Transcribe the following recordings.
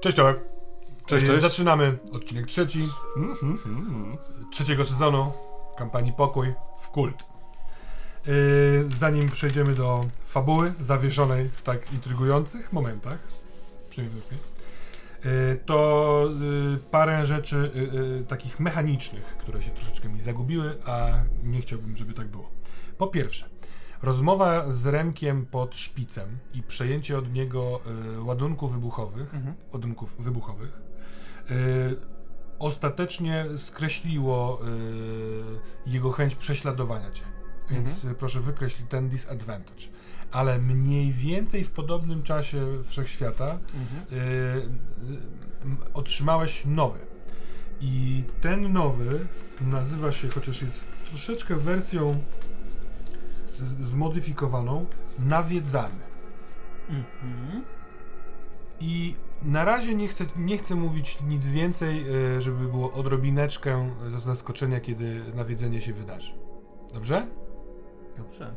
Cześć czołem. Cześć, E, cześć. Zaczynamy odcinek trzeci trzeciego sezonu kampanii Pokój w Kult. E, Zanim przejdziemy do fabuły zawieszonej w tak intrygujących momentach, przynajmniej e, to parę rzeczy takich mechanicznych, które się troszeczkę mi zagubiły, a nie chciałbym, żeby tak było. Po pierwsze, rozmowa z Remkiem pod szpicem i przejęcie od niego e, ładunków wybuchowych, Mhm. ładunków wybuchowych, e, ostatecznie skreśliło e, jego chęć prześladowania cię. Więc e, proszę wykreślić ten disadvantage. Ale mniej więcej w podobnym czasie wszechświata Mhm. otrzymałeś nowy. I ten nowy nazywa się, chociaż jest troszeczkę wersją zmodyfikowaną, nawiedzany. Mhm. I na razie nie chcę, nie chcę mówić nic więcej, e, żeby było odrobineczkę zaskoczenia, kiedy nawiedzenie się wydarzy. Dobrze? Dobrze.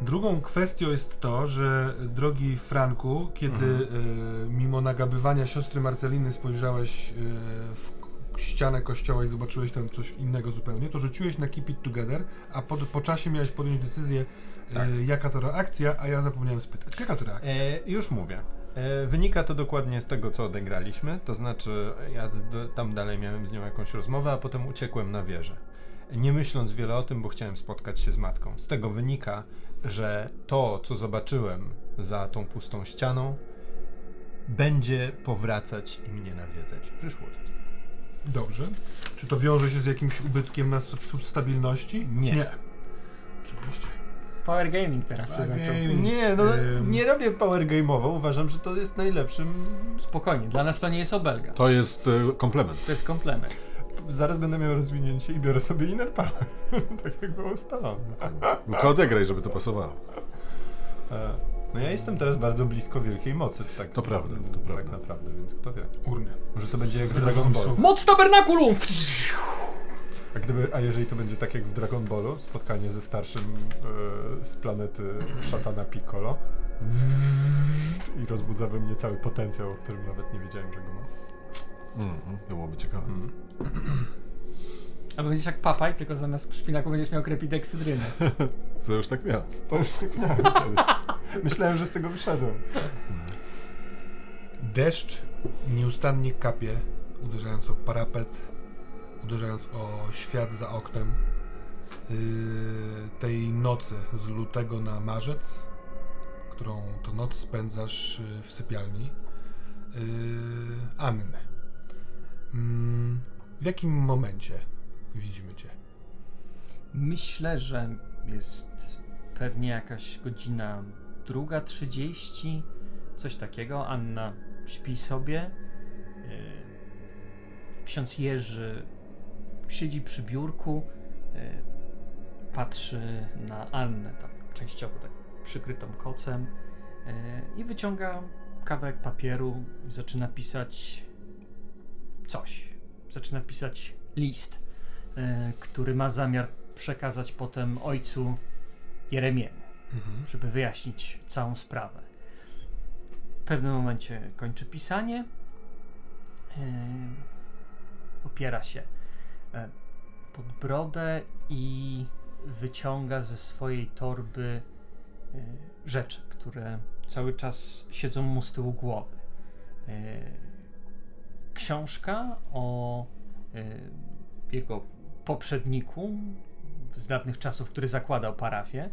Drugą kwestią jest to, że drogi Franku, kiedy e, mimo nagabywania siostry Marceliny spojrzałeś e, w ścianę kościoła i zobaczyłeś tam coś innego zupełnie, to rzuciłeś na Keep It Together, a po, po czasie miałeś podjąć decyzję, Tak. e, jaka to reakcja, a ja zapomniałem spytać. Jaka to reakcja? E, już mówię. E, wynika to dokładnie z tego, co odegraliśmy. To znaczy, ja z, tam dalej miałem z nią jakąś rozmowę, a potem uciekłem na wieżę. Nie myśląc wiele o tym, bo chciałem spotkać się z matką. Z tego wynika, że to, co zobaczyłem za tą pustą ścianą, będzie powracać i mnie nawiedzać w przyszłości. Dobrze. Czy to wiąże się z jakimś ubytkiem na sub- substabilności? Nie. Nie. Oczywiście. Power gaming teraz się zaczął. Nie, no Ym. nie robię power game'owo. Uważam, że to jest najlepszym. Spokojnie, dla nas to nie jest obelga. To jest e, komplement. To jest komplement. Zaraz będę miał rozwinięcie i biorę sobie inner power. tak jak było ustalone. Tylko odegraj, żeby to pasowało. E, No ja jestem teraz bardzo blisko wielkiej mocy. Tak, To prawda, to Tak prawda. naprawdę, więc kto wie. Urny. Może to będzie jak w Dragon Ballu. pomysłu. Moc tabernakulum! A, gdyby, a jeżeli to będzie tak jak w Dragon Ballu, spotkanie ze starszym e, z planety szatana Piccolo i rozbudza we mnie cały potencjał, o którym nawet nie wiedziałem, że go mam. Mhm, to byłoby ciekawe. Albo będziesz jak papaj, tylko zamiast szpinaku będziesz miał krepideksydrynę. To już tak miał. To już tak miałem kiedyś. Myślałem, że z tego wyszedłem. Deszcz nieustannie kapie, uderzając o parapet, uderzając o świat za oknem. Yy, tej nocy z lutego na marzec, którą to noc spędzasz yy, w sypialni yy, Anny. Mm, w jakim momencie widzimy cię? Myślę, że jest pewnie jakaś godzina druga trzydzieści, coś takiego. Anna śpi sobie. Yy, Ksiądz Jerzy siedzi przy biurku, yy, patrzy na Annę, tam częściowo tak przykrytą kocem yy, i wyciąga kawałek papieru i zaczyna pisać coś. Zaczyna pisać list, który ma zamiar przekazać potem ojcu Jeremiemu, Mhm. żeby wyjaśnić całą sprawę. W pewnym momencie kończy pisanie. Yy, opiera się e, pod brodę i wyciąga ze swojej torby yy, rzeczy, które cały czas siedzą mu z tyłu głowy. Książka o jego poprzedniku z dawnych czasów, który zakładał parafię,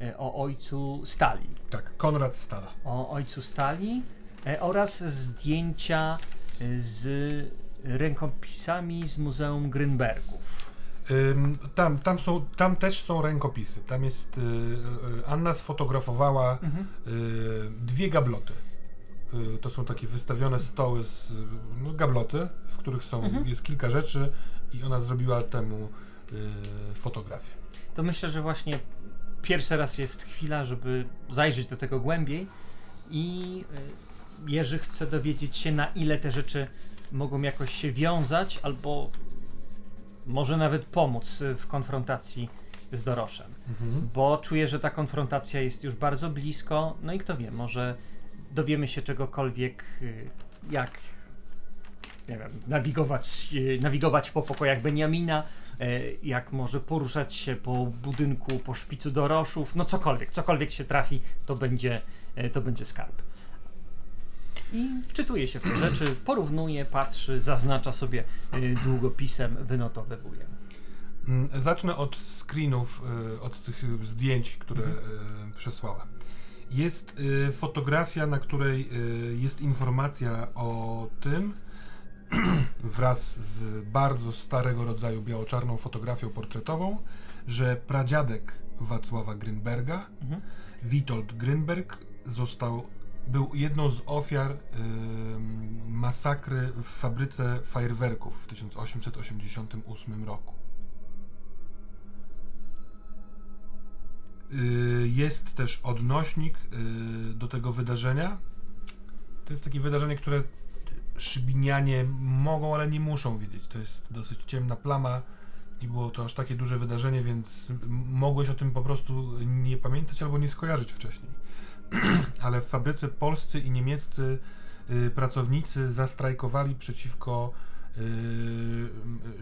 e, o ojcu Stali. Tak, Konrad Stala. O ojcu Stali e, oraz zdjęcia e, z rękopisami z Muzeum Grynbergów. Ym, tam, tam, są, tam też są rękopisy. Tam jest. y, y, Anna sfotografowała Mhm. y, dwie gabloty. To są takie wystawione stoły z no, gabloty, w których są, Mhm. jest kilka rzeczy i ona zrobiła temu fotografię. To myślę, że właśnie pierwszy raz jest chwila, żeby zajrzeć do tego głębiej i e, Jerzy chce dowiedzieć się, na ile te rzeczy mogą jakoś się wiązać, albo może nawet pomóc w konfrontacji z Doroszem. Mhm. Bo czuję, że ta konfrontacja jest już bardzo blisko, no i kto wie, może dowiemy się czegokolwiek, y, jak nie wiem, nawigować, y, nawigować po pokojach Beniamina, y, jak może poruszać się po budynku, po szpicu dorożów, no cokolwiek, cokolwiek się trafi, to będzie, y, to będzie skarb. I wczytuje się w te rzeczy, porównuje, patrzy, zaznacza sobie y, długopisem, wynotowywuje. Mm, Zacznę od screenów, od tych zdjęć, które y, przesłała. Jest fotografia, na której jest informacja o tym, wraz z bardzo starego rodzaju biało-czarną fotografią portretową, że pradziadek Wacława Grynberga, Mhm. Witold Grynberg, został, był jedną z ofiar y, masakry w fabryce fajerwerków w 1888 roku. Y, Jest też odnośnik y, do tego wydarzenia. To jest takie wydarzenie, które szybinianie mogą, ale nie muszą wiedzieć. To jest dosyć ciemna plama i było to aż takie duże wydarzenie, więc mogłeś o tym po prostu nie pamiętać albo nie skojarzyć wcześniej. ale w fabryce polscy i niemieccy y, pracownicy zastrajkowali przeciwko y,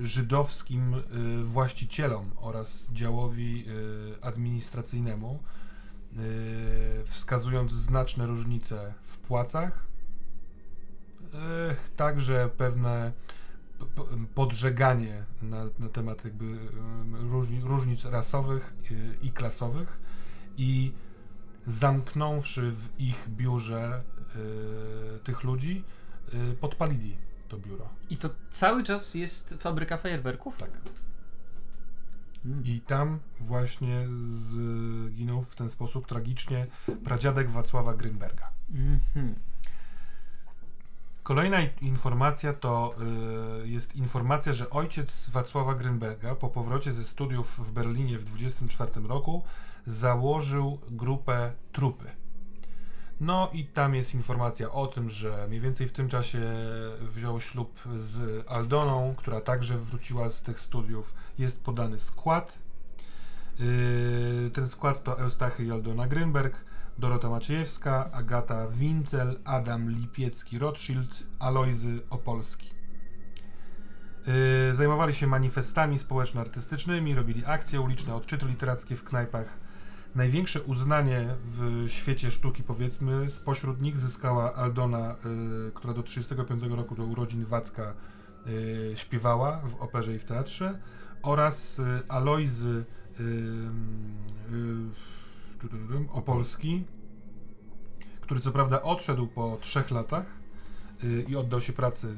żydowskim y, właścicielom oraz działowi administracyjnemu, wskazując znaczne różnice w płacach, także pewne podżeganie na, na temat jakby różni, różnic rasowych y, i klasowych i zamknąwszy w ich biurze y, tych ludzi, y, podpalili to biuro. I to cały czas jest fabryka fajerwerków? Tak. Mm. I tam właśnie zginął w ten sposób tragicznie pradziadek Wacława Grynberga. Mhm. Kolejna informacja to y, jest informacja, że ojciec Wacława Grynberga po powrocie ze studiów w Berlinie w 24 roku założył grupę trupy. No i tam jest informacja o tym, że mniej więcej w tym czasie wziął ślub z Aldoną, która także wróciła z tych studiów. Jest podany skład. Yy, ten skład to Eustachy i Aldona Grynberg, Dorota Maciejewska, Agata Wincel, Adam Lipiecki-Rothschild, Alojzy Opolski. Yy, zajmowali się manifestami społeczno-artystycznymi, robili akcje uliczne, odczyty literackie w knajpach. Największe uznanie w świecie sztuki, powiedzmy, spośród nich zyskała Aldona, yy, która do 1935 roku do urodzin Wacka yy, śpiewała w operze i w teatrze, oraz Alojzy Opolski, który co prawda odszedł po trzech latach i oddał się pracy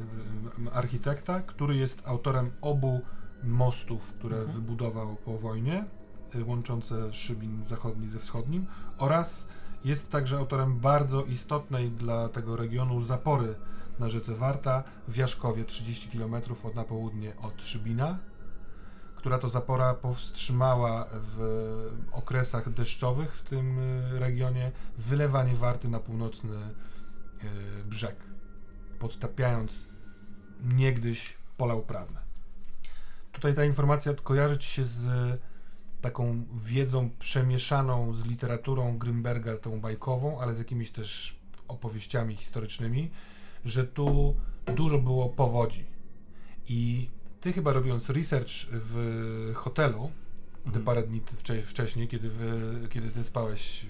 architekta, który jest autorem obu mostów, które Mhm. wybudował po wojnie, łączące Szybin Zachodni ze Wschodnim oraz jest także autorem bardzo istotnej dla tego regionu zapory na rzece Warta w Jaszkowie, 30 km od na południe od Szybina, która to zapora powstrzymała w okresach deszczowych w tym y, regionie wylewanie Warty na północny y, brzeg, podtapiając niegdyś pola uprawne. Tutaj ta informacja kojarzy ci się z taką wiedzą przemieszaną z literaturą Grymberga, tą bajkową, ale z jakimiś też opowieściami historycznymi, że tu dużo było powodzi. I ty chyba robiąc research w hotelu, te Mhm. parę dni wcze- wcześniej, kiedy, wy, kiedy ty spałeś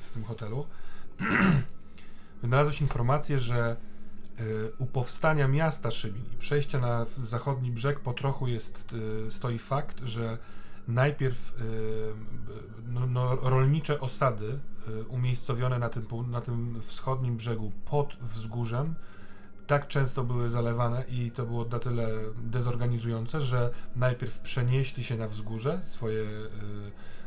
w, tym hotelu, wynalazłeś informację, że y, u powstania miasta Szybin i przejścia na zachodni brzeg po trochu jest, y, stoi fakt, że najpierw y, no, no, rolnicze osady umiejscowione na tym, na tym wschodnim brzegu pod wzgórzem tak często były zalewane i to było na tyle dezorganizujące, że najpierw przenieśli się na wzgórze swoje y,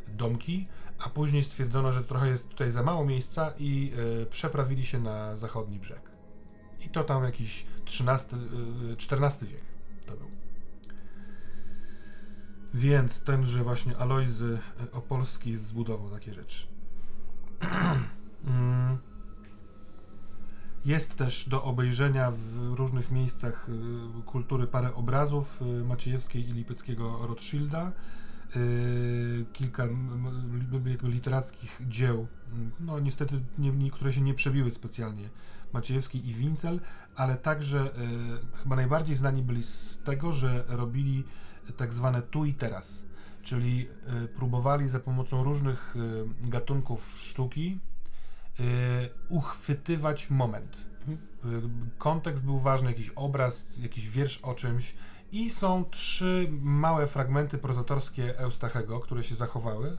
domki, a później stwierdzono, że trochę jest tutaj za mało miejsca i y, przeprawili się na zachodni brzeg. I to tam jakiś XIII, y, XIV wiek to był. Więc tenże właśnie Alojzy y, Opolski zbudował takie rzeczy. Mm. Jest też do obejrzenia w różnych miejscach y, kultury parę obrazów y, Maciejewskiej i Lipeckiego Rothschilda. y, kilka literackich dzieł, no niestety nie, niektóre się nie przebiły specjalnie, Maciejewski i Wincel, ale także chyba najbardziej znani byli z tego, że robili tak zwane tu i teraz, czyli próbowali za pomocą różnych gatunków sztuki uchwytywać moment. Y, Kontekst był ważny, jakiś obraz, jakiś wiersz o czymś. I są trzy małe fragmenty prozatorskie Eustachego, które się zachowały,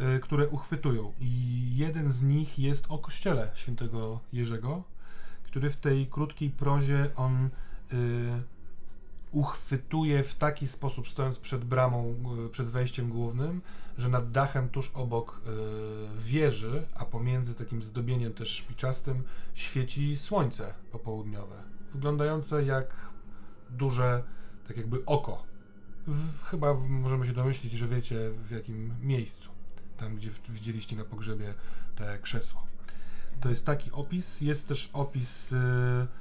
y, które uchwytują. I jeden z nich jest o kościele świętego Jerzego, który w tej krótkiej prozie on y, uchwytuje w taki sposób, stojąc przed bramą, y, przed wejściem głównym, że nad dachem tuż obok y, wieży, a pomiędzy takim zdobieniem też szpiczastym, świeci słońce popołudniowe, wyglądające jak duże, tak jakby oko. W, chyba możemy się domyślić, że wiecie w jakim miejscu, tam gdzie widzieliście na pogrzebie te krzesło. To jest taki opis, jest też opis y, y,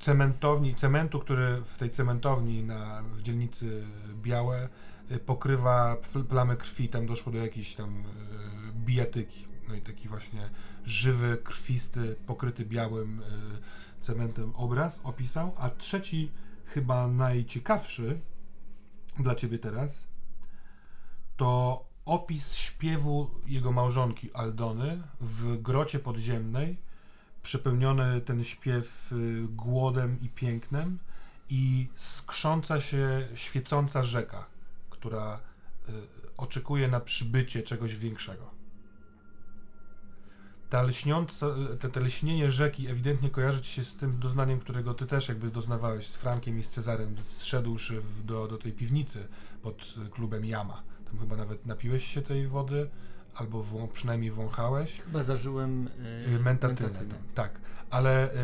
cementowni, cementu, który w tej cementowni na, w dzielnicy Białe y, pokrywa pl- plamę krwi, tam doszło do jakiejś tam y, bijatyki. No i taki właśnie żywy, krwisty, pokryty białym y, cementem obraz opisał, a trzeci, chyba najciekawszy dla ciebie teraz, to opis śpiewu jego małżonki Aldony w grocie podziemnej, przepełniony ten śpiew y, głodem i pięknem i skrząca się świecąca rzeka, która y, oczekuje na przybycie czegoś większego. Ta lśniąca, te, te lśnienie rzeki ewidentnie kojarzy ci się z tym doznaniem, którego ty też jakby doznawałeś z Frankiem i z Cezarem, zszedłszy w, do, do tej piwnicy pod y, klubem Jama. Tam chyba nawet napiłeś się tej wody, albo wą, przynajmniej wąchałeś. Chyba zażyłem Y, yy, mentatynę, tam, tak. Ale y,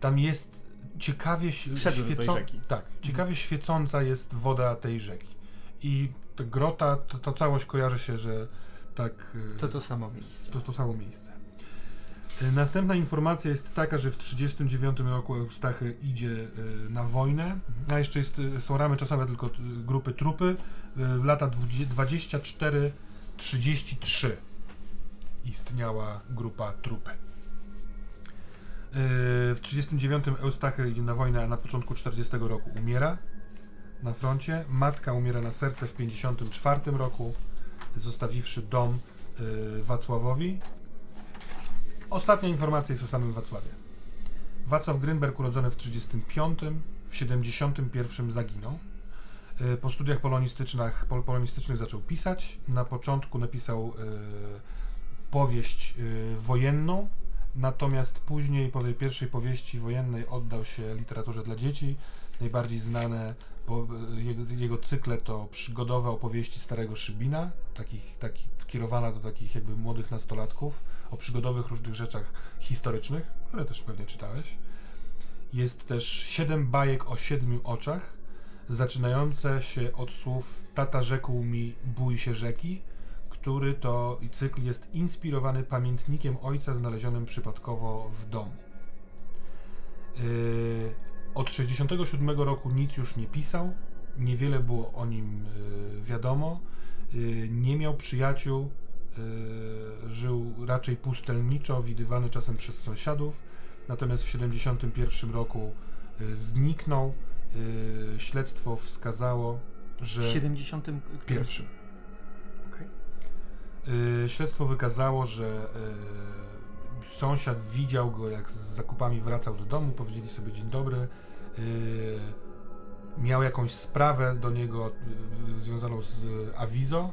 tam jest ciekawie ś- Wszedłem do tej rzeki. Tak, ciekawie świecąca jest woda tej rzeki. I ta grota, to, to całość kojarzy się, że tak. y, To to samo miejsce. to, to samo miejsce. Y, Następna informacja jest taka, że w 1939 roku Eustachy idzie y, na wojnę. A jeszcze jest, y, są ramy czasowe tylko y, grupy trupy. Y, W lata 24-33 istniała grupa trupy. Y, W 1939 Eustachy idzie na wojnę, a na początku 40 roku umiera na froncie. Matka umiera na serce w 1954 roku, zostawiwszy dom y, Wacławowi. Ostatnia informacja jest o samym Wacławie. Wacław Grynberg urodzony w 35, w 71 zaginął. Y, Po studiach polonistycznych, pol- polonistycznych zaczął pisać. Na początku napisał y, powieść y, wojenną, natomiast później po tej pierwszej powieści wojennej oddał się literaturze dla dzieci. Najbardziej znane jego, jego cykle to przygodowe opowieści Starego Szybina, takich, taki, kierowana do takich jakby młodych nastolatków, o przygodowych różnych rzeczach historycznych, które też pewnie czytałeś. Jest też siedem bajek o siedmiu oczach, zaczynające się od słów Tata rzekł mi bój się rzeki, który to cykl jest inspirowany pamiętnikiem ojca znalezionym przypadkowo w domu. Yy, od 67 roku nic już nie pisał, niewiele było o nim yy, wiadomo, yy, nie miał przyjaciół, żył raczej pustelniczo, widywany czasem przez sąsiadów, natomiast w 71 roku zniknął. Yy, śledztwo wskazało, że... W 70. którym- Pierwszym. Okej. Y, śledztwo wykazało, że y, sąsiad widział go, jak z zakupami wracał do domu, powiedzieli sobie dzień dobry. Y, miał jakąś sprawę do niego y, związaną z awizo.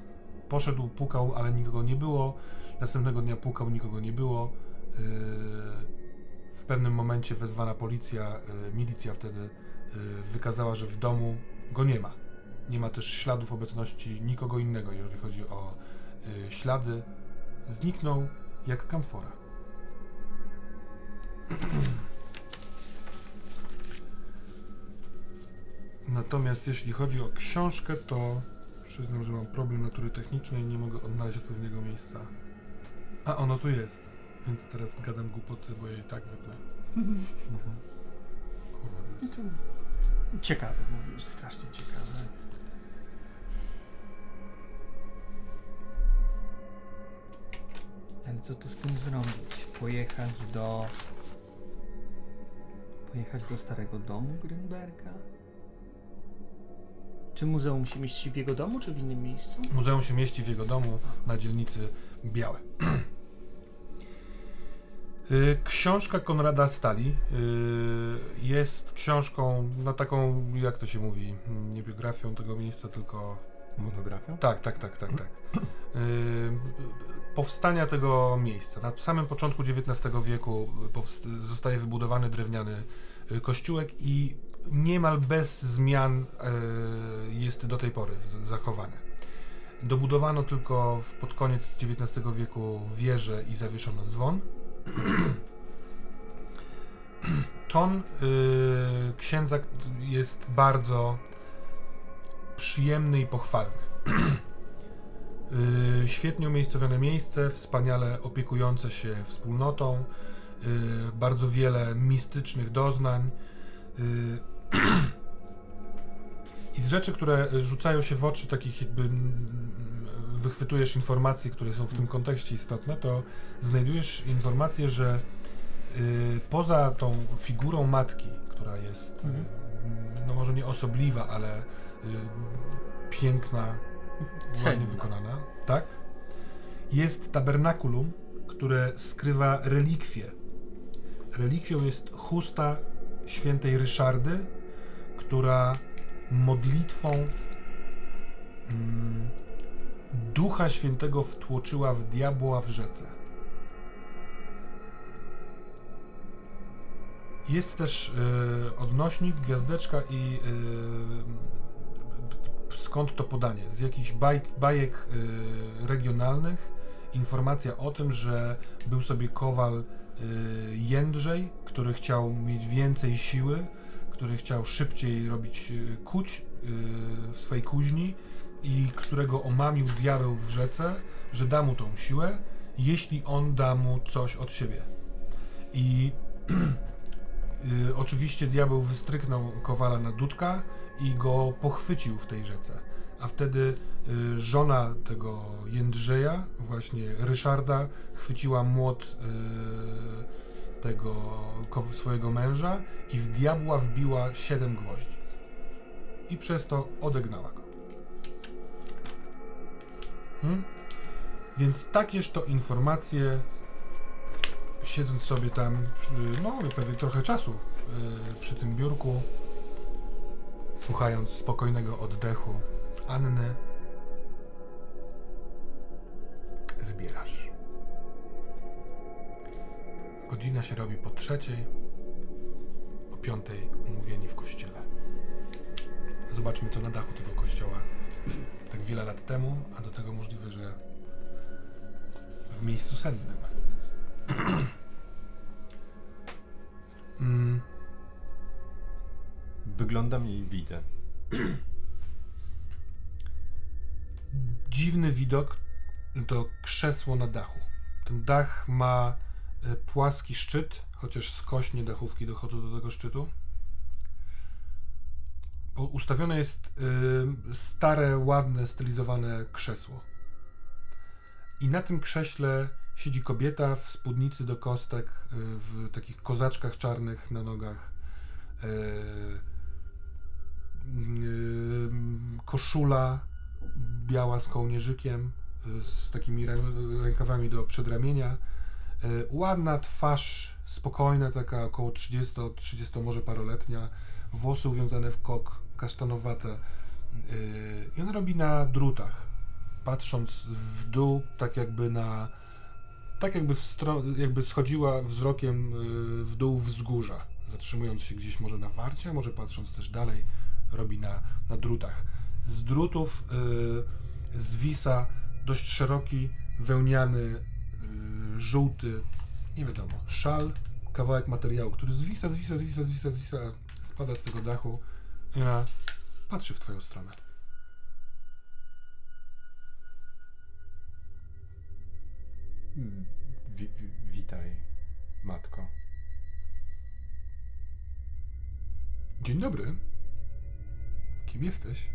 Poszedł, pukał, ale nikogo nie było. Następnego dnia pukał, nikogo nie było. Y, w pewnym momencie wezwana policja, y, milicja wtedy y, wykazała, że w domu go nie ma. Nie ma też śladów obecności nikogo innego, jeżeli chodzi o y, ślady. Zniknął jak kamfora. Natomiast jeśli chodzi o książkę, to przyznam, że mam problem natury technicznej i nie mogę odnaleźć odpowiedniego miejsca. A ono tu jest, więc teraz gadam głupoty, bo je i tak wypnę. Mhm. Kurwa, to jest... Ciekawe, mówisz, strasznie ciekawe. Ale co tu z tym zrobić? Pojechać do... Pojechać do starego domu Grünberga? Czy muzeum się mieści w jego domu, czy w innym miejscu? Muzeum się mieści w jego domu na dzielnicy Białe. Y, Książka Konrada Stali y, jest książką, no taką, jak to się mówi, mm, nie biografią tego miejsca, tylko Monografią? Tak, tak, tak, tak, tak. Yy, powstania tego miejsca. Na samym początku XIX wieku zostaje wybudowany drewniany y, kościółek i niemal bez zmian jest do tej pory zachowany. Dobudowano tylko pod koniec XIX wieku wieżę i zawieszono dzwon. Ton yy, księdza jest bardzo przyjemny i pochwalny. Yy, świetnie umiejscowione miejsce, wspaniale opiekujące się wspólnotą, yy, bardzo wiele mistycznych doznań. Yy, I z rzeczy, które rzucają się w oczy, takich jakby wychwytujesz informacje, które są w tym kontekście istotne, to znajdujesz informację, że yy, poza tą figurą matki, która jest Mhm. yy, no może nie osobliwa, ale yy, piękna, ładnie wykonana, tak? Jest tabernakulum, które skrywa relikwie. Relikwią jest chusta świętej Ryszardy, która modlitwą mm, Ducha Świętego wtłoczyła w diabła w rzece. Jest też y, odnośnik, gwiazdeczka i y, skąd to podanie? Z jakichś baj, bajek y, regionalnych informacja o tym, że był sobie kowal Jędrzej, który chciał mieć więcej siły, który chciał szybciej robić kuć w swojej kuźni i którego omamił diabeł w rzece, że da mu tą siłę, jeśli on da mu coś od siebie. I y, oczywiście diabeł wystryknął kowala na dudka i go pochwycił w tej rzece. A wtedy y, żona tego Jędrzeja, właśnie Ryszarda, chwyciła młot y, tego swojego męża i w diabła wbiła siedem gwoździ. I przez to odegnała go. Hmm? Więc takież to informacje, siedząc sobie tam, no pewnie trochę czasu y, przy tym biurku, słuchając spokojnego oddechu Anny, zbierasz. Godzina się robi po trzeciej, o piątej umówieni w kościele. Zobaczmy, co na dachu tego kościoła tak wiele lat temu, a do tego możliwe, że w miejscu sennym. mm, Wyglądam i widzę. dziwny widok to krzesło na dachu. Ten dach ma e, płaski szczyt, chociaż skośnie dachówki dochodzą do tego szczytu. Ustawione jest stare, ładne, stylizowane krzesło. I na tym krześle siedzi kobieta w spódnicy do kostek, y, w takich kozaczkach czarnych na nogach. Y, koszula biała z kołnierzykiem, y, z takimi rę- rękawami do przedramienia. Ładna twarz, spokojna, taka około 30, 30 może paroletnia, włosy uwiązane w kok, kasztanowate. Y, I ona robi na drutach, patrząc w dół, tak jakby na. Tak jakby, jakby schodziła wzrokiem y, w dół wzgórza, zatrzymując się gdzieś może na warcie, może patrząc też dalej, robi na, na drutach. Z drutów y, zwisa dość szeroki, wełniany, y, żółty, nie wiadomo, szal, kawałek materiału, który zwisa, zwisa, zwisa, zwisa, zwisa, spada z tego dachu ona patrzy w twoją stronę. Wi- wi- witaj, matko. Dzień dobry. Kim jesteś?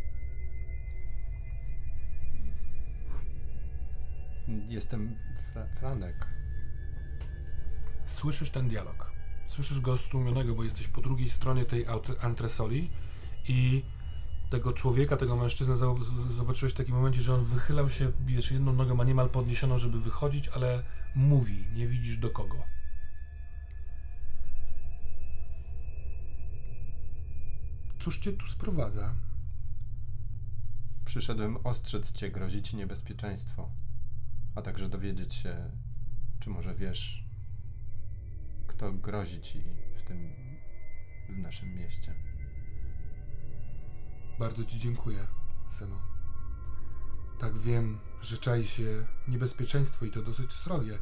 Jestem Fra- Franek. Słyszysz ten dialog. Słyszysz go stłumionego, bo jesteś po drugiej stronie tej antresoli i tego człowieka, tego mężczyznę zobaczyłeś w takim momencie, że on wychylał się, wiesz, jedną nogę ma niemal podniesioną, żeby wychodzić, ale mówi, nie widzisz do kogo. Cóż cię tu sprowadza? Przyszedłem ostrzec cię, grozi ci niebezpieczeństwo, a także dowiedzieć się, czy może wiesz, kto grozi ci w tym, w naszym mieście. Bardzo ci dziękuję, synu. Tak wiem, że czai się niebezpieczeństwo i to dosyć srogie.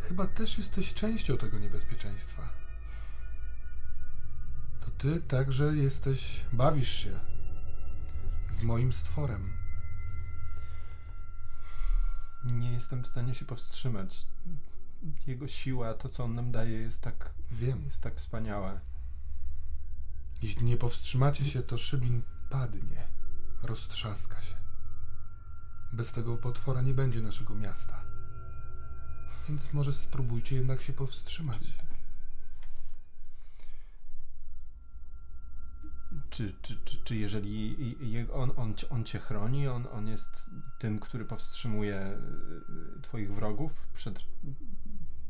Chyba też jesteś częścią tego niebezpieczeństwa. To ty także jesteś, bawisz się z moim stworem. Nie jestem w stanie się powstrzymać. Jego siła, to co on nam daje, jest tak, Wiem. jest tak wspaniałe. Jeśli nie powstrzymacie się, to Szybin padnie, roztrzaska się. Bez tego potwora nie będzie naszego miasta. Więc może spróbujcie jednak się powstrzymać. Czy, czy, czy, czy jeżeli on, on, cię- on cię chroni, on, on jest tym, który powstrzymuje y, twoich wrogów przed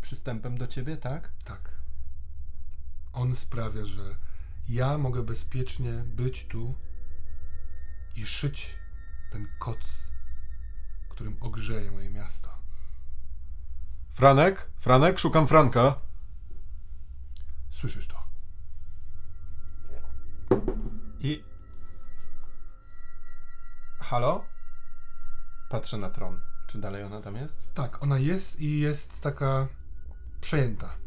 przystępem do ciebie, tak? Tak. On sprawia, że ja mogę bezpiecznie być tu i szyć ten koc, którym ogrzeje moje miasto. Franek? Franek? Szukam Franka. Słyszysz to? I. Halo? Patrzę na tron. Czy dalej ona tam jest? Tak, ona jest i jest taka przejęta.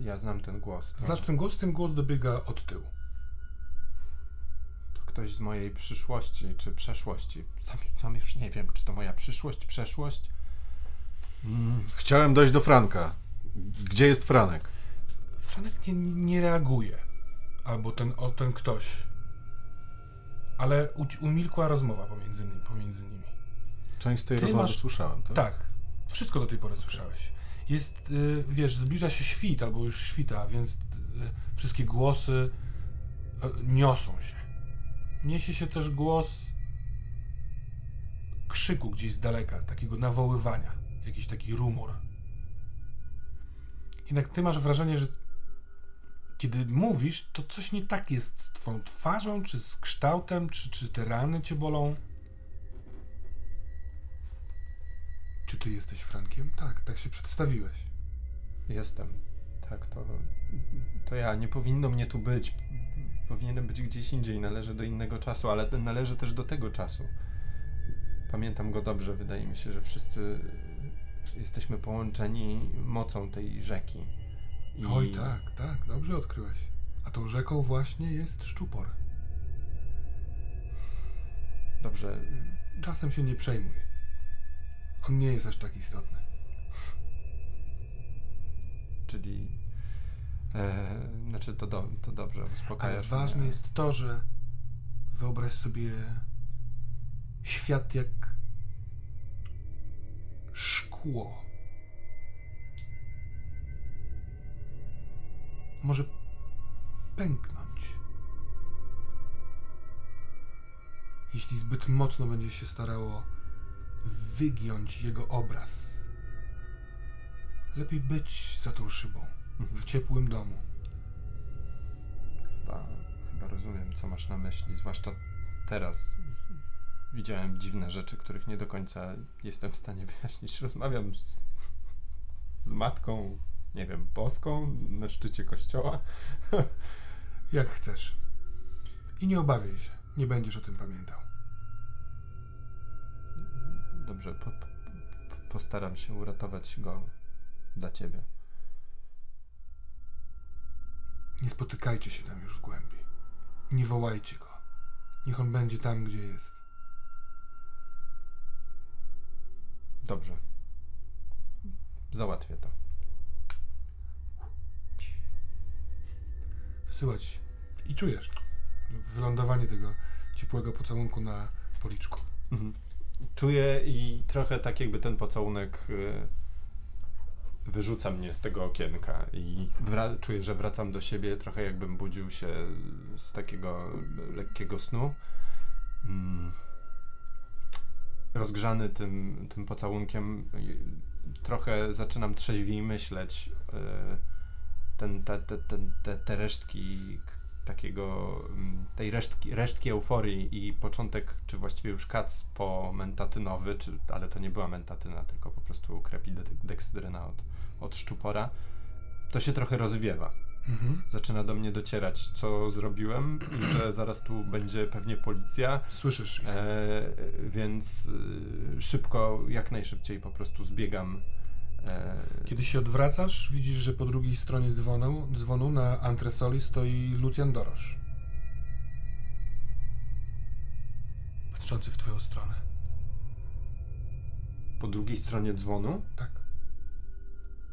Ja znam ten głos. To, Znasz ten głos? Ten głos dobiega od tyłu. to ktoś z mojej przyszłości czy przeszłości. Sam, sam już nie wiem, czy to moja przyszłość, przeszłość. Mm, Chciałem dojść do Franka. Gdzie jest Franek? Franek nie, nie reaguje. Albo ten, o, ten ktoś. Ale uci- umilkła rozmowa pomiędzy, pomiędzy nimi. Część z tej Ty rozmowy masz- słyszałem, tak? Tak. Wszystko do tej pory słyszałeś. Jest, y, wiesz, zbliża się świt, albo już świta, więc y, wszystkie głosy y, niosą się. Niesie się też głos krzyku gdzieś z daleka, takiego nawoływania, jakiś taki rumor. Jednak ty masz wrażenie, że kiedy mówisz, to coś nie tak jest z twoją twarzą, czy z kształtem, czy, czy te rany cię bolą. Czy ty jesteś Frankiem? Tak, tak się przedstawiłeś. Jestem. Tak, to, to ja. Nie powinno mnie tu być. Powinienem być gdzieś indziej. Należy do innego czasu, ale należy też do tego czasu. Pamiętam go dobrze. Wydaje mi się, że wszyscy jesteśmy połączeni mocą tej rzeki. I Oj, tak, tak, dobrze odkryłeś. A tą rzeką właśnie jest szczupor. Dobrze. Czasem się nie przejmuj. On nie jest aż tak istotny. Czyli. E, znaczy, to, do, to dobrze, Ale uspokajasz ważne mnie. jest to, że wyobraź sobie świat jak szkło. Może pęknąć. Jeśli zbyt mocno będzie się starało wygiąć jego obraz. Lepiej być za tą szybą, Mhm. w ciepłym domu. Chyba, chyba rozumiem, co masz na myśli, zwłaszcza teraz. Widziałem dziwne rzeczy, których nie do końca jestem w stanie wyjaśnić. Rozmawiam z, z matką, nie wiem, boską na szczycie kościoła. Jak chcesz. I nie obawiaj się, nie będziesz o tym pamiętał. Dobrze, po, po, postaram się uratować go dla ciebie. Nie spotykajcie się tam już w głębi. Nie wołajcie go. Niech on będzie tam, gdzie jest. Dobrze. Załatwię to. Wysyłać. I czujesz wylądowanie tego ciepłego pocałunku na policzku. Mhm. Czuję i trochę tak jakby ten pocałunek y, wyrzuca mnie z tego okienka i czuję, że wracam do siebie trochę jakbym budził się z takiego lekkiego snu. Mm. Rozgrzany tym, tym pocałunkiem y, trochę zaczynam trzeźwiej myśleć. y, Ten, te, te, te, te resztki takiego, mm, tej resztki, resztki euforii i początek, czy właściwie już kac po mentatynowy, czy, ale to nie była mentatyna, tylko po prostu krepidekstryna od, od szczupora, to się trochę rozwiewa. Mhm. Zaczyna do mnie docierać, co zrobiłem i że zaraz tu będzie pewnie policja, Słyszysz ich. e, więc e, szybko, jak najszybciej po prostu zbiegam. E, Kiedy się odwracasz, widzisz, że po drugiej stronie dzwonu, dzwonu na antresoli stoi Lucian Dorosz. Patrzący w twoją stronę. po drugiej stronie dzwonu Tak.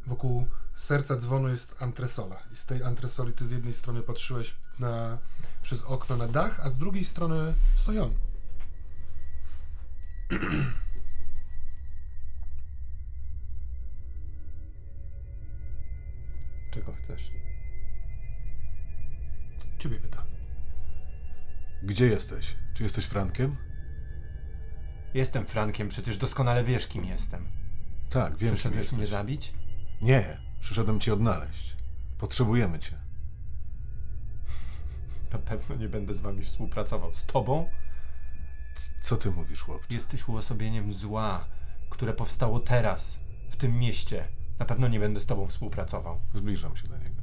Wokół serca dzwonu jest antresola. I z tej antresoli ty z jednej strony patrzyłeś na, przez okno na dach, a z drugiej strony stoi Czego chcesz? Ciebie pyta. Gdzie jesteś? Czy jesteś Frankiem? Jestem Frankiem, przecież doskonale wiesz, kim jestem. Tak, wiem, kim Przyszedłeś jesteś. mnie zabić? Nie, przyszedłem cię odnaleźć. Potrzebujemy cię. Na pewno nie będę z wami współpracował. Z tobą? C- Co ty mówisz, chłopcze? Jesteś uosobieniem zła, które powstało teraz, w tym mieście. Na pewno nie będę z tobą współpracował. Zbliżam się do niego.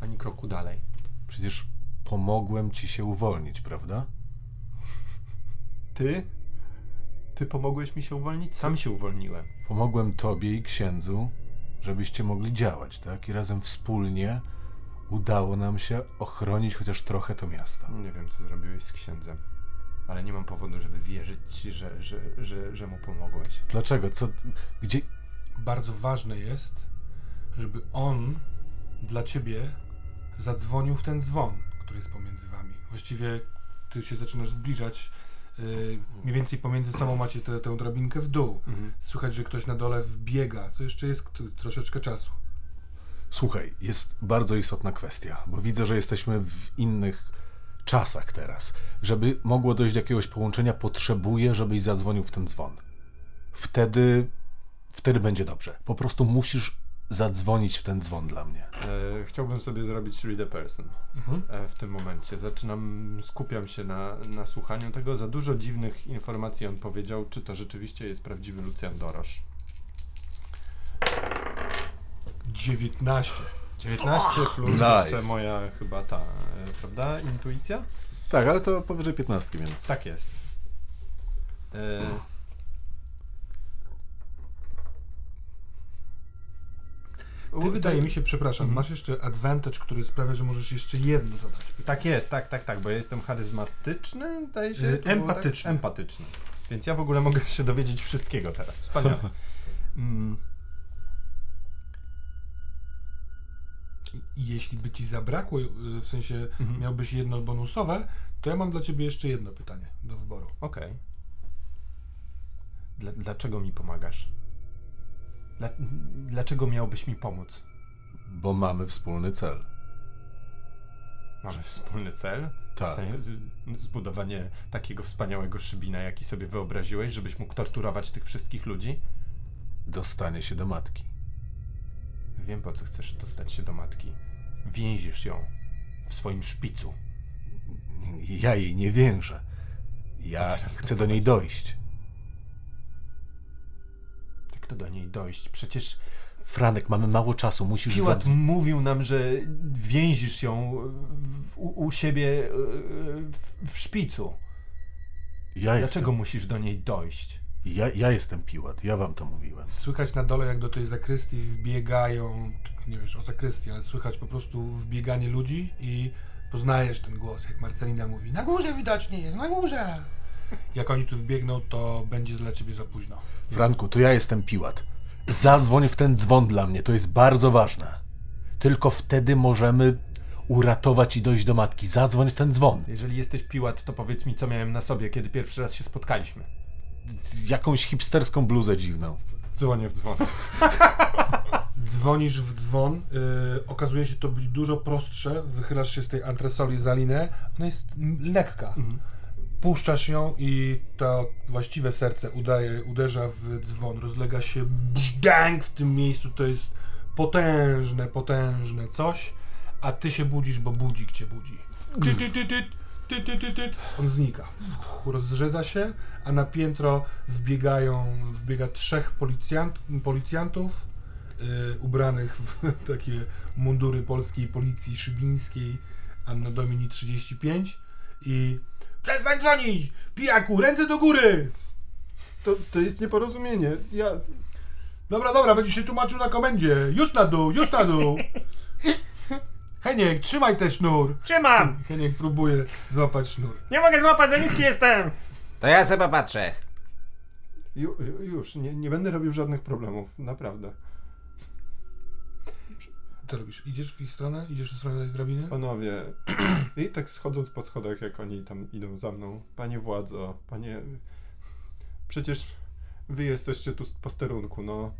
Ani kroku dalej. Przecież pomogłem ci się uwolnić, prawda? Ty? Ty pomogłeś mi się uwolnić? Sam się uwolniłem. Pomogłem tobie i księdzu, żebyście mogli działać, tak? I razem wspólnie udało nam się ochronić chociaż trochę to miasto. Nie wiem, co zrobiłeś z księdzem. Ale nie mam powodu, żeby wierzyć ci, że, że, że, że mu pomogłeś. Dlaczego? Co? Gdzie? Bardzo ważne jest, żeby on dla ciebie zadzwonił w ten dzwon, który jest pomiędzy wami. Właściwie ty się zaczynasz zbliżać. Yy, mniej więcej pomiędzy sobą macie tę tę drabinkę w dół. Mhm. Słychać, że ktoś na dole wbiega. To jeszcze jest troszeczkę czasu. Słuchaj, jest bardzo istotna kwestia, bo widzę, że jesteśmy w innych czasach teraz. Żeby mogło dojść do jakiegoś połączenia, potrzebuję, żebyś zadzwonił w ten dzwon. Wtedy, wtedy będzie dobrze. Po prostu musisz zadzwonić w ten dzwon dla mnie. E, chciałbym sobie zrobić read a person. Mhm. e, w tym momencie. Zaczynam, skupiam się na, na słuchaniu tego. Za dużo dziwnych informacji on powiedział, czy to rzeczywiście jest prawdziwy Lucjan Dorosz. 19. 19 plus Nice. jeszcze moja chyba ta, e, prawda, intuicja? Tak, ale to powyżej 15, więc. Tak jest. E, Ty wydaje mi się, przepraszam, Mhm. masz jeszcze advantage, który sprawia, że możesz jeszcze jedno zadać. pytanie. Tak jest, tak, tak, tak, bo ja jestem charyzmatyczny, wydaje się. Y, było empatyczny. Tak? Empatyczny. Więc ja w ogóle mogę się dowiedzieć wszystkiego teraz. Wspaniale. Mm, jeśli by ci zabrakło, y, w sensie Mhm. miałbyś jedno bonusowe, to ja mam dla ciebie jeszcze jedno pytanie do wyboru. Okej. Dla, dlaczego mi pomagasz? Dla, dlaczego miałbyś mi pomóc? Bo mamy wspólny cel. Mamy wspólny cel? Tak. Zbudowanie takiego wspaniałego szybina, jaki sobie wyobraziłeś, żebyś mógł torturować tych wszystkich ludzi? Dostanie się do matki. Wiem, po co chcesz dostać się do matki. Więzisz ją w swoim szpicu. Ja jej nie więżę. Ja chcę do niej dojść. To do niej dojść? Przecież Franek, mamy mało czasu, musisz Piłat zadzwonić. mówił nam, że więzisz ją u, u siebie y, w, w szpicu. Ja Dlaczego jestem, musisz do niej dojść? ja, ja jestem Piłat, ja wam to mówiłem. Słychać na dole, jak do tej zakrystii wbiegają, nie wiesz o zakrystii, ale słychać po prostu wbieganie ludzi i poznajesz ten głos, jak Marcelina mówi, na górze widocznie jest, na górze. Jak oni tu wbiegną, to będzie dla ciebie za późno. Franku, to ja jestem Piłat. Zadzwoń w ten dzwon dla mnie, to jest bardzo ważne. Tylko wtedy możemy uratować i dojść do matki. Zadzwoń w ten dzwon. Jeżeli jesteś Piłat, to powiedz mi, co miałem na sobie, kiedy pierwszy raz się spotkaliśmy. jakąś hipsterską bluzę dziwną. Dzwonię w dzwon. Dzwonisz w dzwon, yy, okazuje się to być dużo prostsze, wychylasz się z tej antresoli za linę, ona jest lekka. Puszczasz ją i to właściwe serce udaje, uderza w dzwon, rozlega się brzdęk w tym miejscu, to jest potężne, potężne coś, a ty się budzisz, bo budzik cię budzi. Ty, ty, ty, ty, ty, ty, ty, ty. On znika. Rozrzedza się, a na piętro wbiegają, wbiega trzech policjant, policjantów, y, ubranych w takie mundury polskiej policji szybińskiej Anno Domini 35 i przestań dzwonić! Pijaku, ręce do góry! To, to jest nieporozumienie. Ja... Dobra, dobra, będziesz się tłumaczył na komendzie. Już na dół, już na dół! Heniek, trzymaj ten sznur! Trzymam! Heniek próbuje złapać sznur. Nie mogę złapać, za niski jestem! To ja sobie popatrzę. Ju, ju- już, nie, nie będę robił żadnych problemów, naprawdę. Co robisz? Idziesz w ich stronę? Idziesz w stronę tej drabiny? Panowie, i tak schodząc po schodach, jak oni tam idą za mną. Panie władzo, panie... Przecież wy jesteście tu z posterunku, no.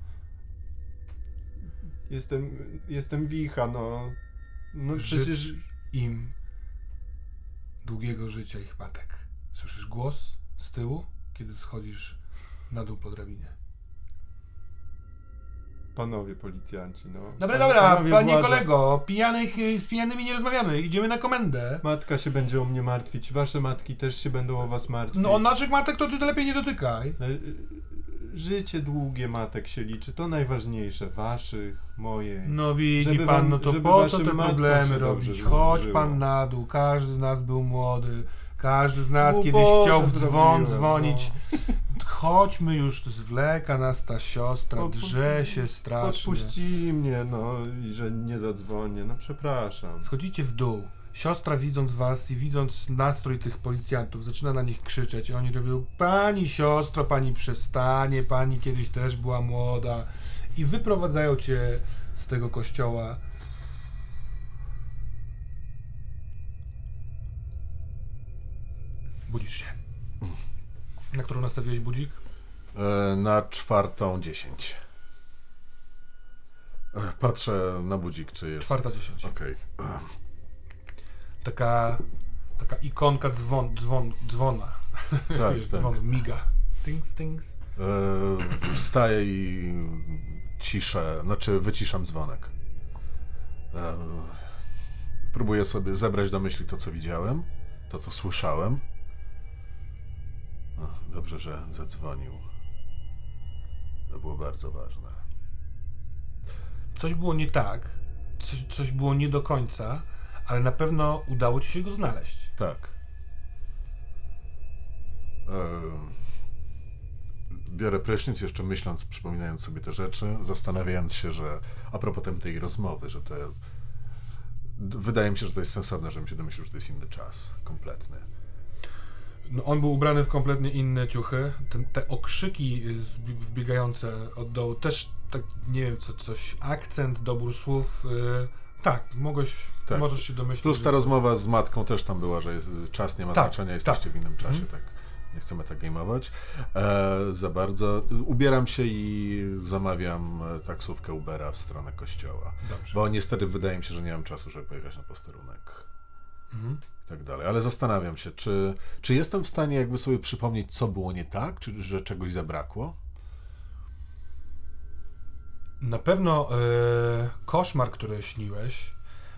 Jestem, jestem wicha, no. No przecież... Im długiego życia ich matek. Słyszysz głos z tyłu, kiedy schodzisz na dół po drabinie. Panowie policjanci, no. Dobra, Pan- dobra, panie kolego, pijanych, y, z pijanymi nie rozmawiamy, idziemy na komendę. Matka się będzie o mnie martwić, wasze matki też się będą o was martwić. No, naszych matek to ty lepiej nie dotykaj. Ale, y, Życie długie matek się liczy, to najważniejsze, waszych, moje. No widzi Żeby pan, wam- no to po co te problemy robić? żyło. Chodź pan na dół, każdy z nas był młody, każdy z nas kiedyś chciał w dzwon zrobiłem, dzwonić. no. Chodźmy już, zwleka nas ta siostra, Odpu- drze się strasznie. Odpuści mnie, no i że nie zadzwonię, no przepraszam. Schodzicie w dół. Siostra widząc was i widząc nastrój tych policjantów, zaczyna na nich krzyczeć. I oni robią, pani siostro, pani przestanie, pani kiedyś też była młoda. I wyprowadzają cię z tego kościoła. Budzisz się. Na którą nastawiłeś budzik? E, na czwartą dziesięć. E, Patrzę na budzik, czy jest. Czwarta dziesięć. Okej. E, Taka, taka ikonka dzwon, dzwon, dzwona. Tak, Wiesz, tak. dzwon miga. Tings, tings. E, Wstaję i ciszę, znaczy wyciszam dzwonek. E, Próbuję sobie zebrać do myśli to, co widziałem, to, co słyszałem. Dobrze, że zadzwonił. To było bardzo ważne. coś było nie tak, coś, coś było nie do końca, ale na pewno udało ci się go znaleźć. Tak. E, biorę prysznic, jeszcze myśląc, przypominając sobie te rzeczy, zastanawiając się, że a propos tej rozmowy, że to d- wydaje mi się, że to jest sensowne, żebym się domyślił, że to jest inny czas, kompletny. No, on był ubrany w kompletnie inne ciuchy. Ten, te okrzyki y, wbiegające od dołu też, tak, nie wiem, co, coś, akcent, dobór słów. Y, tak, mogłeś, Tak. możesz się domyślić. Plus ta rozmowa z matką też tam była, że jest, czas nie ma Tak, znaczenia, jesteście tak. w innym czasie, Mhm. tak. Nie chcemy tak gameować. E, za bardzo. Ubieram się i zamawiam e, taksówkę Ubera w stronę kościoła. Dobrze. Bo niestety wydaje mi się, że nie mam czasu, żeby pojechać na posterunek Mhm. I tak dalej. Ale zastanawiam się, czy, czy jestem w stanie jakby sobie przypomnieć, co było nie tak, czy że czegoś zabrakło? Na pewno e, koszmar, który śniłeś,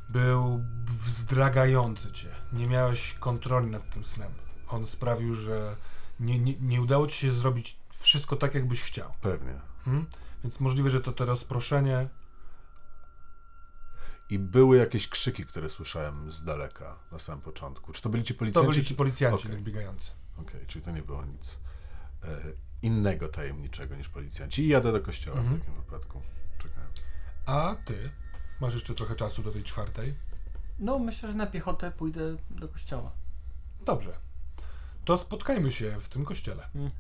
był wzdragający cię. Nie miałeś kontroli nad tym snem. On sprawił, że nie, nie, nie udało ci się zrobić wszystko tak, jakbyś chciał. Pewnie. Hmm? Więc możliwe, że to te rozproszenie. I były jakieś krzyki, które słyszałem z daleka na samym początku. Czy to byli ci To policjanci? byli ci policjanci Okej. nadbiegający. Okej, czyli to nie było nic e, innego tajemniczego niż policjanci. I jadę do kościoła Mhm. w takim wypadku, czekając. A ty masz jeszcze trochę czasu do tej czwartej. No, myślę, że na piechotę pójdę do kościoła. Dobrze. To spotkajmy się w tym kościele. Mhm.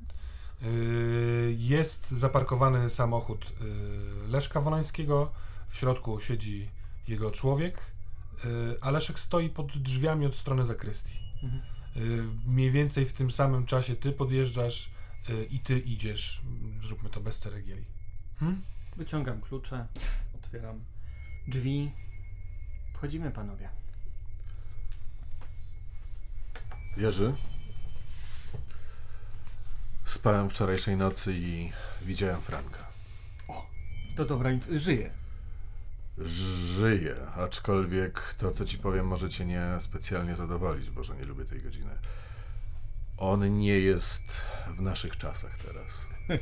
Yy, Jest zaparkowany samochód yy, Leszka Wolańskiego. W środku siedzi jego człowiek, yy, a Leszek stoi pod drzwiami od strony zakrystii. Mhm. Yy, Mniej więcej w tym samym czasie ty podjeżdżasz y, i ty idziesz. Zróbmy to bez ceregieli. Hmm? Wyciągam klucze, otwieram drzwi. Wchodzimy, panowie. Jerzy? Spałem wczorajszej nocy i widziałem Franka. To dobra, żyje. Żyje, aczkolwiek to, co ci powiem, może cię nie specjalnie zadowolić, bo że nie lubię tej godziny. On nie jest w naszych czasach teraz.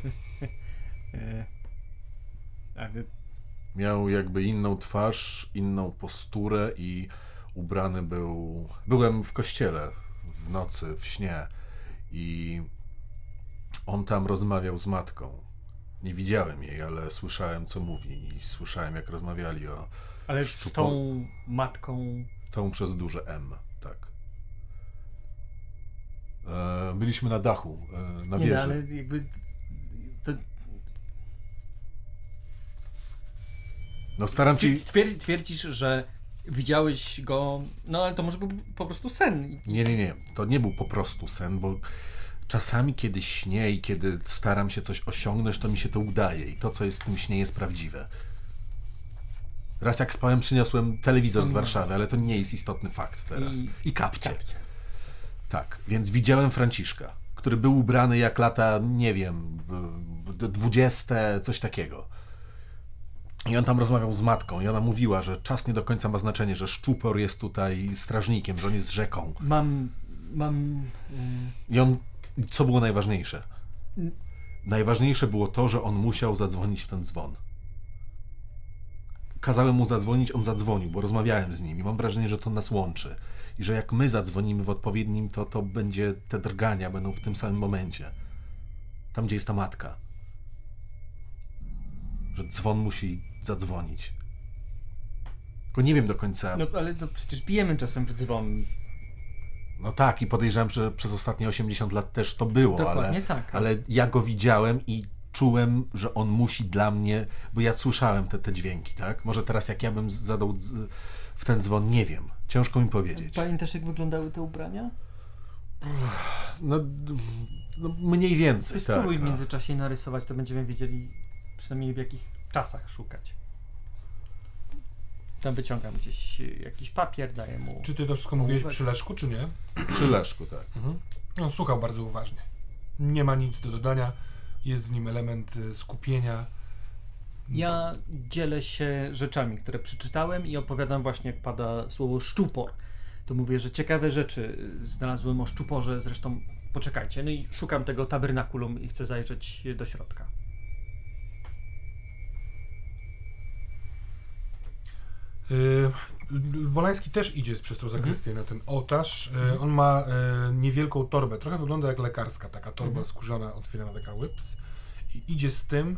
Miał jakby inną twarz, inną posturę i ubrany był. Byłem w kościele w nocy, w śnie i on tam rozmawiał z matką. Nie widziałem jej, ale słyszałem, co mówi i słyszałem, jak rozmawiali o ale z Szczupo- tą matką. tą przez duże M, tak. E, byliśmy na dachu, e, na Nie, wieży. no, ale jakby. To, No staram ci... Twier- twierdzisz, że widziałeś go. No ale to może był po prostu sen. Nie, nie, nie. To nie był po prostu sen, bo czasami kiedy śnię i kiedy staram się coś osiągnąć, to mi się to udaje i to, co jest w tym śnie, jest prawdziwe. Raz jak spałem, przyniosłem telewizor z Warszawy, ale to nie jest istotny fakt teraz. I- I kapcie. Kapcie. Tak, więc widziałem Franciszka, który był ubrany jak lata, nie wiem, dwudzieste, coś takiego. I on tam rozmawiał z matką i ona mówiła, że czas nie do końca ma znaczenie, że szczupor jest tutaj strażnikiem, że on jest rzeką. Mam. Mam. e, I on, co było najważniejsze? Najważniejsze było to, że on musiał zadzwonić w ten dzwon. Kazałem mu zadzwonić, on zadzwonił, bo rozmawiałem z nim i mam wrażenie, że to nas łączy. I że jak my zadzwonimy w odpowiednim, to to będzie, te drgania będą w tym samym momencie. Tam, gdzie jest ta matka. Że dzwon musi zadzwonić. Tylko nie wiem do końca. No ale to przecież bijemy czasem w dzwon. No tak, i podejrzewam, że przez ostatnie 80 lat też to było, Dokładnie ale, tak. ale ja go widziałem i czułem, że on musi dla mnie, bo ja słyszałem te, te dźwięki, tak? Może teraz jak ja bym zadał w ten dzwon, nie wiem. Ciężko mi powiedzieć. Pamiętasz, jak wyglądały te ubrania? No, no mniej więcej, tak. Spróbuj w no. międzyczasie narysować, to będziemy wiedzieli przynajmniej w jakich czasach szukać. Tam wyciągam gdzieś y, jakiś papier, daję mu. Czy ty to wszystko mówiłeś przy Leszku, czy nie? Przy Leszku, tak. Mhm. No, słuchał bardzo uważnie. Nie ma nic do dodania. Jest w nim element y, skupienia. Ja dzielę się rzeczami, które przeczytałem i opowiadam właśnie, jak pada słowo szczupor. To mówię, że ciekawe rzeczy y, znalazłem o szczuporze, zresztą poczekajcie. No i szukam tego tabernakulum i chcę zajrzeć do środka. Wolański też idzie przez tą zakrystię na ten ołtarz. Y, On ma y, niewielką torbę, trochę wygląda jak lekarska, taka torba Mhm. skórzana, otwierana taka łyps. I idzie z tym,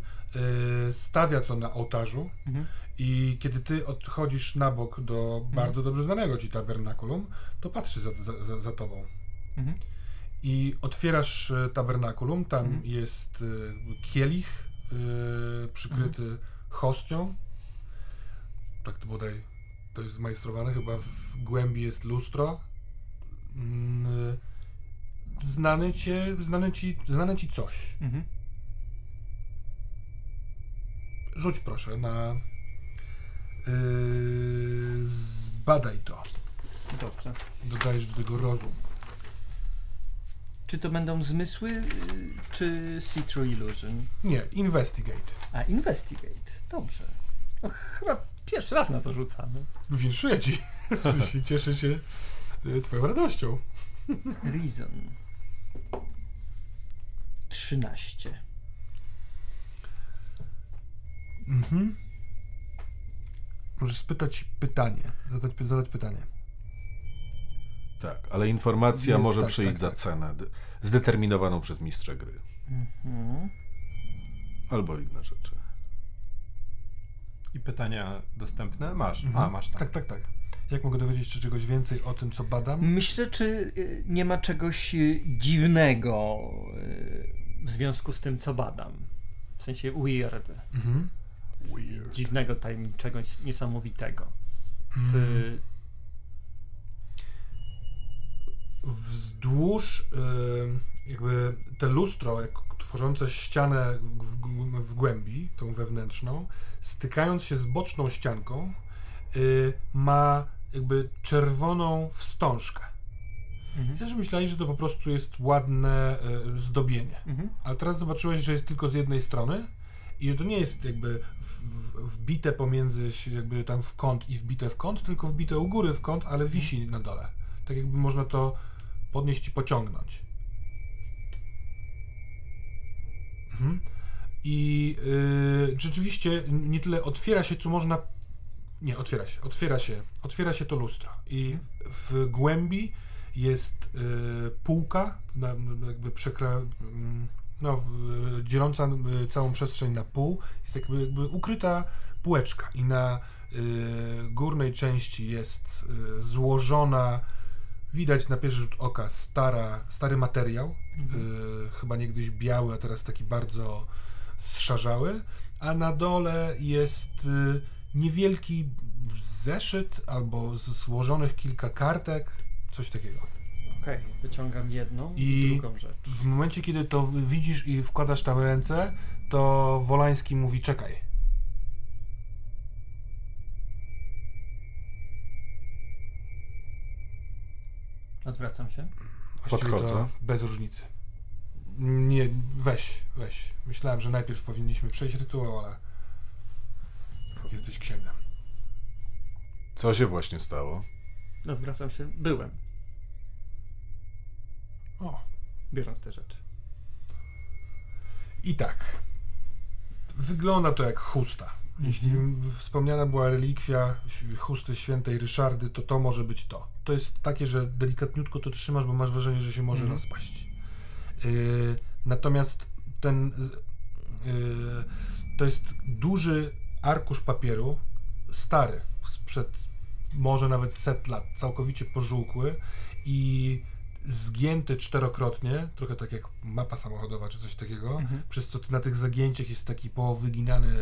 y, stawia to na ołtarzu Mhm. i kiedy ty odchodzisz na bok do Mhm. bardzo dobrze znanego ci tabernakulum, to patrzy za, za, za, tobą. Mhm. I otwierasz tabernakulum, tam Mhm. jest kielich przykryty hostią. Tak to bodaj to jest zmajstrowane, chyba w głębi jest lustro. Mm, e, Znany, cię, znany, ci, znane ci coś. Mhm. Rzuć proszę na. Yy, zbadaj to. Dobrze. Dodajesz do tego rozum. Czy to będą zmysły, y, czy see-through illusion? Nie, investigate. A, investigate. Dobrze. No, chyba pierwszy raz na to rzucamy. Winszuję ci. Cieszę się y, twoją radością. Reason. 13. Mhm. Możesz spytać pytanie. Zadać, zadać pytanie. Tak, ale informacja Jest, może tak, przyjść tak, za tak. cenę, zdeterminowaną przez mistrza gry. Mhm. Albo inne rzeczy. I pytania dostępne? Masz. Mhm. A, masz tak. Tak, tak, tak. Jak mogę dowiedzieć się czegoś więcej o tym, co badam? Myślę, czy y, nie ma czegoś y, dziwnego y, w związku z tym, co badam. W sensie weird. Mhm. Weird. Dziwnego, tajemniczego, niesamowitego. W, Mm. Wzdłuż jakby te lustro, jak tworzące ścianę w, w, głębi, tą wewnętrzną, stykając się z boczną ścianką, y, ma jakby czerwoną wstążkę. Mhm. Zawsze myślałeś, że to po prostu jest ładne y, zdobienie. Mhm. Ale teraz zobaczyłeś, że jest tylko z jednej strony i że to nie jest jakby w, w, wbite pomiędzy jakby tam w kąt i wbite w kąt, tylko wbite u góry w kąt, ale wisi na dole. Tak jakby można to podnieść i pociągnąć. Mhm. I y, rzeczywiście nie tyle otwiera się, co można. Nie, otwiera się, otwiera się, otwiera się to lustro. I w głębi jest y, półka, na, jakby przekra, mm, no, w- dzieląca y, całą przestrzeń na pół. Jest jakby, jakby ukryta półeczka i na y, górnej części jest y, złożona, widać na pierwszy rzut oka, stara, stary materiał, y, chyba niegdyś biały, a teraz taki bardzo zszarzały, a na dole jest y, niewielki zeszyt albo z- złożonych kilka kartek, coś takiego. Okej, wyciągam jedną i I- drugą rzecz. W momencie, kiedy to widzisz i wkładasz tam ręce, to Wolański mówi czekaj. Odwracam się. Podchodzę. Bez różnicy. Nie, weź, weź. Myślałem, że najpierw powinniśmy przejść rytuał, ale jesteś księdzem. Co się właśnie stało? Odwracam się. Byłem, O, biorąc te rzeczy. I tak. Wygląda to jak chusta. Jeśli wspomniana była relikwia chusty świętej Ryszardy, to to może być to. To jest takie, że delikatniutko to trzymasz, bo masz wrażenie, że się może Mhm. rozpaść. Yy, natomiast ten yy, to jest duży arkusz papieru, stary, sprzed może nawet set lat, całkowicie pożółkły i zgięty czterokrotnie, trochę tak jak mapa samochodowa czy coś takiego, Mhm. przez co na tych zagięciach jest taki powyginany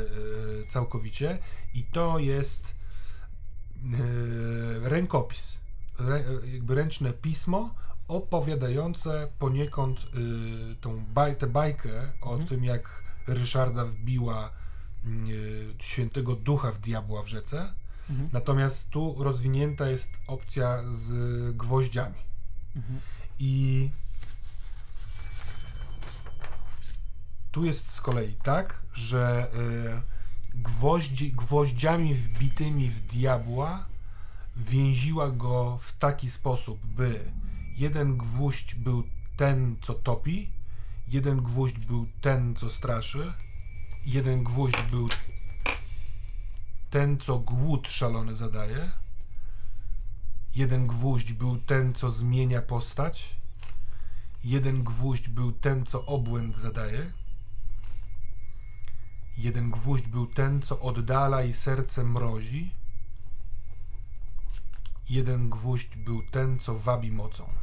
e, całkowicie i to jest e, rękopis, Rę, e, jakby ręczne pismo opowiadające poniekąd e, tą baj, tę bajkę o Mhm. tym, jak Ryszarda wbiła mm, e, świętego ducha w diabła w rzece. Mhm. Natomiast tu rozwinięta jest opcja z gwoździami. Mhm. I tu jest z kolei tak, że y, gwoździ, gwoździami wbitymi w diabła więziła go w taki sposób, by jeden gwóźdź był ten, co topi, jeden gwóźdź był ten, co straszy, jeden gwóźdź był ten, co głód szalony zadaje, jeden gwóźdź był ten, co zmienia postać, jeden gwóźdź był ten, co obłęd zadaje, jeden gwóźdź był ten, co oddala i serce mrozi, jeden gwóźdź był ten, co wabi mocą.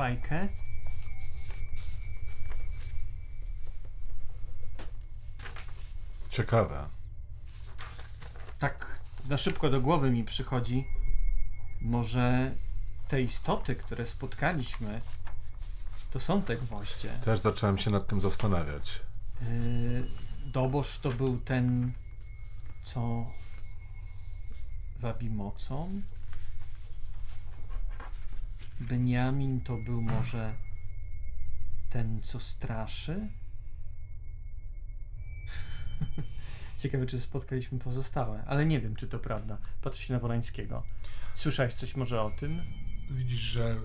Bajkę. Ciekawe. Tak na szybko do głowy mi przychodzi, może te istoty, które spotkaliśmy, to są te gwoździe. Też zacząłem się nad tym zastanawiać. Yy, Dobosz to był ten, co wabi mocą. Beniamin to był może ten, co straszy. Ciekawe, czy spotkaliśmy pozostałe, ale nie wiem, czy to prawda. Patrzę się na Wolańskiego. Słyszałeś coś może o tym? Widzisz, że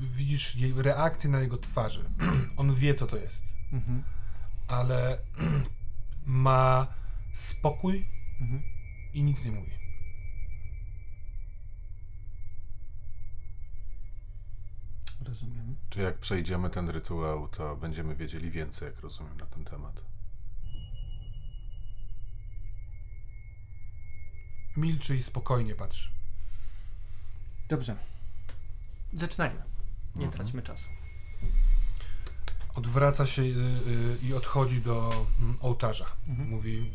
widzisz jej reakcję na jego twarzy. On wie, co to jest, Mhm. ale ma spokój Mhm. i nic nie mówi. Rozumiem. Czy jak przejdziemy ten rytuał, to będziemy wiedzieli więcej, jak rozumiem, na ten temat. milczy i spokojnie patrzy. Dobrze. Zaczynajmy. Nie Mhm. traćmy czasu. Odwraca się y, y, i odchodzi do mm, ołtarza. Mhm. Mówi,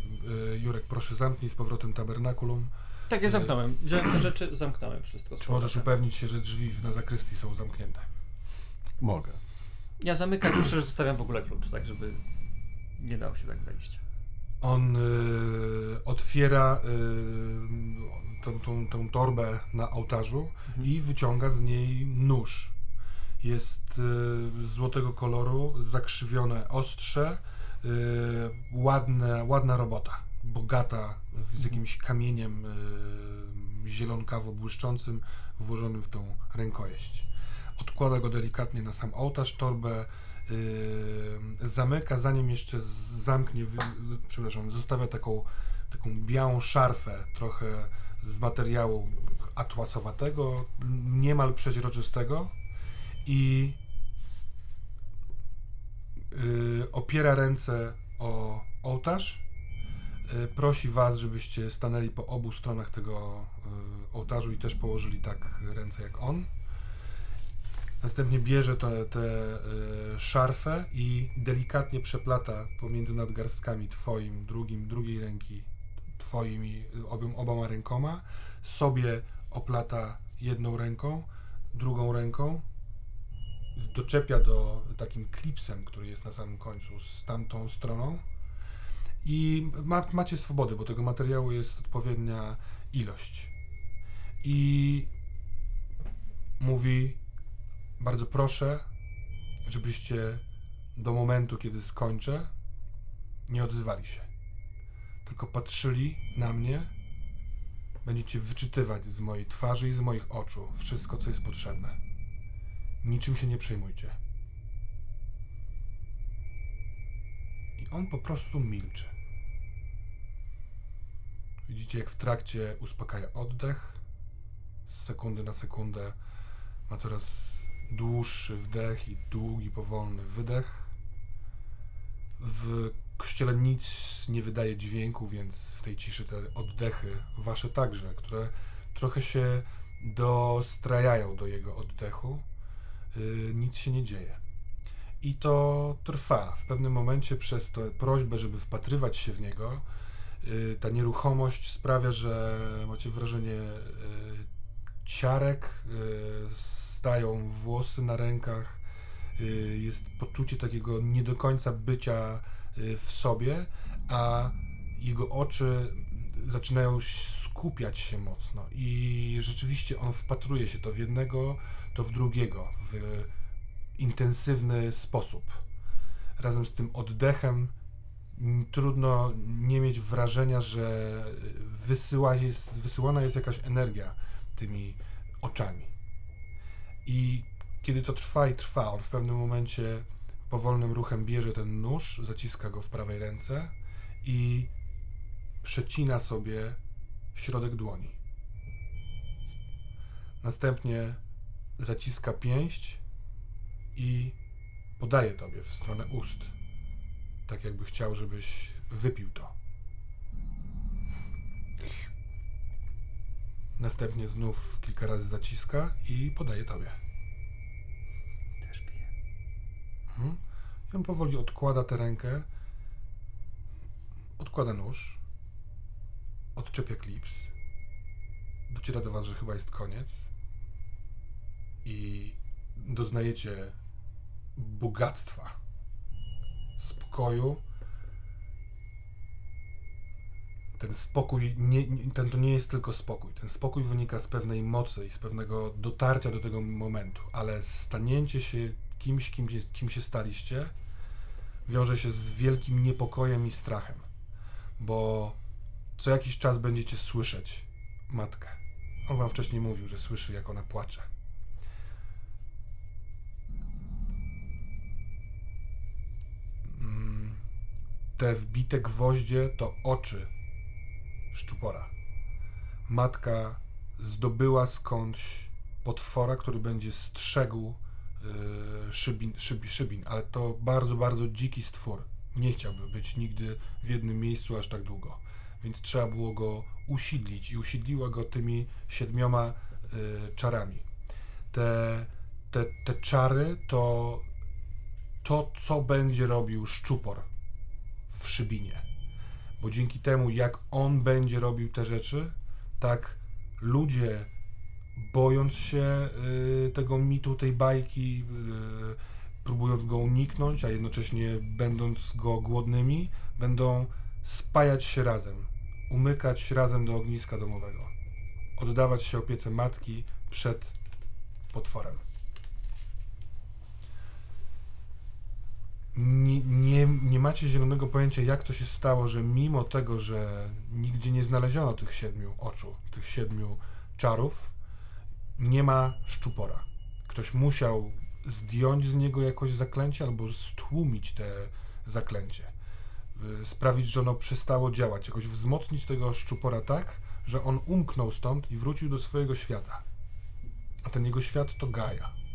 y, Jurek, proszę zamknij z powrotem tabernakulum. Tak, ja zamknąłem. Wziąłem te rzeczy, zamknąłem wszystko. Czy możesz upewnić się, że drzwi na zakrystii są zamknięte? Mogę. Ja zamykam i że zostawiam w ogóle klucz, tak żeby nie dało się tak wejść. On y, otwiera y, tą, tą, tą torbę na ołtarzu i wyciąga z niej nóż. Jest y, złotego koloru, zakrzywione ostrze, y, ładne, ładna robota, bogata, z jakimś kamieniem y, zielonkawo błyszczącym włożonym w tą rękojeść. Odkłada go delikatnie na sam ołtarz, torbę yy, zamyka, zanim jeszcze zamknie, wy, przepraszam, zostawia taką, taką białą szarfę, trochę z materiału atłasowatego, niemal przeźroczystego i yy, opiera ręce o ołtarz. Yy, prosi Was, żebyście stanęli po obu stronach tego yy, ołtarzu i też położyli tak ręce jak on. Następnie bierze tę y, szarfę i delikatnie przeplata pomiędzy nadgarstkami twoim, drugim, drugiej ręki, twoimi y, obiom, oboma rękoma. Sobie oplata jedną ręką, drugą ręką. Doczepia do takim klipsem, który jest na samym końcu, z tamtą stroną. I ma, macie swobodę, bo tego materiału jest odpowiednia ilość. I mówi: bardzo proszę, żebyście do momentu, kiedy skończę, nie odzywali się. Tylko patrzyli na mnie. Będziecie wyczytywać z mojej twarzy i z moich oczu wszystko, co jest potrzebne. Niczym się nie przejmujcie. I on po prostu milczy. Widzicie, jak w trakcie uspokaja oddech. Z sekundy na sekundę ma coraz dłuższy wdech i długi, powolny wydech. W kościele nic nie wydaje dźwięku, więc w tej ciszy te oddechy, wasze także, które trochę się dostrajają do jego oddechu, yy, nic się nie dzieje. I to trwa. W pewnym momencie przez tę prośbę, żeby wpatrywać się w niego, yy, ta nieruchomość sprawia, że macie wrażenie yy, ciarek, y, włosy na rękach, y, jest poczucie takiego nie do końca bycia y, w sobie, a jego oczy zaczynają skupiać się mocno i rzeczywiście on wpatruje się to w jednego, to w drugiego w intensywny sposób. Razem z tym oddechem trudno nie mieć wrażenia, że wysyła jest, wysyłana jest jakaś energia tymi oczami. I kiedy to trwa i trwa, on w pewnym momencie powolnym ruchem bierze ten nóż, zaciska go w prawej ręce i przecina sobie środek dłoni. Następnie zaciska pięść i podaje tobie w stronę ust. Tak jakby chciał, żebyś wypił to. Następnie znów kilka razy zaciska i podaje tobie. Też piję. Mhm. I on powoli odkłada tę rękę, odkłada nóż, odczepia klips, dociera do was, że chyba jest koniec i doznajecie bogactwa, spokoju. Ten spokój, nie, ten to nie jest tylko spokój. Ten spokój wynika z pewnej mocy i z pewnego dotarcia do tego momentu, ale stanięcie się kimś, kim, kim się staliście, wiąże się z wielkim niepokojem i strachem, bo co jakiś czas będziecie słyszeć matkę. On wam wcześniej mówił, że słyszy, jak ona płacze. Mm, Te wbite gwoździe to oczy szczupora. Matka zdobyła skądś potwora, który będzie strzegł yy, szybin, szybi, szybin, ale to bardzo, bardzo dziki stwór. Nie chciałby być nigdy w jednym miejscu aż tak długo. więc trzeba było go usidlić i usidliła go tymi siedmioma y, czarami. Te, te, te czary to to, co będzie robił szczupor w Szybinie. Bo dzięki temu, jak on będzie robił te rzeczy, tak ludzie, bojąc się y, tego mitu, tej bajki, y, próbując go uniknąć, a jednocześnie będąc go głodnymi, będą spajać się razem, umykać razem do ogniska domowego, oddawać się opiece matki przed potworem. Nie, nie, nie macie zielonego pojęcia, jak to się stało, że mimo tego, że nigdzie nie znaleziono tych siedmiu oczu, tych siedmiu czarów, nie ma szczupora. Ktoś musiał zdjąć z niego jakoś zaklęcie albo stłumić te zaklęcie. Y, Sprawić, że ono przestało działać, jakoś wzmocnić tego szczupora tak, że on umknął stąd i wrócił do swojego świata. A ten jego świat to Gaja.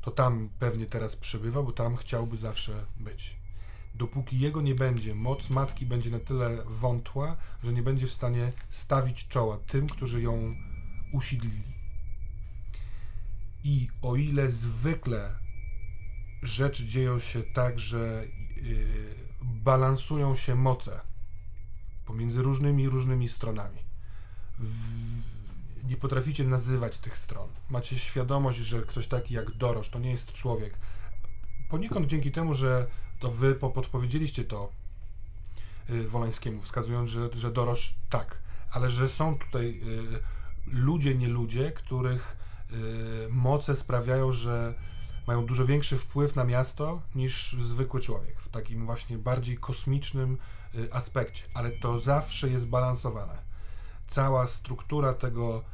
To tam pewnie teraz przebywa, bo tam chciałby zawsze być. Dopóki jego nie będzie, moc matki będzie na tyle wątła, że nie będzie w stanie stawić czoła tym, którzy ją usidlili. I o ile zwykle rzeczy dzieją się tak, że yy, balansują się moce pomiędzy różnymi różnymi stronami. W, nie potraficie nazywać tych stron. Macie świadomość, że ktoś taki jak Dorosz to nie jest człowiek. Poniekąd dzięki temu, że to wy po- podpowiedzieliście to yy, Wolańskiemu, wskazując, że, że Dorosz tak, ale że są tutaj yy, ludzie, nie ludzie, których yy, moce sprawiają, że mają dużo większy wpływ na miasto niż zwykły człowiek, w takim właśnie bardziej kosmicznym y, aspekcie, ale to zawsze jest balansowane. Cała struktura tego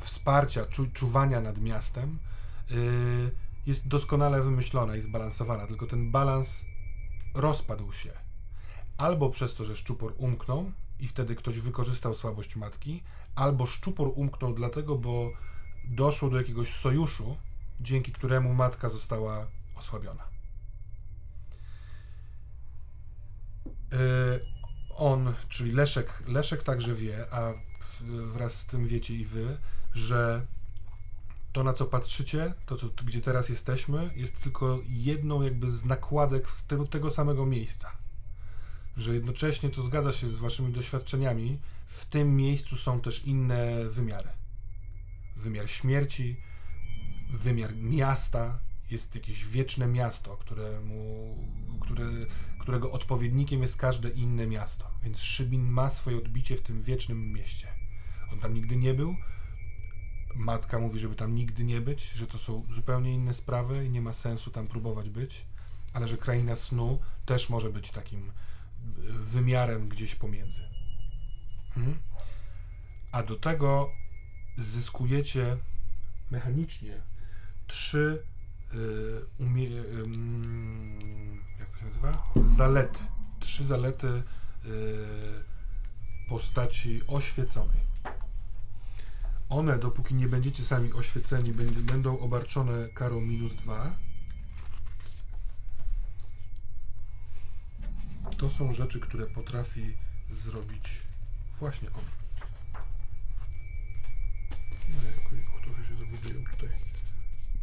wsparcia, czu, czuwania nad miastem y, jest doskonale wymyślona i zbalansowana, tylko ten balans rozpadł się. Albo przez to, że szczupor umknął i wtedy ktoś wykorzystał słabość matki, albo szczupor umknął dlatego, bo doszło do jakiegoś sojuszu, dzięki któremu matka została osłabiona. Yy, on, czyli Leszek, Leszek także wie, a wraz z tym wiecie i wy, że to, na co patrzycie, to, co, gdzie teraz jesteśmy, jest tylko jedną jakby z nakładek tego, tego samego miejsca. Że jednocześnie to zgadza się z waszymi doświadczeniami, w tym miejscu są też inne wymiary wymiar śmierci, wymiar miasta. Jest jakieś wieczne miasto, któremu, które, którego odpowiednikiem jest każde inne miasto. Więc Szybin ma swoje odbicie w tym wiecznym mieście. On tam nigdy nie był. Matka mówi, żeby tam nigdy nie być, że to są zupełnie inne sprawy i nie ma sensu tam próbować być, ale że kraina snu też może być takim y, wymiarem gdzieś pomiędzy. Hmm? A do tego zyskujecie mechanicznie trzy y, umie, ym, jak to się nazywa? Zalety. Trzy zalety postaci oświeconej. One, dopóki nie będziecie sami oświeceni, będzie, będą obarczone karą minus dwa. To są rzeczy, które potrafi zrobić właśnie on. Ojejku, jejku, trochę się zagubiłem tutaj.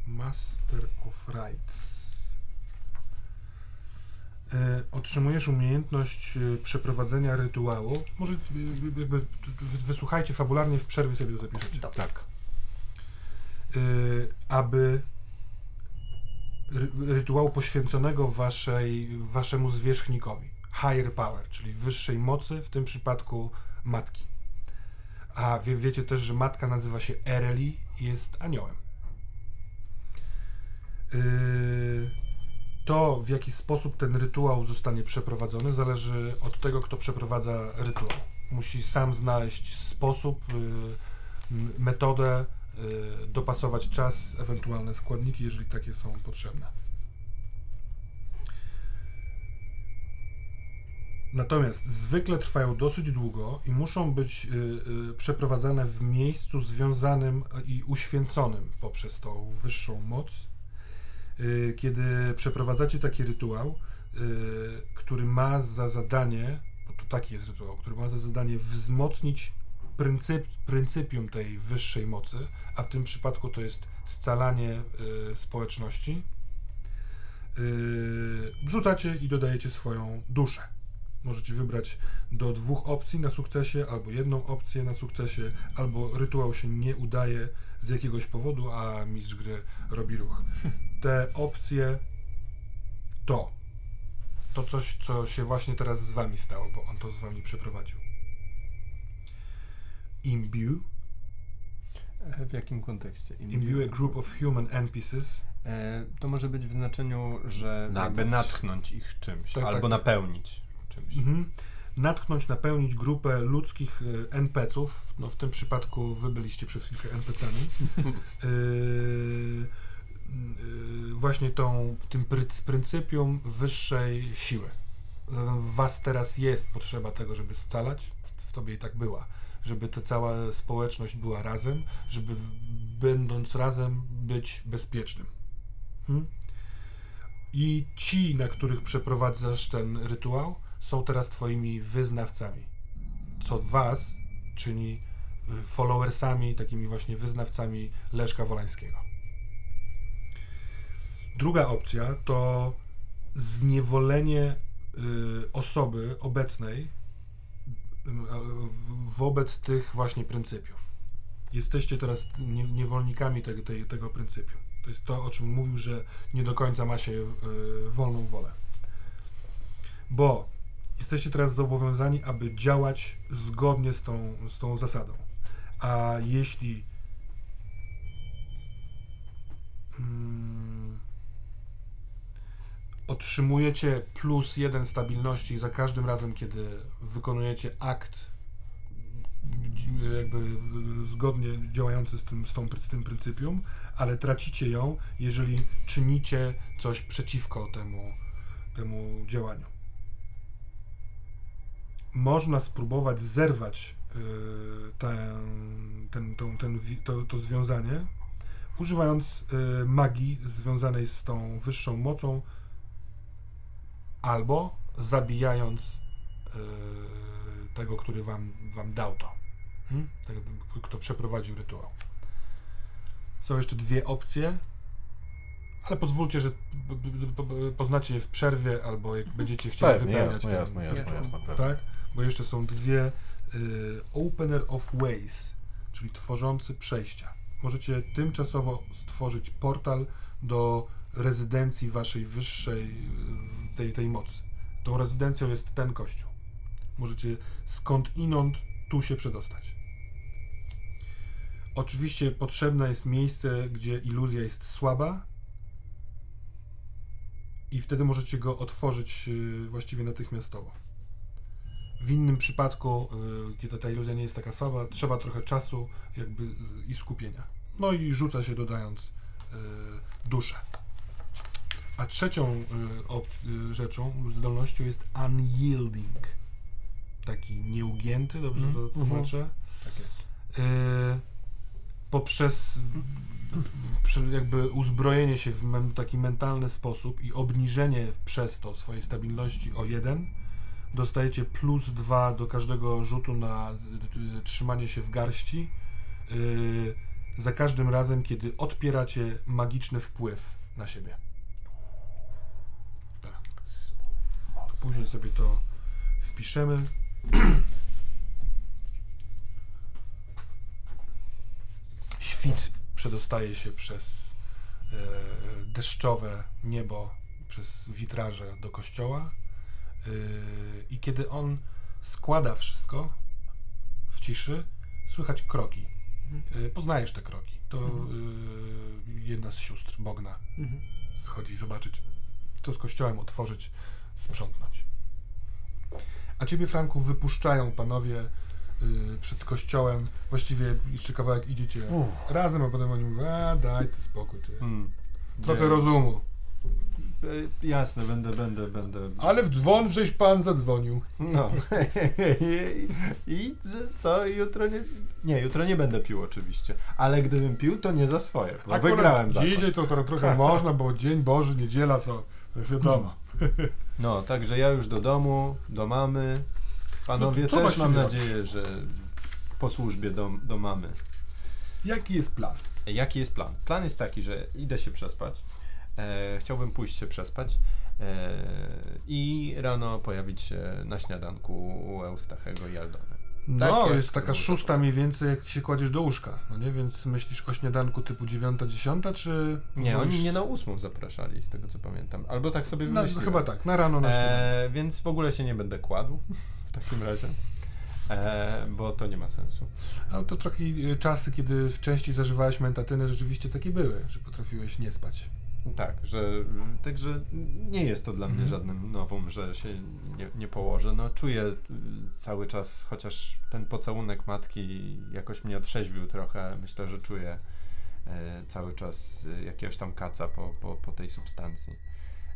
Master of Rights. E, otrzymujesz umiejętność e, przeprowadzenia rytuału. Może e, jakby, wysłuchajcie fabularnie, w przerwie sobie to zapiszecie. Dobrze. Tak. Aby ry, rytuału poświęconego waszej, waszemu zwierzchnikowi. Higher power, czyli wyższej mocy, w tym przypadku matki. A wie, wiecie też, że matka nazywa się Ereli i jest aniołem. Yy, to, w jaki sposób ten rytuał zostanie przeprowadzony, zależy od tego, kto przeprowadza rytuał. Musi sam znaleźć sposób, m- metodę, yy, dopasować czas, ewentualne składniki, jeżeli takie są potrzebne. Natomiast zwykle trwają dosyć długo i muszą być y, y, przeprowadzane w miejscu związanym i uświęconym poprzez tą wyższą moc. Y, kiedy przeprowadzacie taki rytuał, który ma za zadanie, bo to taki jest rytuał, który ma za zadanie wzmocnić pryncyp, pryncypium tej wyższej mocy, a w tym przypadku to jest scalanie y, społeczności. Y, wrzucacie i dodajecie swoją duszę. Możecie wybrać do dwóch opcji na sukcesie, albo jedną opcję na sukcesie, albo rytuał się nie udaje z jakiegoś powodu, a mistrz gry robi ruch. Te opcje to to coś, co się właśnie teraz z wami stało, bo on to z wami przeprowadził. Imbue. E, W jakim kontekście? Imbue a group of human NPCs. E, to może być w znaczeniu, że jakby natchnąć ich czymś, Tak, albo tak. napełnić czymś. Mhm. Natchnąć, napełnić grupę ludzkich y, NPC-ów. No w tym przypadku wy byliście przez chwilkę NPC-ami. y, y, właśnie tą, tym pry- pryncypium wyższej siły. Zatem w was teraz jest potrzeba tego, żeby scalać. W tobie i tak była. Żeby ta cała społeczność była razem, żeby będąc razem być bezpiecznym. Hmm? I ci, na których przeprowadzasz ten rytuał, są teraz twoimi wyznawcami. Co was czyni y, followersami, takimi właśnie wyznawcami Leszka Wolańskiego. Druga opcja to zniewolenie y, osoby obecnej y, wobec tych właśnie pryncypiów. Jesteście teraz nie, niewolnikami tego, tego pryncypium. To jest to, o czym mówił, że nie do końca ma się y, wolną wolę. Bo jesteście teraz zobowiązani, aby działać zgodnie z tą, z tą zasadą. A jeśli otrzymujecie plus jeden stabilności za każdym razem, kiedy wykonujecie akt jakby zgodnie działający z tym, z, tą, z tym pryncypium, ale tracicie ją, jeżeli czynicie coś przeciwko temu, temu działaniu. Można spróbować zerwać y, ten, ten, ten, wi- to, to związanie, używając y, magii związanej z tą wyższą mocą, albo zabijając y, tego, który wam, wam dał to. Hmm? Tego, kto przeprowadził rytuał. Są jeszcze dwie opcje, ale pozwólcie, że poznacie je w przerwie, albo jak będziecie chcieli Pewnie, wypełniać jasne, ten- jasne, jasne, jasne. jasne, tak? Bo jeszcze są dwie y, Opener of Ways, czyli tworzący przejścia. Możecie tymczasowo stworzyć portal do rezydencji waszej wyższej, tej, tej mocy. Tą rezydencją jest ten kościół. Możecie skąd inąd tu się przedostać. Oczywiście potrzebne jest miejsce, gdzie iluzja jest słaba i wtedy możecie go otworzyć y, właściwie natychmiastowo. W innym przypadku, y, kiedy ta iluzja nie jest taka słaba, trzeba trochę czasu jakby i skupienia. No i rzuca się dodając y, duszę. A trzecią y, op- y, rzeczą, zdolnością jest unyielding. Taki nieugięty, dobrze to Mhm. tłumaczę? Tak jest. Y, poprzez jakby uzbrojenie się w men, taki mentalny sposób i obniżenie przez to swojej stabilności o jeden, dostajecie plus dwa do każdego rzutu na y, y, trzymanie się w garści. y, za każdym razem, kiedy odpieracie magiczny wpływ na siebie. Tak. Później sobie to wpiszemy. Świt przedostaje się przez e, deszczowe niebo, przez witraże do kościoła. E, I kiedy on składa wszystko w ciszy, słychać kroki. E, poznajesz te kroki. To e, jedna z sióstr Bogna Mhm. schodzi zobaczyć, co z kościołem otworzyć, sprzątnąć. A ciebie, Franku, wypuszczają panowie y, przed kościołem. Właściwie jeszcze kawałek idziecie razem, a potem oni mówią, a daj ty spokój, ty. Hmm. trochę Nie. rozumu. E, Jasne, będę, będę, będę. Ale w dzwon żeś pan zadzwonił. No. I, co? Jutro nie. Nie, jutro nie będę pił oczywiście. Ale gdybym pił, to nie za swoje. Bo Akurat wygrałem za Dzisiaj to, to trochę można, bo Dzień Boży, niedziela to wiadomo. No, także ja już do domu, do mamy. Panowie No też mam nadzieję, że po służbie do, do mamy. Jaki jest plan? Jaki jest plan? Plan jest taki, że idę się przespać. E, chciałbym pójść się przespać e, i rano pojawić się na śniadanku u Eustachego i Aldony. No, jak jest taka szósta mniej więcej, jak się kładziesz do łóżka. No nie, więc myślisz o śniadanku typu dziewiąta, dziesiąta, czy... Nie, wolisz- oni mnie na ósmą zapraszali, z tego co pamiętam. Albo tak sobie No, wymyśliłem. chyba tak, na rano na śniadanie. E, więc w ogóle się nie będę kładł w takim razie, e, bo to nie ma sensu. Ale to trochę e, czasy, kiedy w części zażywałeś mentatyny, rzeczywiście takie były, że potrafiłeś nie spać. Tak, że także nie jest to dla mnie Mhm. żadnym nowum, że się nie, nie położę. No czuję y, cały czas, chociaż ten pocałunek matki jakoś mnie otrzeźwił trochę, ale myślę, że czuję e, cały czas y, jakiegoś tam kaca po, po, po tej substancji.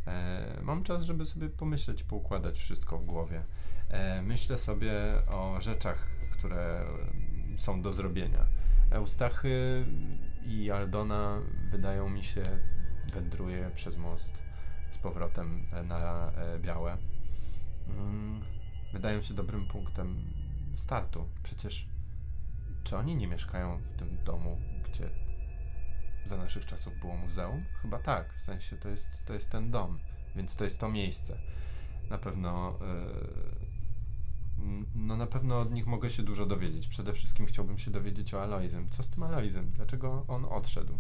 E, mam czas, żeby sobie pomyśleć, poukładać wszystko w głowie. E, myślę sobie o rzeczach, które mm, są do zrobienia. Eustachy i Aldona wydają mi się wędruje przez most z powrotem e, na e, białe. Mm, Wydają się dobrym punktem startu. Przecież czy oni nie mieszkają w tym domu, gdzie za naszych czasów było muzeum? Chyba tak, w sensie to jest, to jest ten dom, więc to jest to miejsce. Na pewno e, no na pewno od nich mogę się dużo dowiedzieć. Przede wszystkim chciałbym się dowiedzieć o Aloizem. Co z tym Aloizem? Dlaczego on odszedł?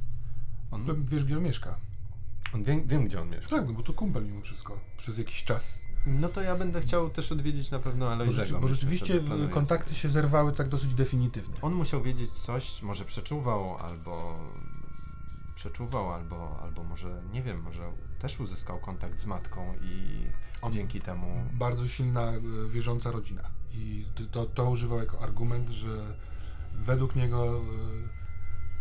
On, Wiesz, gdzie on mieszka? On wie, wiem, gdzie on mieszka. Tak, no bo to kumpel mimo wszystko, przez jakiś czas. No to ja będę chciał też odwiedzić na pewno Bo, rzeczy, bo myślę rzeczywiście e, kontakty się zerwały tak dosyć definitywnie. On musiał wiedzieć coś, może przeczuwał, albo przeczuwał, albo, albo może, nie wiem, może też uzyskał kontakt z matką i On- dzięki temu... Bardzo silna, e, wierząca rodzina. I to- to, to używał jako argument, że według niego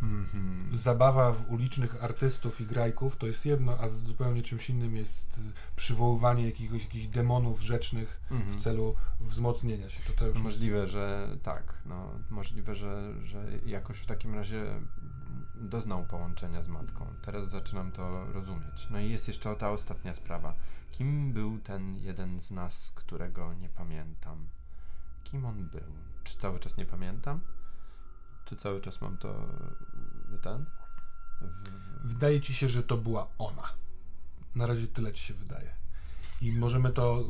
Mhm. zabawa w ulicznych artystów i grajków to jest jedno, a zupełnie czymś innym jest y, przywoływanie jakiegoś, jakichś demonów rzecznych Mhm. w celu wzmocnienia się. To, to już Możliwe, że tak. No, możliwe, że, że jakoś w takim razie doznał połączenia z matką. Teraz zaczynam to rozumieć. No i jest jeszcze ta ostatnia sprawa. Kim był ten jeden z nas, którego nie pamiętam? Kim on był? Czy cały czas nie pamiętam? Czy cały czas mam to y, ten? W, Wydaje ci się, że to była ona. Na razie tyle ci się wydaje. I możemy to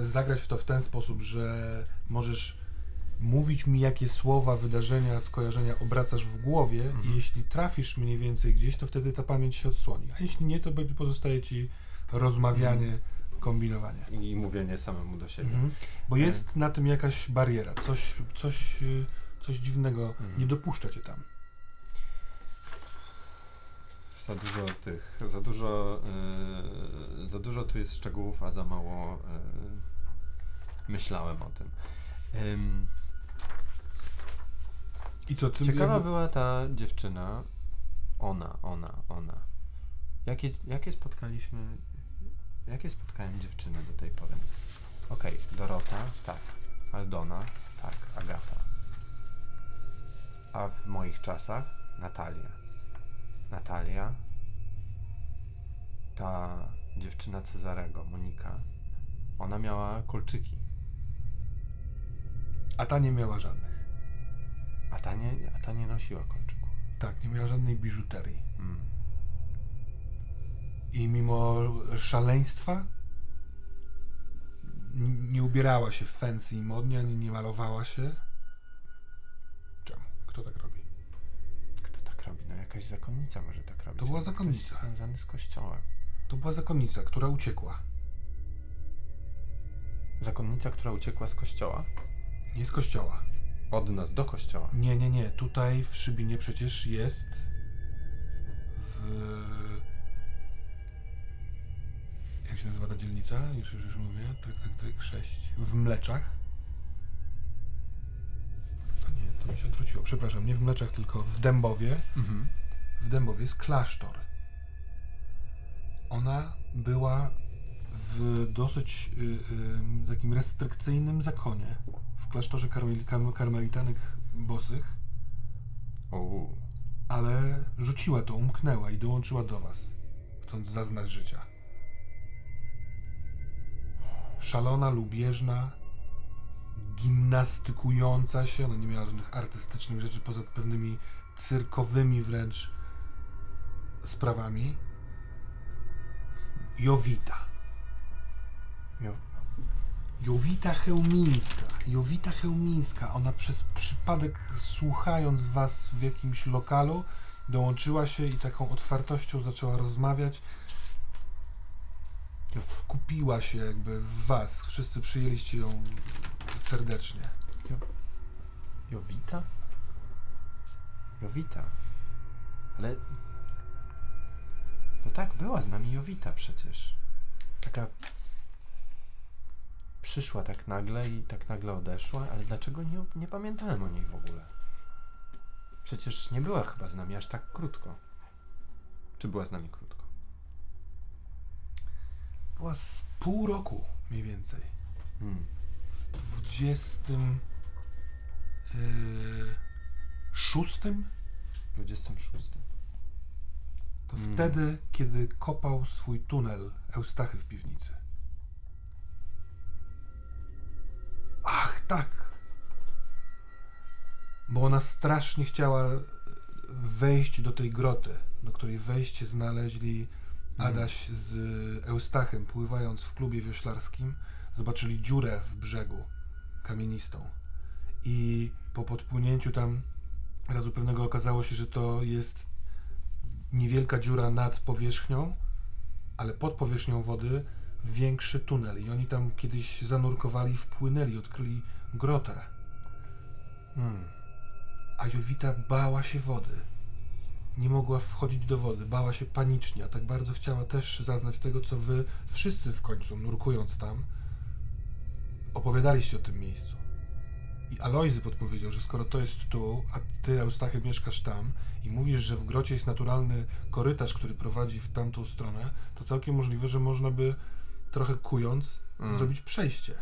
y, zagrać w to w ten sposób, że możesz mówić mi, jakie słowa, wydarzenia, skojarzenia obracasz w głowie Mhm. i jeśli trafisz mniej więcej gdzieś, to wtedy ta pamięć się odsłoni. A jeśli nie, to pozostaje ci rozmawianie, kombinowanie. I mówienie samemu do siebie. Mhm. Bo jest na tym jakaś bariera, coś, coś, y, coś dziwnego, Mhm. nie dopuszcza cię tam. Za dużo tych, za dużo, yy, za dużo tu jest szczegółów, a za mało yy, myślałem o tym. Ym, I co, ty ciekawa jakby- była ta dziewczyna, ona, ona, ona. Jakie, jakie spotkaliśmy, jakie spotkałem dziewczyny do tej pory? Okej, Dorota, tak. Aldona, tak. Agata. A w moich czasach Natalia. Natalia, ta dziewczyna Cezarego, Monika, ona miała kolczyki, A ta nie miała żadnych. a ta nie, a ta nie nosiła kolczyków. Tak, nie miała żadnej biżuterii. Mm. I mimo szaleństwa nie ubierała się fancy i modnie, ani nie malowała się. Kto tak robi? Kto tak robi? No jakaś zakonnica może tak robić. To była zakonnica. Ktoś związany z kościołem. To była zakonnica, która uciekła. Zakonnica, która uciekła z kościoła? Nie z kościoła. Od nas do kościoła. Nie, nie, nie. Tutaj w Szybinie przecież jest w... Jak się nazywa ta dzielnica? Już, już, już mówię. Tryk, tryk, tryk, 6. W Mleczach. Mi się odwróciło. Przepraszam, nie w Mleczach, tylko w Dębowie. Mhm. W Dębowie jest klasztor. Ona była w dosyć y, y, takim restrykcyjnym zakonie. W klasztorze karmel, karm, karmelitanek bosych, O, ale rzuciła to, umknęła i dołączyła do was, chcąc zaznać życia. szalona, lubieżna, gimnastykująca się. Ona nie miała żadnych artystycznych rzeczy poza pewnymi cyrkowymi wręcz sprawami. Jowita. Jo- Jowita Chełmińska. Jowita Chełmińska. Ona przez przypadek, słuchając was w jakimś lokalu, dołączyła się i taką otwartością zaczęła rozmawiać. Wkupiła się jakby w was. Wszyscy przyjęliście ją serdecznie. Jowita? Jowita. Ale. No tak, była z nami Jowita przecież. Taka. Przyszła tak nagle i tak nagle odeszła, ale dlaczego nie, nie pamiętałem o niej w ogóle? Przecież nie była chyba z nami aż tak krótko. Czy była z nami krótko? Była z pół roku mniej więcej. Hmm. W 20. Yy, szóstym? 26. To Mm. wtedy, kiedy kopał swój tunel Eustachy w piwnicy. Ach, tak. Bo ona strasznie chciała wejść do tej groty, do której wejście znaleźli Adaś z Eustachem, pływając w klubie wioślarskim, zobaczyli dziurę w brzegu kamienistą. I po podpłynięciu tam razu pewnego okazało się, że to jest niewielka dziura nad powierzchnią, ale pod powierzchnią wody większy tunel. I oni tam kiedyś zanurkowali, wpłynęli, odkryli grotę. Hmm. A Jowita bała się wody. Nie mogła wchodzić do wody, bała się panicznie, a tak bardzo chciała też zaznać tego, co wy wszyscy w końcu, nurkując tam, opowiadaliście o tym miejscu. I Alojzy podpowiedział, że skoro to jest tu, a ty, Eustachy, mieszkasz tam i mówisz, że w grocie jest naturalny korytarz, który prowadzi w tamtą stronę, to całkiem możliwe, że można by trochę kując Mm. zrobić przejście.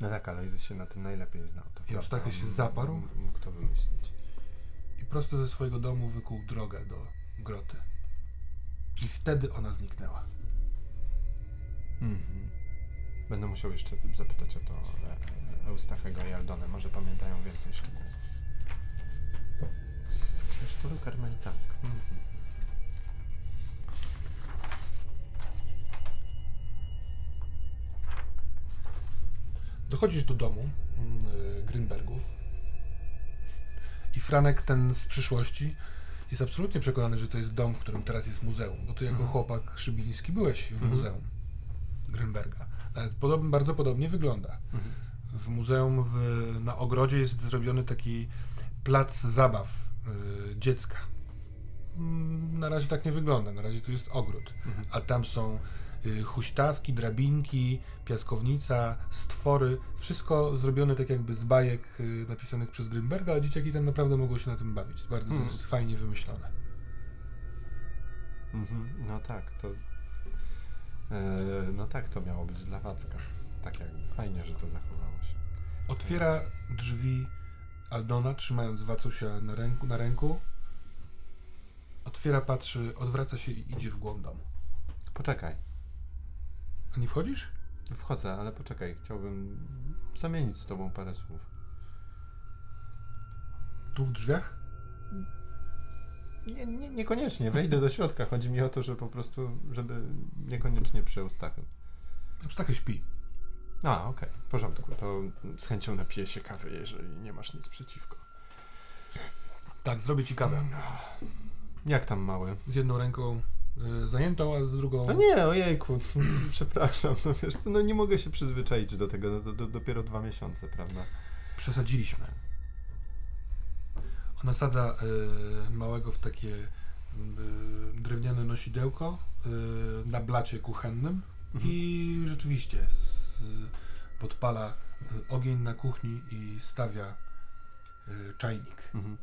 No tak, ale Izy się na tym najlepiej znał. Prawda. Eustachy się zaparł? Mógł to wymyślić. i prosto ze swojego domu wykuł drogę do groty. I wtedy ona zniknęła. Mhm. Będę musiał jeszcze zapytać o to e, Eustachego i Aldonę. Może pamiętają więcej szczegółów. Z klasztoru karmelitanek. Mhm. Dochodzisz do domu mm, y, Grünbergów i Franek ten z przyszłości jest absolutnie przekonany, że to jest dom, w którym teraz jest muzeum, bo ty jako Mhm. chłopak szybiliński byłeś w Mhm. muzeum Grünberga. Nawet podob, bardzo podobnie wygląda. Mhm. W muzeum w, na ogrodzie jest zrobiony taki plac zabaw y, dziecka. Mm, Na razie tak nie wygląda, na razie tu jest ogród, Mhm. a tam są y, huśtawki, drabinki, piaskownica, stwory, wszystko zrobione tak jakby z bajek y, napisanych przez Grimberga, ale dzieciaki tam naprawdę mogły się na tym bawić. Bardzo to Mhm. jest fajnie wymyślone. Mhm. No tak, to. E, no tak, to miało być dla Wacka. Tak jakby. Fajnie, że to zachowało się. Otwiera drzwi Aldona, trzymając Wacusia na ręku, na ręku. Otwiera, patrzy, odwraca się i idzie w głąb domu. Poczekaj. A nie wchodzisz? Wchodzę, ale poczekaj. Chciałbym zamienić z tobą parę słów. Tu w drzwiach? Nie, nie, niekoniecznie. Wejdę do środka. Chodzi mi o to, że po prostu, żeby niekoniecznie przy Eustachem. Eustachy śpi. A, okej, w porządku. To z chęcią napiję się kawy, jeżeli nie masz nic przeciwko. Tak, zrobię ci kawę. Jak tam mały? Z jedną ręką y, zajętą, a z drugą... No nie, ojejku, przepraszam, no wiesz, no nie mogę się przyzwyczaić do tego, no, do, do, dopiero dwa miesiące, prawda? Przesadziliśmy. Ona sadza y, małego w takie y, drewniane nosidełko y, na blacie kuchennym i rzeczywiście s, podpala ogień na kuchni i stawia czajnik. Mhm.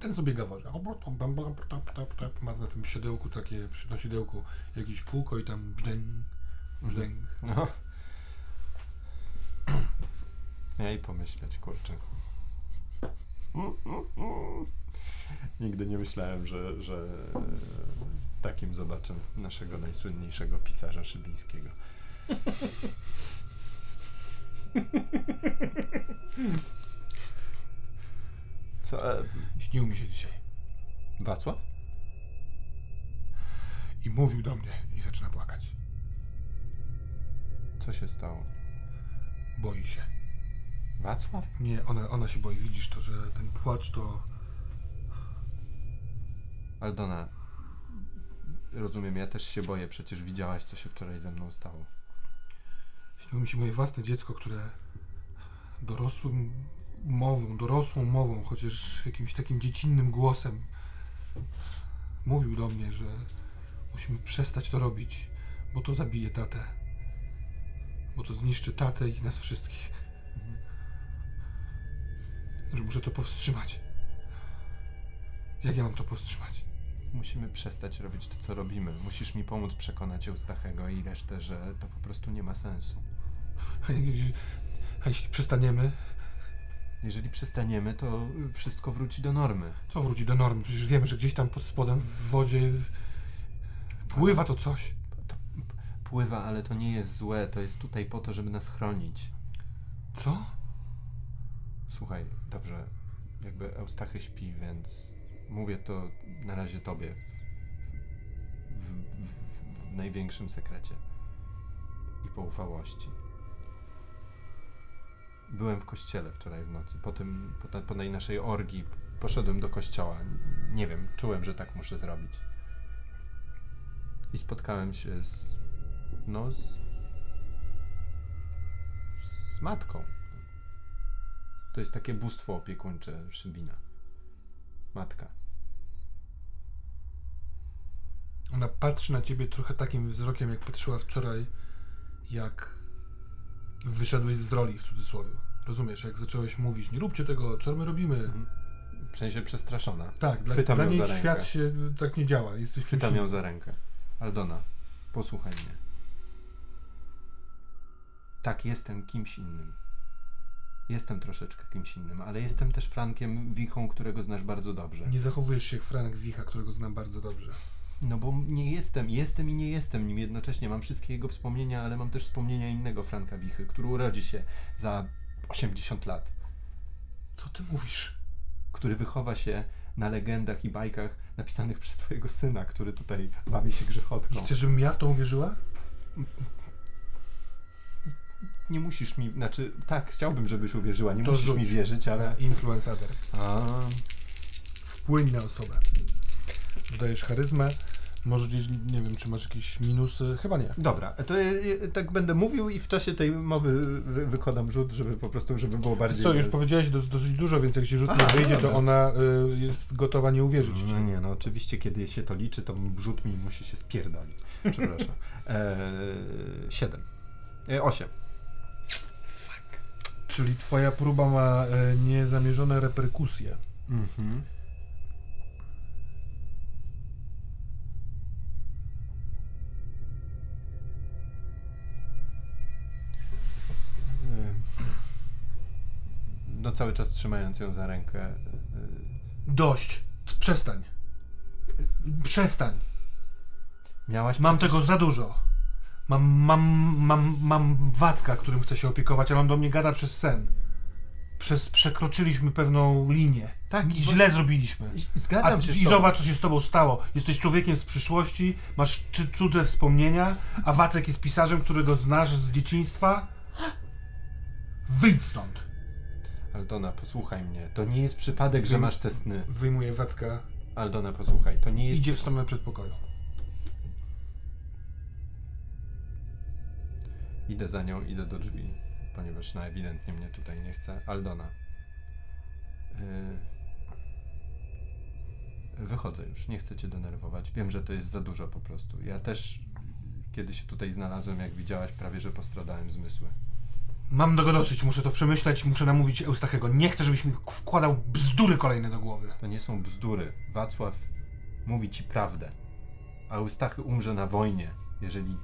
Ten sobie gaworze. Ma na tym siodełku takie, przy nosidełku jakieś kółko i tam brzdęk, brzdęk. No. Ja i pomyśleć, kurczę. Nigdy nie myślałem, że, że takim zobaczę naszego najsłynniejszego pisarza szybińskiego. Co? E, Śnił mi się dzisiaj. Wacław? I mówił do mnie i zaczyna płakać. Co się stało? Boi się. Wacław? Nie, ona, ona się boi. Widzisz to, że ten płacz to... Aldona, rozumiem, ja też się boję, przecież widziałaś, co się wczoraj ze mną stało. Śniło mi się moje własne dziecko, które dorosłym mową, dorosłą mową, chociaż jakimś takim dziecinnym głosem mówił do mnie, że musimy przestać to robić, bo to zabije tatę. Bo to zniszczy tatę i nas wszystkich. Że muszę to powstrzymać. Jak ja mam to powstrzymać? Musimy przestać robić to, co robimy. Musisz mi pomóc przekonać Eustachego i resztę, że to po prostu nie ma sensu. A jeśli- a jeśli przestaniemy, Jeżeli przestaniemy, to wszystko wróci do normy. co wróci do normy? Przecież wiemy, że gdzieś tam pod spodem w wodzie pływa to coś. To pływa, ale to nie jest złe. To jest tutaj po to, żeby nas chronić. Co? Słuchaj, dobrze, jakby Eustachy śpi, więc mówię to na razie tobie. W, w, w największym sekrecie. I poufałości. Byłem w kościele wczoraj w nocy. Po tym, po, ta, po tej naszej orgii poszedłem do kościoła. Nie wiem, czułem, że tak muszę zrobić. I spotkałem się z. No, z. z matką. To jest takie bóstwo opiekuńcze Szybina. Matka. Ona patrzy na ciebie trochę takim wzrokiem, jak patrzyła wczoraj, jak wyszedłeś z roli, w cudzysłowie. Rozumiesz, jak zacząłeś mówić, nie róbcie tego, co my robimy. Mhm. W sensie przestraszona. Tak, dla, Chwytam dla niej rękę. świat się tak nie działa. Jesteś Chwytam ją za rękę. Aldona, posłuchaj mnie. Tak, jestem kimś innym. Jestem troszeczkę kimś innym, ale jestem też Frankiem Wichą, którego znasz bardzo dobrze. Nie zachowujesz się jak Franek Wicha, którego znam bardzo dobrze. No bo nie jestem, jestem i nie jestem nim jednocześnie. Mam wszystkie jego wspomnienia, ale mam też wspomnienia innego Franka Wichy, który urodzi się za 80 lat. Co ty mówisz? który wychowa się na legendach i bajkach napisanych przez twojego syna, który tutaj bawi się I grzechotką. chcesz, żebym ja w to uwierzyła? Nie musisz mi, znaczy, tak, chciałbym, żebyś uwierzyła, nie To musisz rzuć. mi wierzyć, ale... Influencer. A, Wpłyń na osobę. Dodajesz charyzmę. Może gdzieś, nie wiem, czy masz jakieś minusy. Chyba nie. dobra, to ja, ja, tak będę mówił i w czasie tej mowy wy, wykładam rzut, żeby po prostu, żeby było bardziej... Co, już powiedziałeś do, dosyć dużo, więc jak ci rzut nie Aha, wyjdzie, to dobra. ona y, jest gotowa nie uwierzyć. No nie, no oczywiście, kiedy się to liczy, to rzut mi musi się spierdolić. Przepraszam. Eee, siedem. E, osiem. Czyli twoja próba ma e, niezamierzone reperkusje. Mhm. Em, No cały czas trzymając ją za rękę. e, Dość. Przestań. Przestań. Miałaś Mam przecież- tego za dużo. Mam, mam, mam, mam Wacka, którym chcę się opiekować, ale on do mnie gada przez sen. Przez, przekroczyliśmy pewną linię. Tak, I bo- źle zrobiliśmy. Zgadzam A, się I zobacz, co się z tobą stało. Jesteś człowiekiem z przyszłości, masz cudze wspomnienia, a Wacek jest pisarzem, którego znasz z dzieciństwa. Wyjdź stąd. Aldona, posłuchaj mnie. To nie jest przypadek, że masz te sny. Wyjmuje Wacka, Aldona, posłuchaj. To nie jest idzie w stronę przedpokoju. Idę za nią, idę do drzwi, ponieważ no ewidentnie mnie tutaj nie chce. Aldona. Yy... Wychodzę już, nie chcę cię denerwować. Wiem, że to jest za dużo po prostu. Ja też, kiedy się tutaj znalazłem, jak widziałaś, prawie że postradałem zmysły. Mam tego dosyć, muszę to przemyśleć, muszę namówić Eustachego. Nie chcę, żebyś mi wkładał bzdury kolejne do głowy. To nie są bzdury. Wacław mówi ci prawdę. A Eustachy umrze na wojnie, jeżeli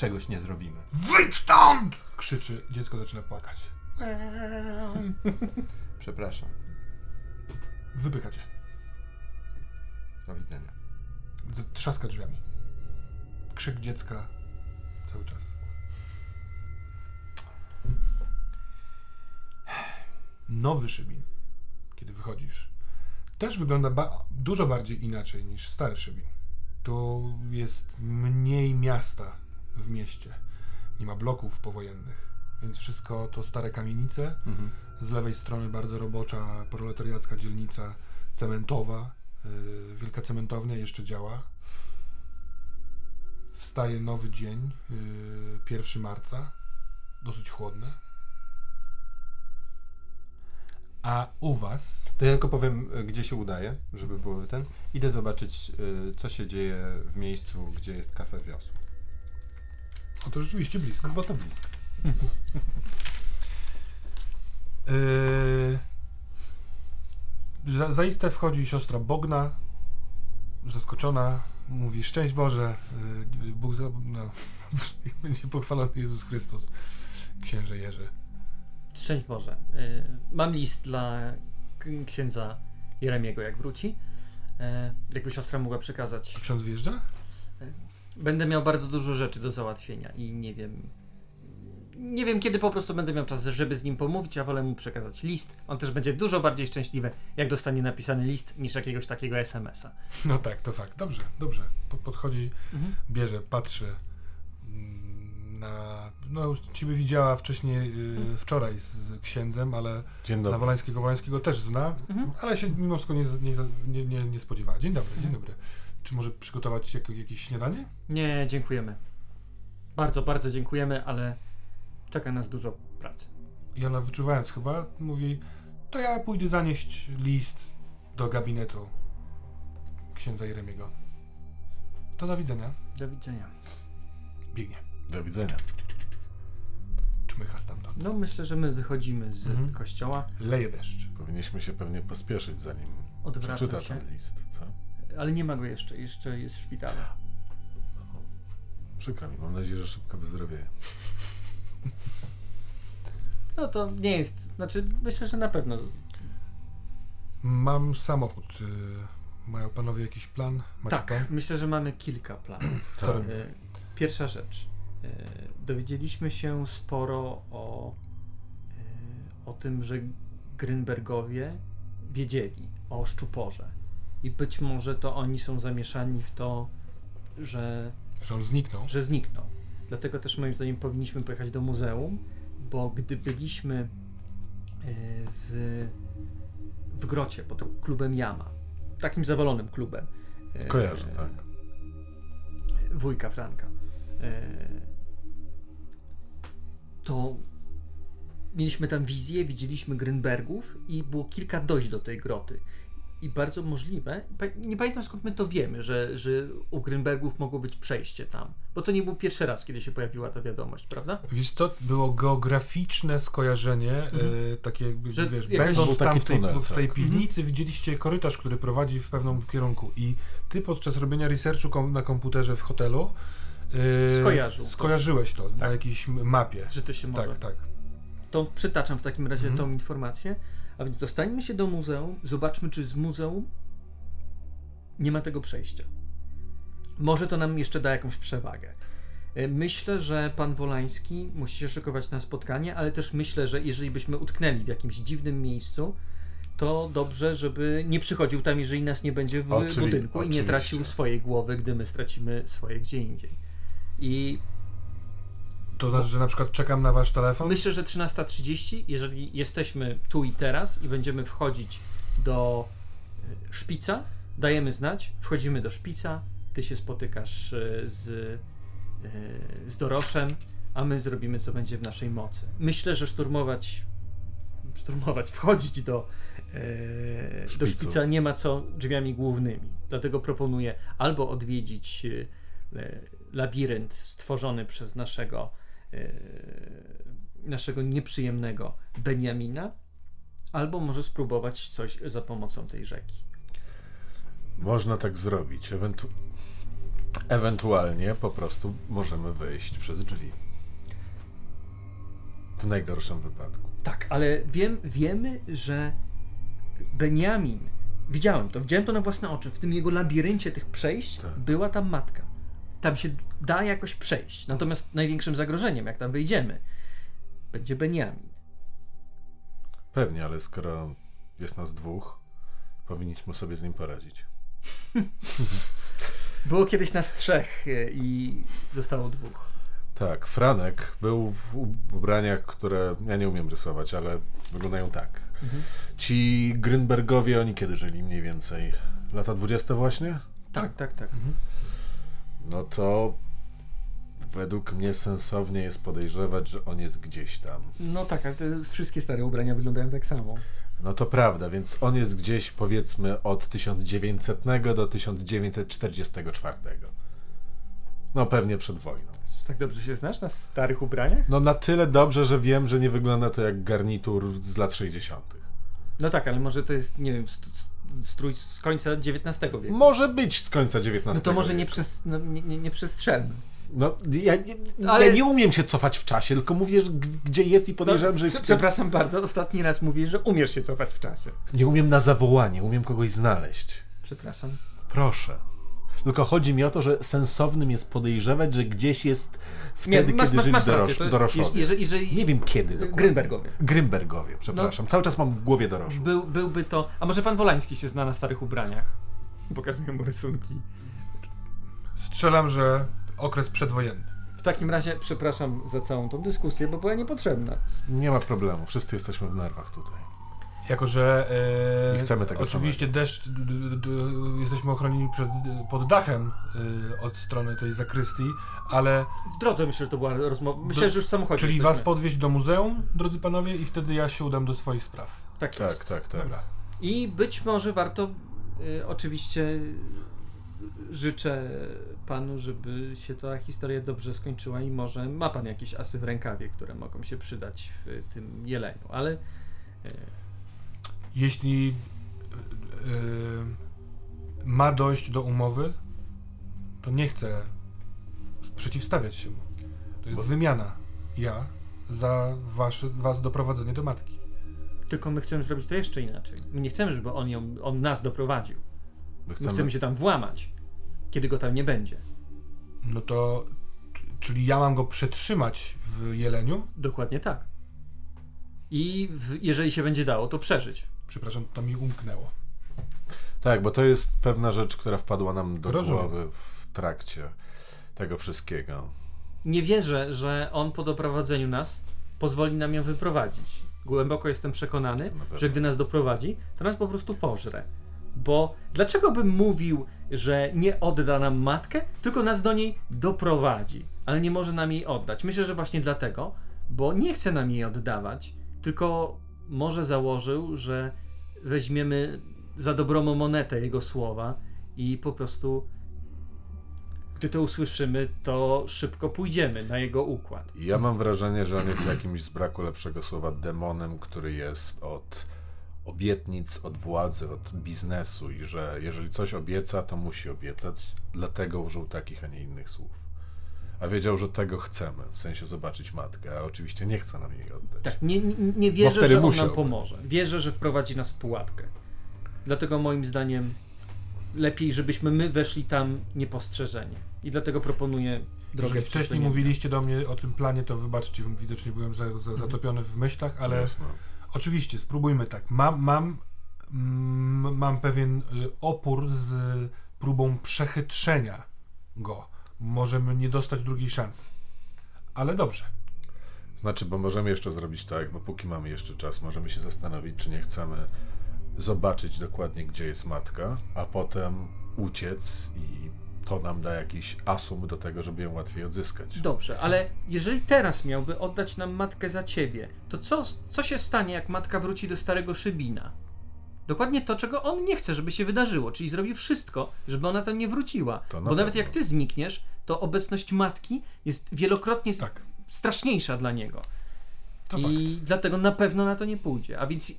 czegoś nie zrobimy. Wyjdź stąd! Krzyczy, dziecko zaczyna płakać. Przepraszam. Wypycha cię. Do widzenia. Trzaska drzwiami. Krzyk dziecka cały czas. Nowy Szybin, kiedy wychodzisz, też wygląda ba dużo bardziej inaczej niż stary Szybin. Tu jest mniej miasta w mieście. Nie ma bloków powojennych, więc wszystko to stare kamienice. Mhm. Z lewej strony bardzo robocza, proletariacka dzielnica cementowa. Yy, wielka cementownia jeszcze działa. Wstaje nowy dzień, yy, 1 marca. Dosyć chłodne. A u was To ja tylko powiem, y, gdzie się udaje, żeby było ten. Idę zobaczyć, y, co się dzieje w miejscu, gdzie jest kafe wiosło. O, to rzeczywiście blisko. No bo to blisko. Yy, za, zaiste wchodzi siostra Bogna, zaskoczona, mówi szczęść Boże, yy, Bóg za... No, będzie pochwalony Jezus Chrystus, księże Jerzy. Szczęść Boże. Y, Mam list dla księdza Jeremiego, jak wróci. E, Jakby siostra mogła przekazać. Ksiądz wjeżdża? Będę miał bardzo dużo rzeczy do załatwienia i nie wiem. Nie wiem, kiedy po prostu będę miał czas, żeby z nim pomówić, a wolę mu przekazać list. On też będzie dużo bardziej szczęśliwy, jak dostanie napisany list, niż jakiegoś takiego SMS-a. No tak, to fakt. Dobrze, dobrze. Po, podchodzi, Mhm. bierze, patrzy mm, na... No, ciebie widziała wcześniej, yy, wczoraj z księdzem, ale Dzień na. Wolańskiego Wolańskiego też zna, Mhm. ale się mimo wszystko nie, nie, nie, nie, nie spodziewała. Dzień dobry, dzień Mhm. dobry. Czy może przygotować jak, jakieś śniadanie? Nie, dziękujemy. Bardzo, bardzo dziękujemy, ale czeka nas dużo pracy. I ona wyczuwając chyba mówi, to ja pójdę zanieść list do gabinetu księdza Jeremiego. To do widzenia. Do widzenia. Biegnie. Do widzenia. Czmycha stamtąd. No, myślę, że my wychodzimy z Mhm. kościoła. Leje deszcz. Powinniśmy się pewnie pospieszyć, zanim przeczyta się. ten list, co? Ale nie ma go jeszcze, jeszcze jest w szpitalu. Przykro mi, mam nadzieję, że szybko wyzdrowieje. No to nie jest, znaczy myślę, że na pewno. Mam samochód. y, Mają panowie jakiś plan? Macie tak, plan? myślę, że mamy kilka planów. Tak. Pierwsza rzecz. E, Dowiedzieliśmy się sporo o, o tym, że Grynbergowie wiedzieli o Szczuporze. I być może to oni są zamieszani w to, że Że on zniknął. że zniknął. Dlatego też moim zdaniem powinniśmy pojechać do muzeum, bo gdy byliśmy e, w, w grocie pod klubem Jama, takim zawalonym klubem. e, Kojarzę, tak. Wujka Franka. e, To mieliśmy tam wizję, widzieliśmy Grynbergów i było kilka dojść do tej groty. I bardzo możliwe, nie pamiętam skąd my to wiemy, że, że u Grynbergów mogło być przejście tam. Bo to nie był pierwszy raz, kiedy się pojawiła ta wiadomość, prawda? Wiesz co, było geograficzne skojarzenie, Mhm. e, takie jakby, Że wiesz, będąc tam w tej, tunel, w tej tak. piwnicy widzieliście korytarz, który prowadzi w pewnym kierunku i ty podczas robienia researchu kom, na komputerze w hotelu e, Skojarzył to. skojarzyłeś to na Tak. jakiejś m- mapie. Że to się może. Tak, tak. To przytaczam w takim razie Mhm. tą informację. A więc dostańmy się do muzeum, zobaczmy, czy z muzeum nie ma tego przejścia. Może to nam jeszcze da jakąś przewagę. E, Myślę, że pan Wolański musi się szykować na spotkanie, ale też myślę, że jeżeli byśmy utknęli w jakimś dziwnym miejscu, to dobrze, żeby nie przychodził tam, jeżeli nas nie będzie w Oczywi- budynku i nie oczywiście. tracił swojej głowy, gdy my stracimy swoje gdzie indziej. I To znaczy, że na przykład czekam na wasz telefon? Myślę, że 13.30, jeżeli jesteśmy tu i teraz i będziemy wchodzić do y, szpica, dajemy znać, wchodzimy do szpica, ty się spotykasz y, z, y, z Doroszem, a my zrobimy co będzie w naszej mocy. Myślę, że szturmować, szturmować, wchodzić do, do szpica nie ma co drzwiami głównymi. Dlatego proponuję albo odwiedzić labirynt stworzony przez naszego e, naszego nieprzyjemnego Beniamina, albo może spróbować coś za pomocą tej rzeki. Można tak zrobić. Ewentu... Ewentualnie po prostu możemy wejść przez drzwi. W najgorszym wypadku. Tak, ale wiem, wiemy, że Beniamin, widziałem to, widziałem to na własne oczy, w tym jego labiryncie tych przejść Tak. była tam matka. Tam się da jakoś przejść. Natomiast największym zagrożeniem, jak tam wyjdziemy, będzie Beniamin. Pewnie, ale skoro jest nas dwóch, powinniśmy sobie z nim poradzić. Było kiedyś nas trzech e, i zostało dwóch. Tak, Franek był w ubraniach, które ja nie umiem rysować, ale wyglądają tak. Mhm. Ci Grünbergowie, oni kiedy żyli mniej więcej? Lata 20 właśnie? Tak, tak, tak. No to według mnie sensownie jest podejrzewać, że on jest gdzieś tam. No tak, ale te wszystkie stare ubrania wyglądają tak samo. No to prawda, więc on jest gdzieś powiedzmy od 1900 do 1944. No pewnie przed wojną. Tak dobrze się znasz na starych ubraniach? No na tyle dobrze, że wiem, że nie wygląda to jak garnitur z lat 60. No tak, ale może to jest, nie wiem, strój z końca XIX wieku. Może być z końca XIX No to może nie, wieku. przez, no, nie, nie, nie. No, ja, ja, Ale- ja nie umiem się cofać w czasie, tylko mówię, że gdzie jest i podejrzewam, że... No, Prze- Przepraszam bardzo, ostatni raz mówisz, że umiesz się cofać w czasie. Nie umiem na zawołanie, umiem kogoś znaleźć. Przepraszam. Proszę. Tylko chodzi mi o to, że sensownym jest podejrzewać, że gdzieś jest wtedy, masz, kiedy masz, żyli masz dorosz, doroszowie. jeżeli, jeżeli Nie wiem kiedy dokładnie. Grynbergowie. Grymbergowie, przepraszam. Cały czas mam w głowie doroszów. Był, byłby to... A może pan Wolański się zna na starych ubraniach? Pokazuję mu rysunki. Strzelam, że okres przedwojenny. W takim razie przepraszam za całą tą dyskusję, bo była niepotrzebna. Nie ma problemu, wszyscy jesteśmy w nerwach tutaj. Jako, że e, Nie chcemy tego oczywiście deszcz, d, d, d, jesteśmy ochronieni przed, pod dachem e, od strony tej zakrystii, ale W drodze myślę, że to była rozmowa. Myślę, że już w samochodzie czyli jesteśmy. was podwieźć do muzeum, drodzy panowie, i wtedy ja się udam do swoich spraw. Tak Tak, jest. tak, tak. Dobra. I być może warto, y, oczywiście y, życzę panu, żeby się ta historia dobrze skończyła i może ma pan jakieś asy w rękawie, które mogą się przydać w tym jeleniu, ale y, Jeśli e, ma dojść do umowy, to nie chcę przeciwstawiać się mu. To jest Bo- wymiana. Ja za wasze, was doprowadzenie do matki. tylko my chcemy zrobić to jeszcze inaczej. My nie chcemy, żeby on, ją, on nas doprowadził. My My chcemy, chcemy się tam włamać, kiedy go tam nie będzie. No to, czyli ja mam go przetrzymać w Jeleniu? Dokładnie tak. I w, jeżeli się będzie dało, to przeżyć. Przepraszam, to mi umknęło. Tak, bo to jest pewna rzecz, która wpadła nam do Rozumiem. głowy w trakcie tego wszystkiego. Nie wierzę, że on po doprowadzeniu nas pozwoli nam ją wyprowadzić. Głęboko jestem przekonany, że gdy nas doprowadzi, to nas po prostu pożre. Bo dlaczego bym mówił, że nie odda nam matkę, tylko nas do niej doprowadzi, ale nie może nam jej oddać? Myślę, że właśnie dlatego, bo nie chce nam jej oddawać, tylko może założył, że weźmiemy za dobrą monetę jego słowa i po prostu gdy to usłyszymy, to szybko pójdziemy na jego układ. Ja mam wrażenie, że on jest jakimś z braku lepszego słowa demonem, który jest od obietnic, od władzy, od biznesu i że jeżeli coś obieca, to musi obiecać, dlatego użył takich, a nie innych słów. A wiedział, że tego chcemy, w sensie zobaczyć matkę, a oczywiście nie chce nam jej oddać. Tak, nie, nie, nie wierzę, że on nam pomoże. Wierzę, że wprowadzi nas w pułapkę. Dlatego moim zdaniem lepiej, żebyśmy my weszli tam niepostrzeżeni. I dlatego proponuję drogę Jeżeli wcześniej mówiliście do mnie o tym planie, to wybaczcie, widocznie byłem za, za, zatopiony w myślach, ale Jasno. oczywiście, spróbujmy tak. Mam, mam, mm, mam pewien y, opór z próbą przechytrzenia go. Możemy nie dostać drugiej szansy. Ale dobrze. Znaczy, bo możemy jeszcze zrobić tak, bo póki mamy jeszcze czas, możemy się zastanowić, czy nie chcemy zobaczyć dokładnie, gdzie jest matka, a potem uciec i to nam da jakiś asum do tego, żeby ją łatwiej odzyskać. Dobrze, ale jeżeli teraz miałby oddać nam matkę za ciebie, to co, co się stanie, jak matka wróci do starego Szybina? Dokładnie to, czego on nie chce, żeby się wydarzyło, czyli zrobi wszystko, żeby ona tam nie wróciła. To Bo na nawet pewno. jak ty znikniesz, to obecność matki jest wielokrotnie Tak. straszniejsza dla niego. To I fakt. dlatego na pewno na to nie pójdzie. A więc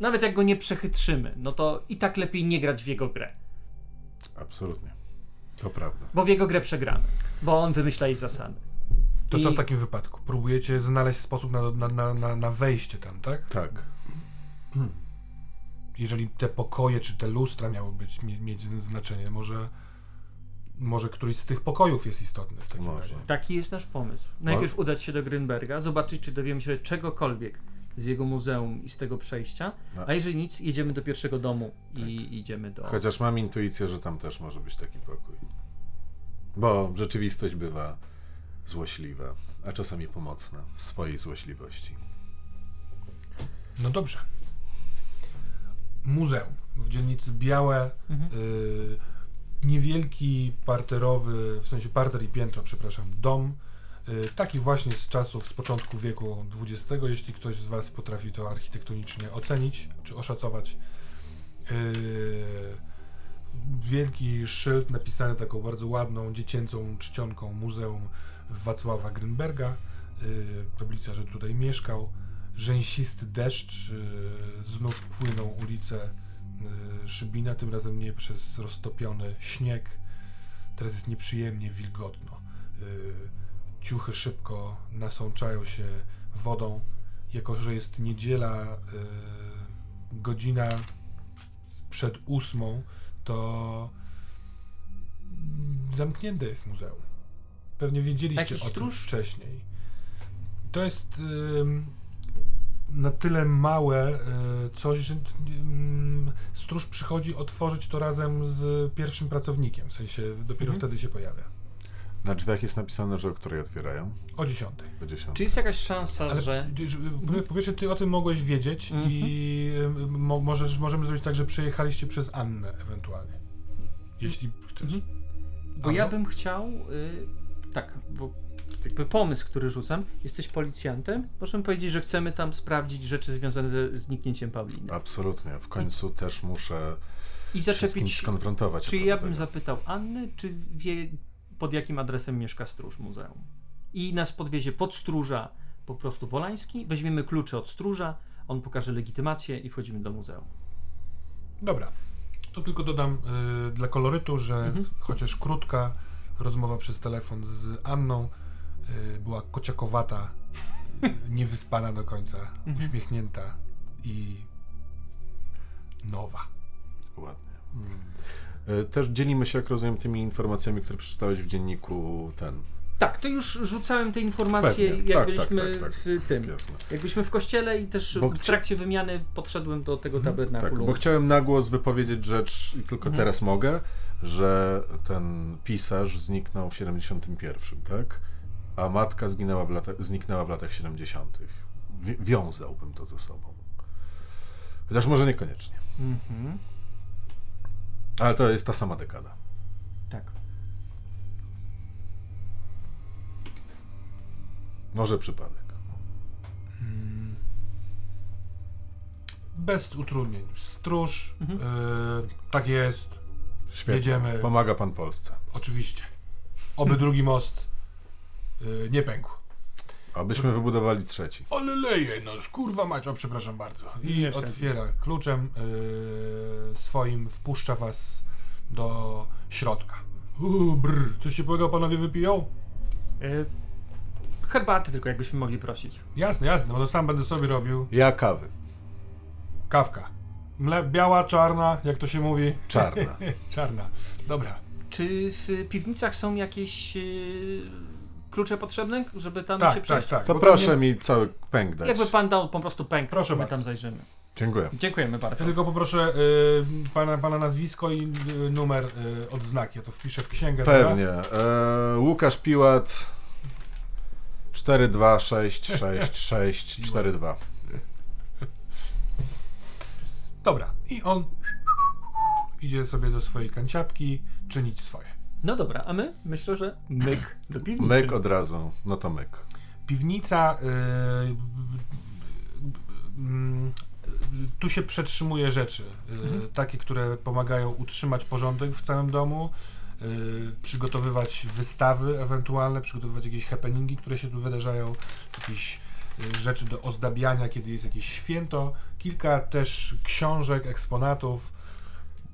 nawet jak go nie przechytrzymy, no to i tak lepiej nie grać w jego grę. Absolutnie. To prawda. Bo w jego grę przegramy. Bo on wymyśla jej zasady. To co I- w takim wypadku? Próbujecie znaleźć sposób na, na, na, na, na wejście tam, tak? Tak. Jeżeli te pokoje czy te lustra miały być, mie, mieć znaczenie, może, może któryś z tych pokojów jest istotny w takim Może. razie. Taki jest nasz pomysł. Najpierw udać się do Grünberga, zobaczyć, czy dowiemy się czegokolwiek z jego muzeum i z tego przejścia. No. A jeżeli nic, jedziemy do pierwszego domu i idziemy do. Chociaż mam intuicję, że tam też może być taki pokój. Bo rzeczywistość bywa złośliwa, a czasami pomocna w swojej złośliwości. No dobrze. Muzeum w dzielnicy Białe. Mhm. y, niewielki parterowy, w sensie parter i piętro, przepraszam, dom. y, taki właśnie z czasów, z początku wieku XX, jeśli ktoś z Was potrafi to architektonicznie ocenić czy oszacować. Y, wielki szyld napisany taką bardzo ładną, dziecięcą czcionką Muzeum Wacława Grynberga. Y, tablica, że tutaj mieszkał. Rzęsisty deszcz, znów płyną ulice y, Szybina, tym razem nie przez roztopiony śnieg. Teraz jest nieprzyjemnie wilgotno. Y, ciuchy szybko nasączają się wodą. Jako, że jest niedziela, y, godzina przed ósmą, to zamknięte jest muzeum. Pewnie wiedzieliście Jakiś o tym stróż? wcześniej. To jest na tyle małe y, coś, że ym, stróż przychodzi otworzyć to razem z pierwszym pracownikiem, w sensie dopiero Mhm. wtedy się pojawia. Na drzwiach jest napisane, że o której otwierają? O dziesiątej. O 10. Czy jest jakaś szansa, Ale że. ty- że- po- po pierwsze, ty o tym mogłeś wiedzieć Mhm. i y, mo, możesz, możemy zrobić tak, że przejechaliście przez Annę ewentualnie. Jeśli chcesz. Mhm. Bo Anno? ja bym chciał. Y, tak, bo jakby pomysł, który rzucam, jesteś policjantem. Możemy powiedzieć, że chcemy tam sprawdzić rzeczy związane ze zniknięciem Pauliny. Absolutnie. W końcu też muszę I się z kimś skonfrontować. Czy ja bym tego. zapytał Anny, czy wie pod jakim adresem mieszka stróż muzeum? I nas podwiezie pod stróża po prostu Wolański, weźmiemy klucze od stróża, on pokaże legitymację i wchodzimy do muzeum. Dobra. To tylko dodam y, dla kolorytu, że Mhm. chociaż krótka rozmowa przez telefon z Anną y, była kociakowata, y, niewyspana do końca, Mhm. uśmiechnięta i nowa. Ładnie. E, Też dzielimy się, jak rozumiem, tymi informacjami, które przeczytałeś w dzienniku ten. Tak, to już rzucałem te informacje, Pewnie. jak Tak, byliśmy tak, tak, tak. w tym. Jasne. Jak byliśmy w kościele i też Bo w trakcie wymiany podszedłem do tego Tak, tabernakulu. bo chciałem na głos wypowiedzieć rzecz i tylko Mhm. teraz mogę, że ten pisarz zniknął w 71, tak? A matka zginęła w lata, zniknęła w latach 70. Wi- wiązałbym to ze sobą. Chociaż może niekoniecznie. Mhm. Ale to jest ta sama dekada. Tak. Może przypadek. Bez utrudnień. Stróż, Mhm. y, tak jest, Świetnie. Jedziemy. Pomaga pan Polsce. oczywiście. Oby drugi most nie pękł. Abyśmy wybudowali trzeci. Ale leje, no kurwa mać, o przepraszam bardzo. I Nie otwiera kluczem y, swoim, wpuszcza was do środka. Uuu, brr, coś ciepłego panowie wypiją? Y, herbaty tylko jakbyśmy mogli prosić. Jasne, jasne, no to sam będę sobie robił. Ja kawy. Kawka. Mle, biała, czarna, jak to się mówi? Czarna. Czarna. Dobra. Czy w piwnicach są jakieś y, klucze potrzebne, żeby tam Tak, się tak, przejść? tak. To bo proszę nie- mi cały pęk dać. Jakby pan dał po prostu pęk, Proszę my bardzo. tam zajrzymy. Dziękuję. Dziękujemy bardzo. Ja tylko poproszę y, pana, pana nazwisko i y, numer y, odznaki. Ja to wpiszę w księgę. Pewnie. E, Łukasz Piłat 4266642. Dobra. I on idzie sobie do swojej kanciapki czynić swoje. No dobra, a my myślę, że myk do piwnicy. Myk od razu. No to myk. Piwnica. y, mm, tu się przetrzymuje rzeczy. y, Mhm. Takie, które pomagają utrzymać porządek w całym domu. y, przygotowywać wystawy ewentualne, przygotowywać jakieś happeningi, które się tu wydarzają, jakieś y, rzeczy do ozdabiania, kiedy jest jakieś święto, kilka też książek, eksponatów,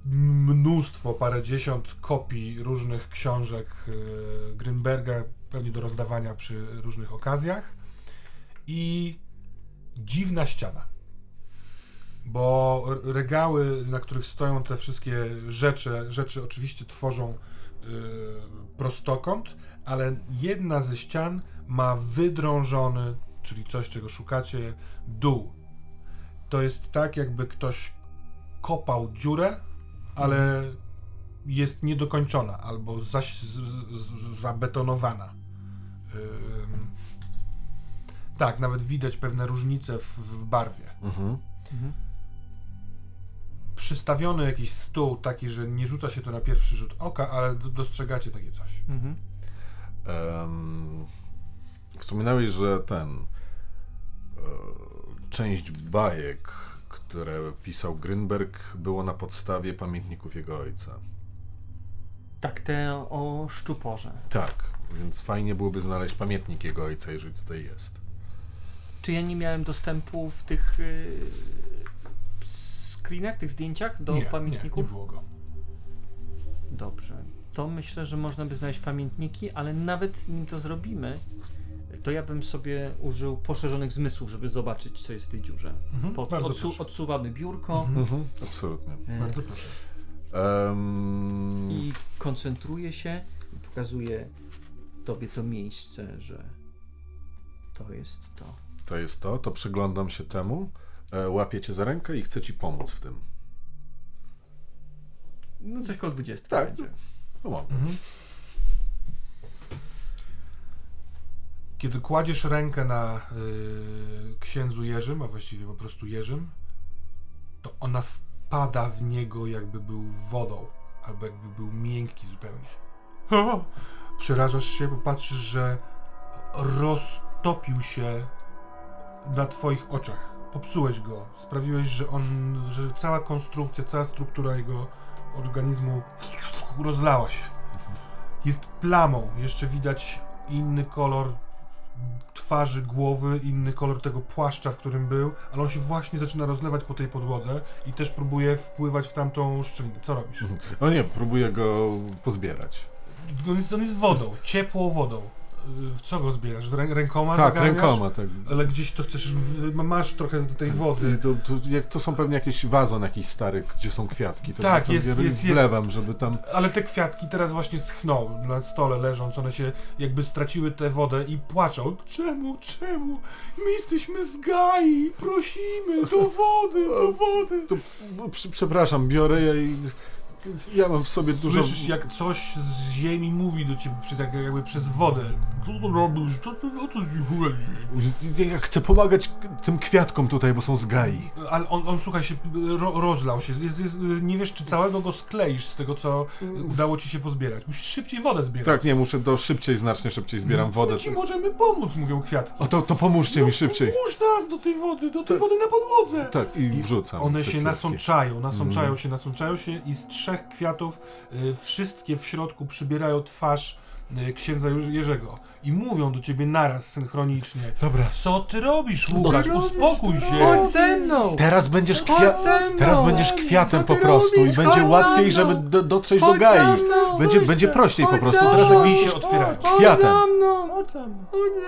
mnóstwo, parędziesiąt kopii różnych książek y, Grünberga, pewnie do rozdawania przy różnych okazjach i dziwna ściana. Bo regały, na których stoją te wszystkie rzeczy, rzeczy oczywiście tworzą y, prostokąt, ale jedna ze ścian ma wydrążony czyli coś, czego szukacie, dół. To jest tak, jakby ktoś kopał dziurę, ale jest niedokończona albo zaś, z, z, zabetonowana. Ym, tak, nawet widać pewne różnice w, w barwie. Mhm. Przystawiony jakiś stół taki, że nie rzuca się to na pierwszy rzut oka, ale dostrzegacie takie coś. Mhm. Em, wspominałeś, że ten. E, część bajek, które pisał Grynberg, było na podstawie pamiętników jego ojca. Tak, te o szczuporze. Tak, więc fajnie byłoby znaleźć pamiętnik jego ojca, jeżeli tutaj jest. Czy ja nie miałem dostępu w tych y, screenach, tych zdjęciach do nie, pamiętników? Nie, nie było go. Dobrze. To myślę, że można by znaleźć pamiętniki, ale nawet nim to zrobimy, to ja bym sobie użył poszerzonych zmysłów, żeby zobaczyć, co jest w tej dziurze. Mhm, Pod, bardzo odsu odsuwamy biurko Mhm, absolutnie. e, Bardzo proszę. I koncentruję się i pokazuję tobie to miejsce, że to jest to. to jest to, to przyglądam się temu, e, łapię cię za rękę i chcę ci pomóc w tym. No coś koło 20 Tak. będzie. Pomogę. Mhm. Kiedy kładziesz rękę na y, księdzu Jerzym, a właściwie po prostu Jerzym, to ona wpada w niego jakby był wodą, albo jakby był miękki zupełnie. O! Przerażasz się, bo patrzysz, że roztopił się na twoich oczach. Popsułeś go. Sprawiłeś, że on, że cała konstrukcja, cała struktura jego organizmu rozlała się. Jest plamą. Jeszcze widać inny kolor twarzy, głowy, inny kolor tego płaszcza, w którym był, ale on się właśnie zaczyna rozlewać po tej podłodze i też próbuje wpływać w tamtą szczelinę. Co robisz? O nie, próbuję go pozbierać. On jest, on jest wodą, ciepłą wodą. W co go zbierasz? Rę, rękoma Tak, zaganiasz? rękoma, tak. Ale gdzieś to chcesz, masz trochę tej I wody. To, to, to są pewnie jakieś wazon jakiś stary, gdzie są kwiatki. To Tak, jest- jest- jest. wlewam, żeby tam... Ale te kwiatki teraz właśnie schną na stole leżąc, one się jakby straciły tę wodę i płaczą. Czemu, czemu? My jesteśmy z Gai, prosimy, do wody, do wody. To, przepraszam, biorę je i... Ja mam w sobie dużo... Słyszysz jak coś z ziemi mówi do ciebie przez, jak- jakby przez wodę. Co to robisz? Co to, o co ci? Ja chcę pomagać tym kwiatkom tutaj, bo są z Gai. Ale on, on słuchaj się, ro, rozlał się. Jest, jest, nie wiesz, czy całego go skleisz z tego, co udało ci się pozbierać. Musisz szybciej wodę zbierać. Tak, nie, muszę to szybciej, znacznie szybciej zbieram wodę. My ci możemy pomóc, mówią kwiatki. O, to, to pomóżcie mi szybciej. Włóż nas do tej wody, do tej wody na podłodze. Tak, i wrzucam. One te się kwiatki. nasączają, nasączają Mm. się, nasączają się i z trzech kwiatów y, wszystkie w środku przybierają twarz y, księdza Jerzego i mówią do ciebie naraz synchronicznie. Dobra. Co ty robisz, Łukasz? robisz? Uspokój się. Chodź ze mną! Teraz będziesz, kwia... Teraz będziesz kwiatem po prostu robisz? i będzie Chodź łatwiej, żeby do, dotrzeć do Chodź Gai. za mną! Będzie, będzie prościej po prostu. Teraz Drzwi się otwierają. Chodź Kwiatem.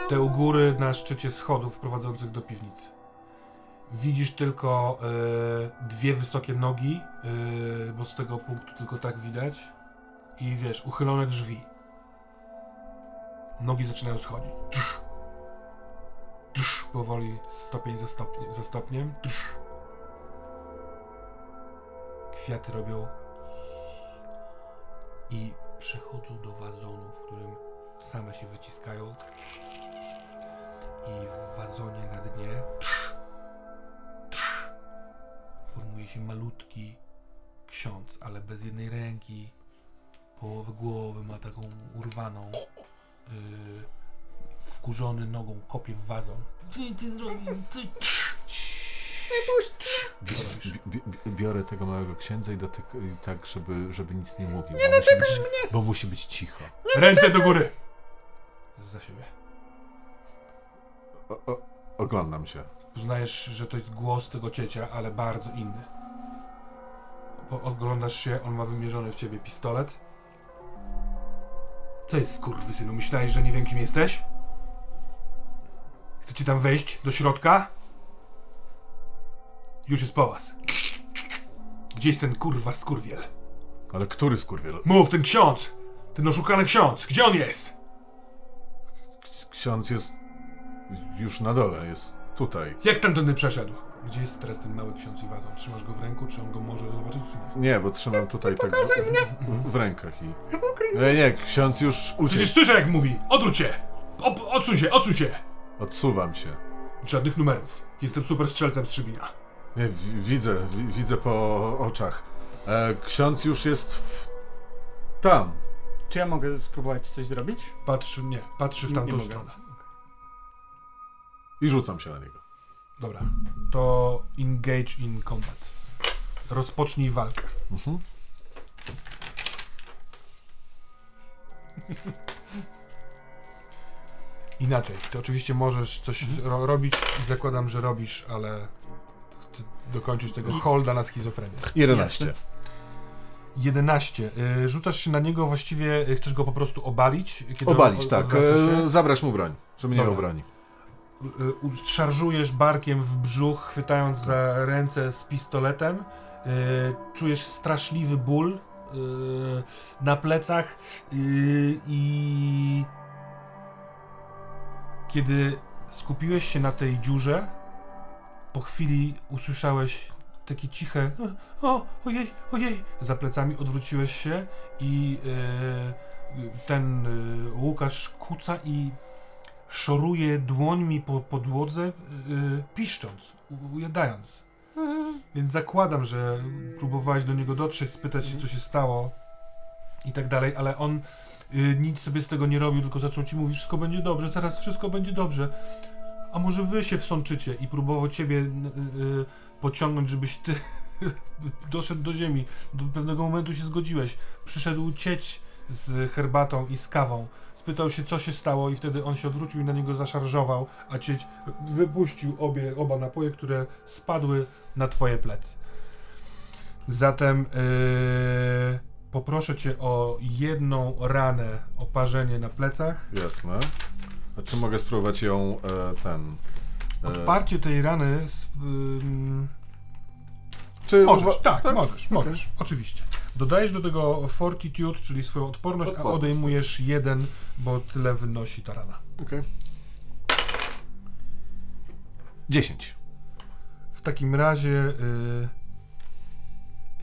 Te u góry na szczycie schodów prowadzących do piwnicy. Widzisz tylko e, dwie wysokie nogi, e, bo z tego punktu tylko tak widać. I wiesz, uchylone drzwi. Nogi zaczynają schodzić. Trz. Trz. Powoli, stopień za, stopnie, za stopniem. Trz. Kwiaty robią i przechodzą do wazonu, w którym same się wyciskają i w wazonie na dnie formuje się malutki ksiądz, ale bez jednej ręki. Połowę głowy ma taką urwaną. Yy, wkurzony nogą kopie w wazon. Co ty zrobił? Robisz? Bi- bi- bi- biorę tego małego księdza i dotyk, tak, żeby, żeby nic nie mówił. Nie bo, musi być, bo musi być cicho. Ręce do góry! Za siebie. O, o, oglądam się. Uznajesz, że to jest głos tego ciecia, ale bardzo inny. Oglądasz się, on ma wymierzony w ciebie pistolet. Co jest skurwysynu? Myślałeś, że nie wiem kim jesteś? Chcecie tam wejść do środka? Już jest po was. Gdzie jest ten kurwa skurwiel? Ale który skurwiel? Mów, ten ksiądz! Ten oszukany ksiądz! Gdzie on jest? Ksiądz jest już na dole, jest tutaj. Jak tamtędy przeszedł? Gdzie jest teraz ten mały ksiądz i wazon? Trzymasz go w ręku, czy on go może zobaczyć, czy nie? Nie, bo trzymam tutaj tak w, w, w rękach i... Nie, nie, ksiądz już uciekł. Przecież słyszę jak mówi! Odwróć się! Ob, odsuń się, odsuń się! Odsuwam się. Żadnych numerów. Jestem super strzelcem z Trzybinia. Nie, w, widzę, w, widzę po oczach. E, ksiądz już jest w... tam. Czy ja mogę spróbować coś zrobić? Patrzy, nie, patrzy w Nie tamtą mogę. stronę. I rzucam się na niego. Dobra. To engage in combat. Rozpocznij walkę. Mhm. Inaczej. Ty oczywiście możesz coś ro robić i zakładam, że robisz, ale dokończyć tego holda na schizofrenię. 11. 11. Y, rzucasz się na niego, właściwie y, chcesz go po prostu obalić? On Obalić, tak. odwraca się? Zabrać mu broń, żeby nie miał broni. Y, szarżujesz barkiem w brzuch, chwytając za ręce z pistoletem. Y, czujesz straszliwy ból y, na plecach i kiedy skupiłeś się na tej dziurze, po chwili usłyszałeś takie ciche o, ojej, ojej, za plecami odwróciłeś się i ten Łukasz kuca i szoruje dłońmi po podłodze, yy, piszcząc, ujadając. Więc zakładam, że próbowałeś do niego dotrzeć, spytać się, co się stało i tak dalej, ale on yy, nic sobie z tego nie robił, tylko zaczął ci mówić, wszystko będzie dobrze, zaraz wszystko będzie dobrze. A może wy się wsączycie i próbował ciebie yy, pociągnąć, żebyś ty doszedł do ziemi. Do pewnego momentu się zgodziłeś. Przyszedł cieć z herbatą i z kawą. Spytał się, co się stało, i wtedy on się odwrócił i na niego zaszarżował, a cieć wypuścił obie, oba napoje, które spadły na twoje plecy. Zatem yy, poproszę cię o jedną ranę, oparzenie na plecach. Jasne. A czy mogę spróbować ją e, ten... E, Odparcie tej rany. Z, ym, czy możesz, uwa- tak, możesz, możesz, oczywiście. Dodajesz do tego fortitude, czyli swoją odporność, a Odporność. odejmujesz jeden, bo tyle wynosi ta rana. Okej. 10. W takim razie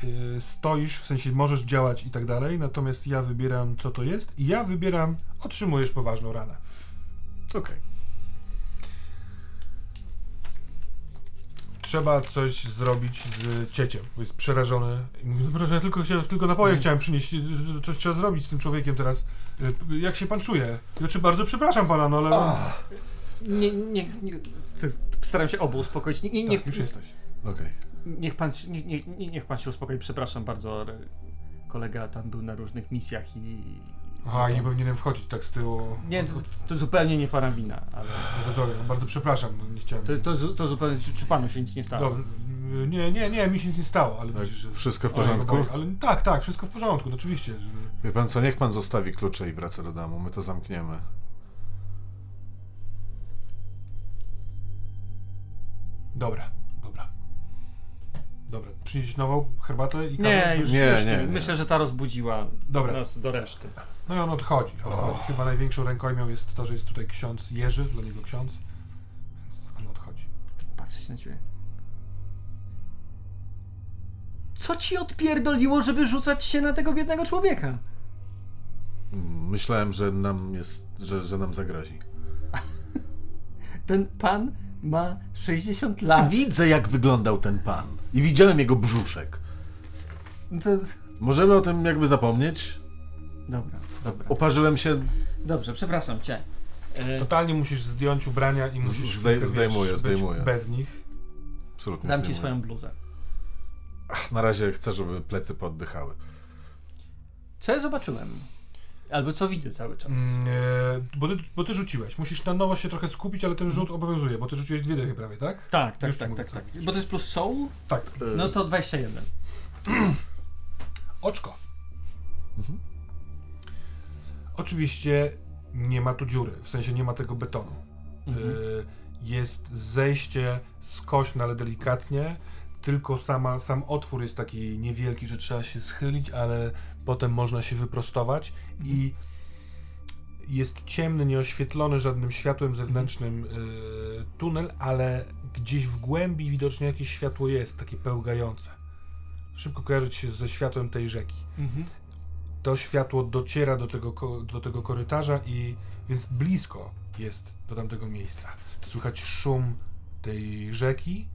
y, y, stoisz, w sensie możesz działać i tak dalej, natomiast ja wybieram co to jest i ja wybieram, otrzymujesz poważną ranę. Okej. Trzeba coś zrobić z cieciem, bo jest przerażony i mówi, dobra, że ja tylko, chciałem- tylko napoje chciałem przynieść, coś trzeba zrobić z tym człowiekiem teraz. Y, Jak się pan czuje? Znaczy, bardzo przepraszam pana, no ale... Nie, nie, nie ty- staram się obu uspokoić. Nie, nie, Tak, niech, już jesteś. Okej. niech, pan, się- nie, nie, nie, niech pan się uspokoi, przepraszam bardzo, kolega tam był na różnych misjach i... Aha, i nie powinienem wchodzić tak z tyłu. Nie, to, to zupełnie nie pana wina, ale Rozumiem, bardzo przepraszam, no, nie chciałem... to, to, zu- to zupełnie, czy, czy panu się nic nie stało? Dobra, y, nie, nie, nie, mi się nic nie stało, ale Tak, widzisz, że... wszystko w porządku? oj, Ale tak, tak, wszystko w porządku, no oczywiście. Wie pan co, niech pan zostawi klucze i wraca do domu. My to zamkniemy. Dobra, dobra. Przynieść nową herbatę i kawę? Nie, już, Nie, już nie, nie. Myślę, że ta rozbudziła Dobra. nas do reszty. No i on odchodzi. ale Chyba największą rękojmią jest to, że jest tutaj ksiądz Jerzy, dla niego ksiądz. Więc on odchodzi. Patrzę się na ciebie. Co ci odpierdoliło, żeby rzucać się na tego biednego człowieka? Myślałem, że nam jest, że, że nam zagrozi. Ten pan ma 60 lat. Widzę, jak wyglądał ten pan. I widziałem jego brzuszek. To... Możemy o tym jakby zapomnieć? Dobra, dobra. Oparzyłem się. Dobrze, przepraszam cię. E, Totalnie musisz zdjąć ubrania i musisz zdej- wiesz, zdejmuję, być zdejmuję. bez nich. Absolutnie. dam ci zdejmuję. swoją bluzę. Ach, Na razie chcę, żeby plecy poddychały. Co ja zobaczyłem? Albo co widzę cały czas? Mm, e, bo, ty, bo ty rzuciłeś. Musisz na nowo się trochę skupić, ale ten rzut obowiązuje, bo ty rzuciłeś dwie dechy prawie, tak? Tak, tak, Już tak, tak, tak. Bo to jest plus soul? Tak. No to 21. Oczko. Oczywiście nie ma tu dziury, w sensie nie ma tego betonu. Mhm. Y, jest zejście skośne, ale delikatnie. Tylko sama, sam otwór jest taki niewielki, że trzeba się schylić, ale potem można się wyprostować i jest ciemny, nieoświetlony żadnym światłem zewnętrznym y, tunel, ale gdzieś w głębi widocznie jakieś światło jest, takie pełgające. Szybko kojarzyć się ze światłem tej rzeki. To światło dociera do tego, do tego korytarza i więc blisko jest do tamtego miejsca. Słychać szum tej rzeki,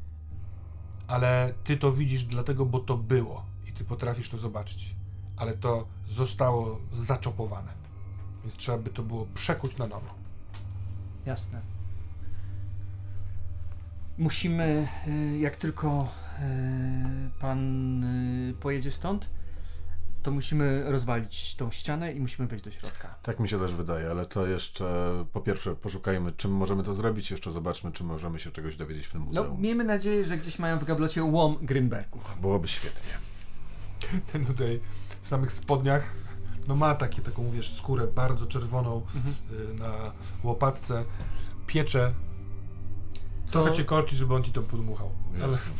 ale ty to widzisz dlatego, bo to było i ty potrafisz to zobaczyć. Ale to zostało zaczopowane. Więc trzeba by to było przekuć na nowo. Jasne. Musimy, y, jak tylko y, pan y, pojedzie stąd, to musimy rozwalić tą ścianę i musimy wejść do środka. Tak mi się też wydaje, ale to jeszcze po pierwsze poszukajmy, czym możemy to zrobić, jeszcze zobaczmy, czy możemy się czegoś dowiedzieć w tym No, muzeum. miejmy nadzieję, że gdzieś mają w gablocie łom Grynbergów. Byłoby świetnie. Ten tutaj w samych spodniach no ma takie, taką wiesz, skórę bardzo czerwoną y, na łopatce. Piecze. Trochę cię korci, żeby on ci to podmuchał. Ale Jasne.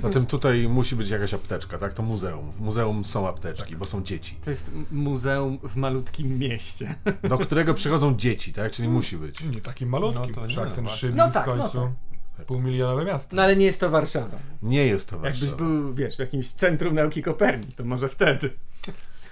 Zatem tutaj musi być jakaś apteczka, tak? To muzeum. W muzeum są apteczki, bo są dzieci. To jest muzeum w malutkim mieście. Do którego przychodzą dzieci, tak? Czyli musi być. nie takim malutkim. No to nie, Wszak no ten właśnie. szybi No w tak, no końcu. Półmilionowe miasto. No ale nie jest to Warszawa. Nie jest to Jakbyś Warszawa. był, wiesz, w jakimś centrum nauki Kopernik, to może wtedy.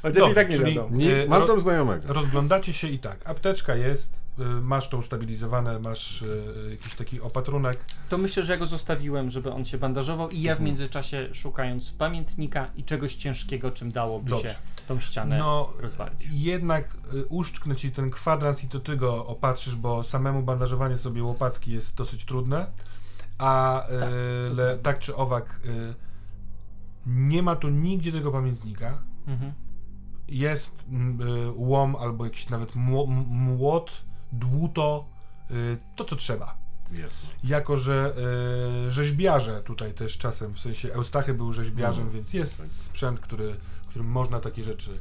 Chociaż Dobrze, i tak nie czyli- wiadomo. Nie, Y, mam tam znajomego. Rozglądacie się i tak. Apteczka jest, y, masz to ustabilizowane, masz y, jakiś taki opatrunek. To myślę, że ja go zostawiłem, żeby on się bandażował i ja Mhm. w międzyczasie szukając pamiętnika i czegoś ciężkiego, czym dałoby Dobrze. się tą ścianę No, rozwalić. jednak uszczknę ci ten kwadrans i to ty go opatrzysz, bo samemu bandażowanie sobie łopatki jest dosyć trudne. A y, le, tak czy owak, y, nie ma tu nigdzie tego pamiętnika. Mhm. Jest y, łom albo jakiś nawet młot, dłuto, y, to co trzeba. Jasne. Jako, że y, rzeźbiarze tutaj też czasem, w sensie Eustachy był rzeźbiarzem, Mm, więc jest tak. sprzęt, który, którym można takie rzeczy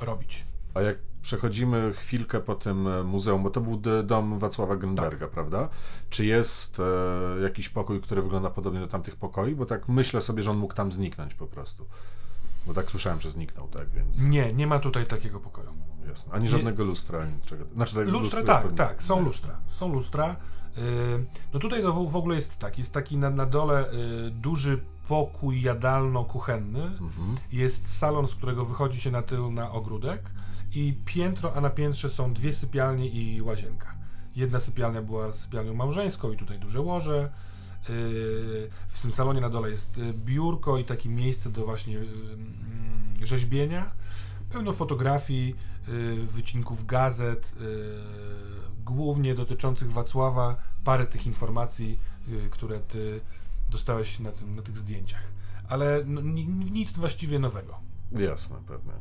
robić. A jak przechodzimy chwilkę po tym e, muzeum, bo to był dom Wacława Grünberga, prawda? Czy jest e, jakiś pokój, który wygląda podobnie do tamtych pokoi? Bo tak myślę sobie, że on mógł tam zniknąć po prostu. Bo tak słyszałem, że zniknął, tak więc Nie, nie ma tutaj takiego pokoju. jasne. Ani żadnego lustra, ani niczego. Znaczy, tak, Lustra, tak, pewnie- tak, są nie. lustra. Są lustra. Yy, no tutaj to w, w ogóle jest tak, jest taki na, na dole yy, duży pokój jadalno-kuchenny. Mhm. Jest salon, z którego wychodzi się na tył na ogródek i piętro, a na piętrze są dwie sypialnie i łazienka. Jedna sypialnia była sypialnią małżeńską i tutaj duże łoże. Yy, w tym salonie na dole jest y, biurko i takie miejsce do właśnie y, mm, rzeźbienia. Pełno fotografii, y, wycinków gazet, głównie dotyczących Wacława, parę tych informacji, które ty dostałeś na, tym, na tych zdjęciach. Ale no, ni- nic właściwie nowego. Jasne, pewnie.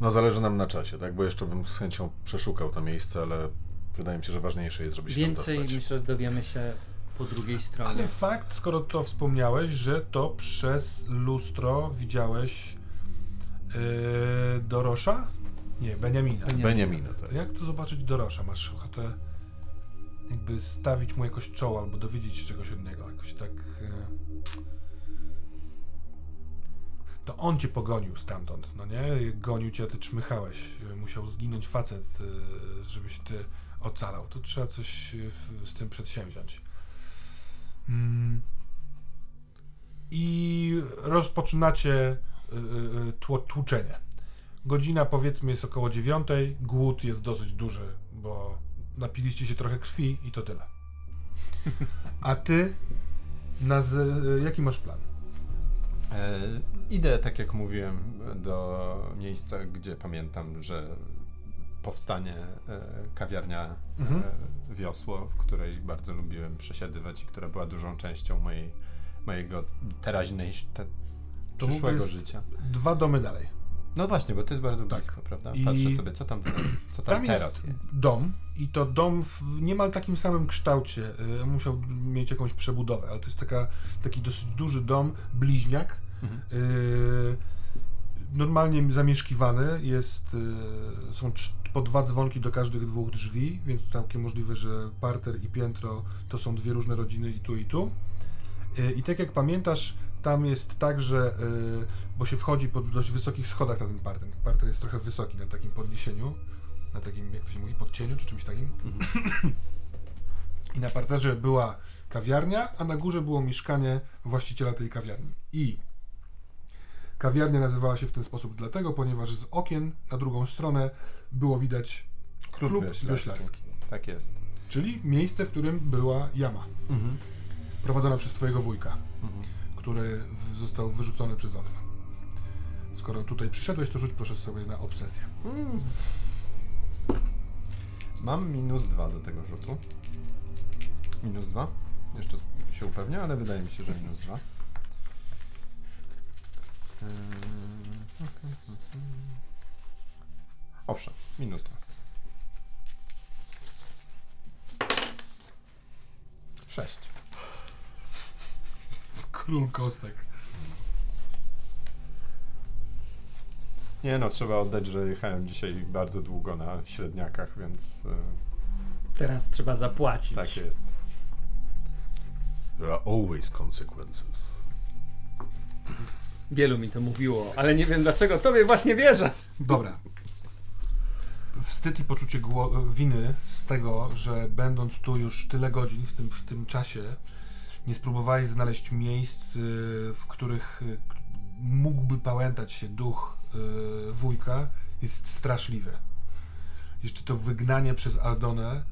No zależy nam na czasie, tak? Bo jeszcze bym z chęcią przeszukał to miejsce, ale wydaje mi się, że ważniejsze jest, żeby się Więcej tam dostać. myślę, dowiemy się po drugiej stronie. Ale fakt, skoro to wspomniałeś, że to przez lustro widziałeś yy, Dorosza? Nie, Beniamina. Beniamina. Beniamina, tak. To jak to zobaczyć Dorosza? Masz ochotę jakby stawić mu jakoś czoło albo dowiedzieć się czegoś od niego, jakoś tak... Yy... To on cię pogonił stamtąd, no nie? Gonił cię, a ty czmychałeś. Musiał zginąć facet, yy, żebyś ty ocalał. To trzeba coś w, z tym przedsięwziąć. Mm. I rozpoczynacie y, y, y, tłuczenie. Godzina powiedzmy jest około dziewiątej, głód jest dosyć duży, bo napiliście się trochę krwi i to tyle. A ty, na z, y, jaki masz plan? E, idę, tak jak mówiłem, do miejsca, gdzie pamiętam, że powstanie e, kawiarnia Mhm. e, Wiosło, w której bardzo lubiłem przesiadywać i która była dużą częścią mojej, mojego teraźnej, te, przyszłego życia. Dwa domy dalej. No właśnie, bo to jest bardzo Tak. blisko, prawda? I- Patrzę sobie, co tam teraz, co tam, Tam teraz jest, jest. dom i to dom w niemal takim samym kształcie. Y, musiał mieć jakąś przebudowę, ale to jest taka, taki dosyć duży dom, bliźniak. Mhm. Y, normalnie zamieszkiwany jest, y, są po dwa dzwonki do każdych dwóch drzwi, więc całkiem możliwe, że parter i piętro to są dwie różne rodziny i tu i tu. Y, I tak jak pamiętasz, tam jest tak, że, y, bo się wchodzi po dość wysokich schodach na ten parter. Parter jest trochę wysoki na takim podniesieniu. na takim, jak to się mówi, podcieniu czy czymś takim. I na parterze była kawiarnia, a na górze było mieszkanie właściciela tej kawiarni. I kawiarnia nazywała się w ten sposób dlatego, ponieważ z okien na drugą stronę było widać Klub, klub wioślarski. Tak jest. Czyli miejsce, w którym była jama, Mhm. prowadzona przez twojego wujka, Mhm. Który został wyrzucony przez okno. Skoro tutaj przyszedłeś, to rzuć proszę sobie na obsesję. Mam minus dwa do tego rzutu. Minus dwa. Jeszcze się upewnię, ale wydaje mi się, że minus dwa. Eee, Owszem, minus dwa. Sześć. Król kostek. Nie no, trzeba oddać, że jechałem dzisiaj bardzo długo na średniakach, więc e, Teraz trzeba zapłacić. tak jest. There are always consequences. Wielu mi to mówiło, ale nie wiem dlaczego tobie właśnie wierzę. Dobra. Wstyd i poczucie winy z tego, że będąc tu już tyle godzin w tym, w tym czasie, nie spróbowałeś znaleźć miejsc, y, w których y, mógłby pałętać się duch y, wujka, jest straszliwe. Jeszcze to wygnanie przez Aldonę.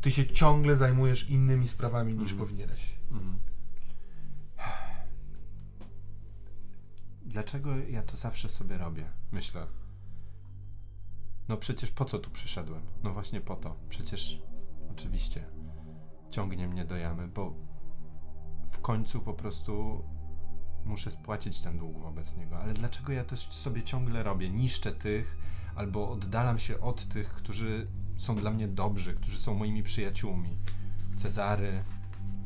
Ty się ciągle zajmujesz innymi sprawami niż Mhm. powinieneś. Mhm. Dlaczego ja to zawsze sobie robię? Myślę. No przecież po co tu przyszedłem? No właśnie po to. Przecież oczywiście ciągnie mnie do jamy, bo w końcu po prostu muszę spłacić ten dług wobec niego. Ale dlaczego ja to sobie ciągle robię? Niszczę tych albo oddalam się od tych, którzy są dla mnie dobrzy, którzy są moimi przyjaciółmi. Cezary,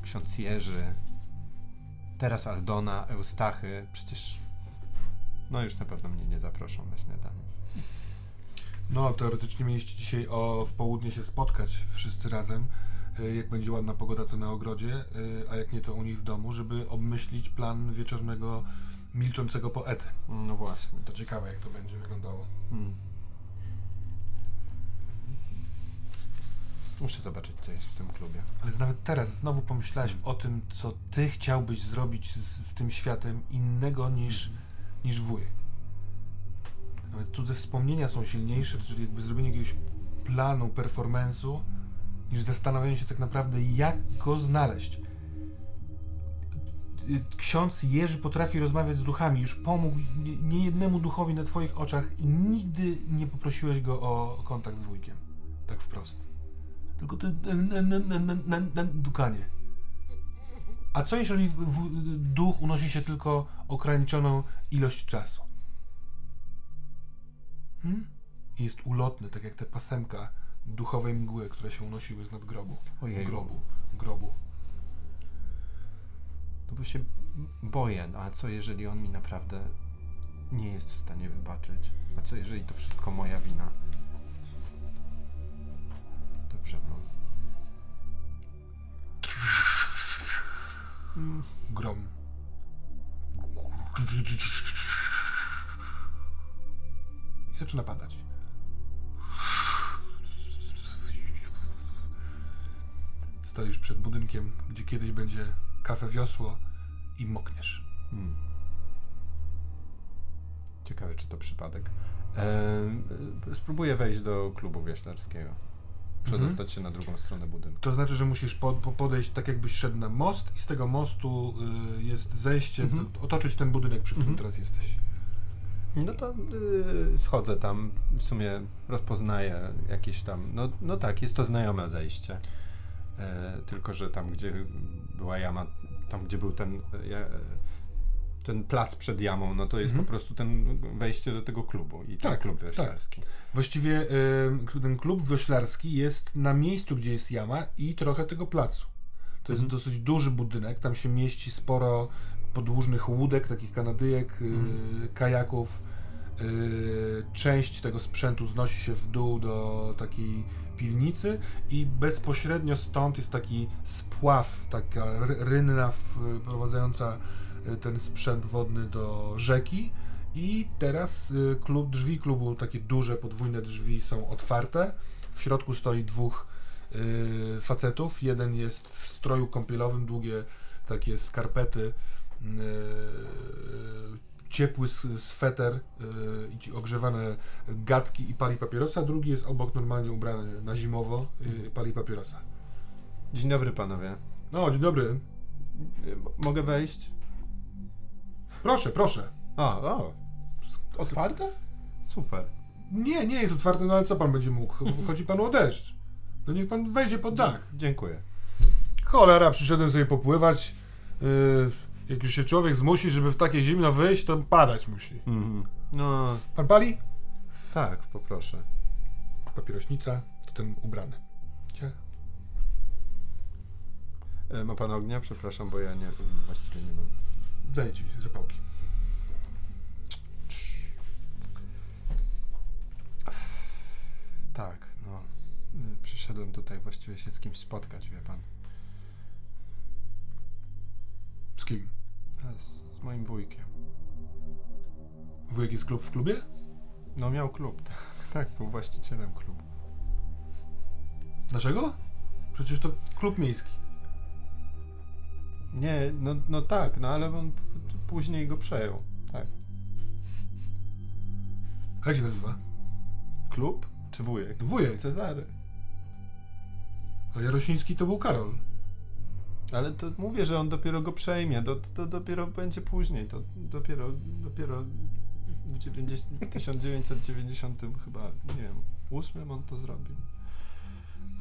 ksiądz Jerzy, teraz Aldona, Eustachy, przecież no już na pewno mnie nie zaproszą na śniadanie. No, teoretycznie mieliście dzisiaj o w południe się spotkać wszyscy razem. Y, Jak będzie ładna pogoda, to na ogrodzie, y, a jak nie, to u nich w domu, żeby obmyślić plan wieczornego milczącego poety. No właśnie. To ciekawe, jak to będzie wyglądało. Hmm. Muszę zobaczyć, co jest w tym klubie. Ale nawet teraz znowu pomyślałeś o tym, co ty chciałbyś zrobić z, z tym światem innego niż, niż wuj. Nawet cudze wspomnienia są silniejsze, czyli jakby zrobienie jakiegoś planu, performance'u, niż zastanawianie się tak naprawdę, jak go znaleźć. Ksiądz Jerzy potrafi rozmawiać z duchami, już pomógł nie- niejednemu duchowi na twoich oczach i nigdy nie poprosiłeś go o kontakt z wujkiem. Tak wprost. Tylko to dukanie. A co jeżeli duch unosi się tylko ograniczoną ilość czasu? Hmm? I jest ulotny, tak jak te pasemka duchowej mgły, które się unosiły z nad grobu. Ojej. Grobu. Grobu. No bo się boję, no a co jeżeli on mi naprawdę nie jest w stanie wybaczyć? A co jeżeli to wszystko moja wina? Dobrze, no. Mm, Grom. Zaczyna padać. Stoisz przed budynkiem, gdzie kiedyś będzie kafe wiosło i mokniesz. Hmm. Ciekawe, czy to przypadek. Ehm, e, spróbuję wejść do klubu wioślarskiego. Przedostać się na drugą stronę budynku. To znaczy, że musisz po, po podejść tak, jakbyś szedł na most, i z tego mostu y, jest zejście, Mhm. do, otoczyć ten budynek, przy którym Mhm. teraz jesteś. No to y, schodzę tam, w sumie rozpoznaję jakieś tam. No, no tak, jest to znajome zejście. E, tylko, że tam, gdzie była jama, tam, gdzie był ten, ten plac przed jamą, no to jest Mhm. po prostu ten wejście do tego klubu i ten Tak, klub tak. wioślarski. Właściwie y, ten klub wioślarski jest na miejscu, gdzie jest jama i trochę tego placu. To jest Mhm. dosyć duży budynek, tam się mieści sporo podłużnych łódek, takich kanadyjek, y, Mhm. kajaków. Y, część tego sprzętu znosi się w dół do takiej piwnicy i bezpośrednio stąd jest taki spław, taka ry- rynna wprowadzająca y, ten sprzęt wodny do rzeki I teraz klub, drzwi klubu, takie duże, podwójne drzwi są otwarte. W środku stoi dwóch facetów. Jeden jest w stroju kąpielowym, długie takie skarpety, ciepły s- sweter, y, i ogrzewane gadki i pali papierosa. Drugi jest obok normalnie ubrany na zimowo, y, pali papierosa. Dzień dobry panowie. No, dzień dobry. Mogę wejść? Proszę, proszę. A, o. Otwarte? Super. Nie, nie jest otwarte, no ale co pan będzie mógł? Chodzi panu o deszcz. No niech pan wejdzie pod dach. Dziękuję. Cholera, przyszedłem sobie popływać. Yy, jak już się człowiek zmusi, żeby w takie zimno wyjść, to padać musi. Mhm. No, Pan pali? tak, poproszę. Papierośnica, to ten ubrany. Cie? E, ma pan ognia? Przepraszam, bo ja nie, właściwie nie mam. Daję ci zapałki. Tak, no. y, Przyszedłem tutaj właściwie się z kimś spotkać, wie pan. Z kim? A, Z, z moim wujkiem. Wujek jest klub w klubie? No miał klub, tak, tak, był właścicielem klubu. Dlaczego? Przecież to klub miejski. Nie, no, no tak, no ale on p- p- później go przejął, tak. Jak się nazywa? Klub czy wujek? Wujek. Cezary. A Jarosiński to był Karol. Ale to mówię, że on dopiero go przejmie, to, to dopiero będzie później, to dopiero, dopiero w, 90, w 1990 chyba, nie wiem, ósmym on to zrobił.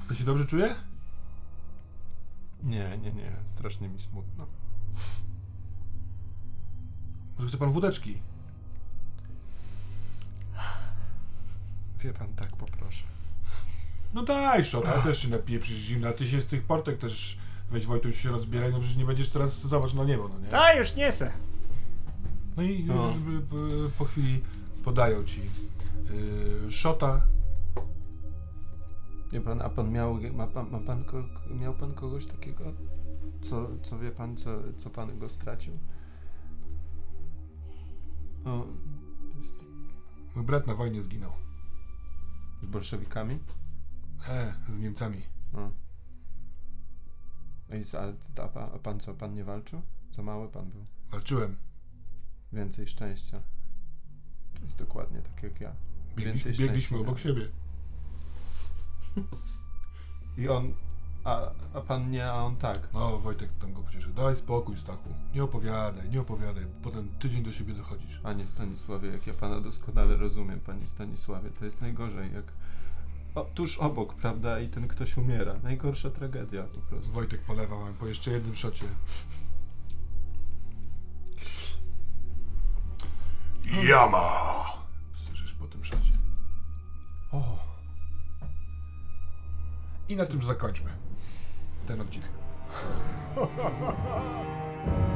To się dobrze czuje? Nie, nie, nie, strasznie mi smutno. Może chce pan wódeczki? Wie pan, tak poproszę. No daj, szota, ja też się napiję przecież zimno, a ty się z tych portek też weź Wojtuś się rozbieraj, no przecież nie będziesz teraz, zobacz na niebo, no nie? A już nie se. No i No. żeby po, po chwili podają ci yy, szota. Wie pan, a pan miał, ma pan, ma pan, ko, miał pan kogoś takiego, co, co wie pan, co, co pan go stracił? O, jest Mój brat na wojnie zginął. z bolszewikami? E, z Niemcami. O. No i za, a, pan, a pan co, pan nie walczył? Za mały pan był. Walczyłem. Więcej szczęścia. To jest dokładnie tak jak ja. Biegli, Więcej biegliśmy obok miałem. siebie. I on, a, a pan nie, a on tak. No, Wojtek tam go pocieszył. Daj spokój, Stachu. Nie opowiadaj, nie opowiadaj. Potem tydzień do siebie dochodzisz. Panie Stanisławie, jak ja pana doskonale rozumiem, panie Stanisławie, to jest najgorzej, jak o, tuż obok, prawda, i ten ktoś umiera. Najgorsza tragedia po prostu. Wojtek polewał po jeszcze jednym szocie. Jama! Słyszysz po tym szocie. O, I na tym zakończmy ten odcinek.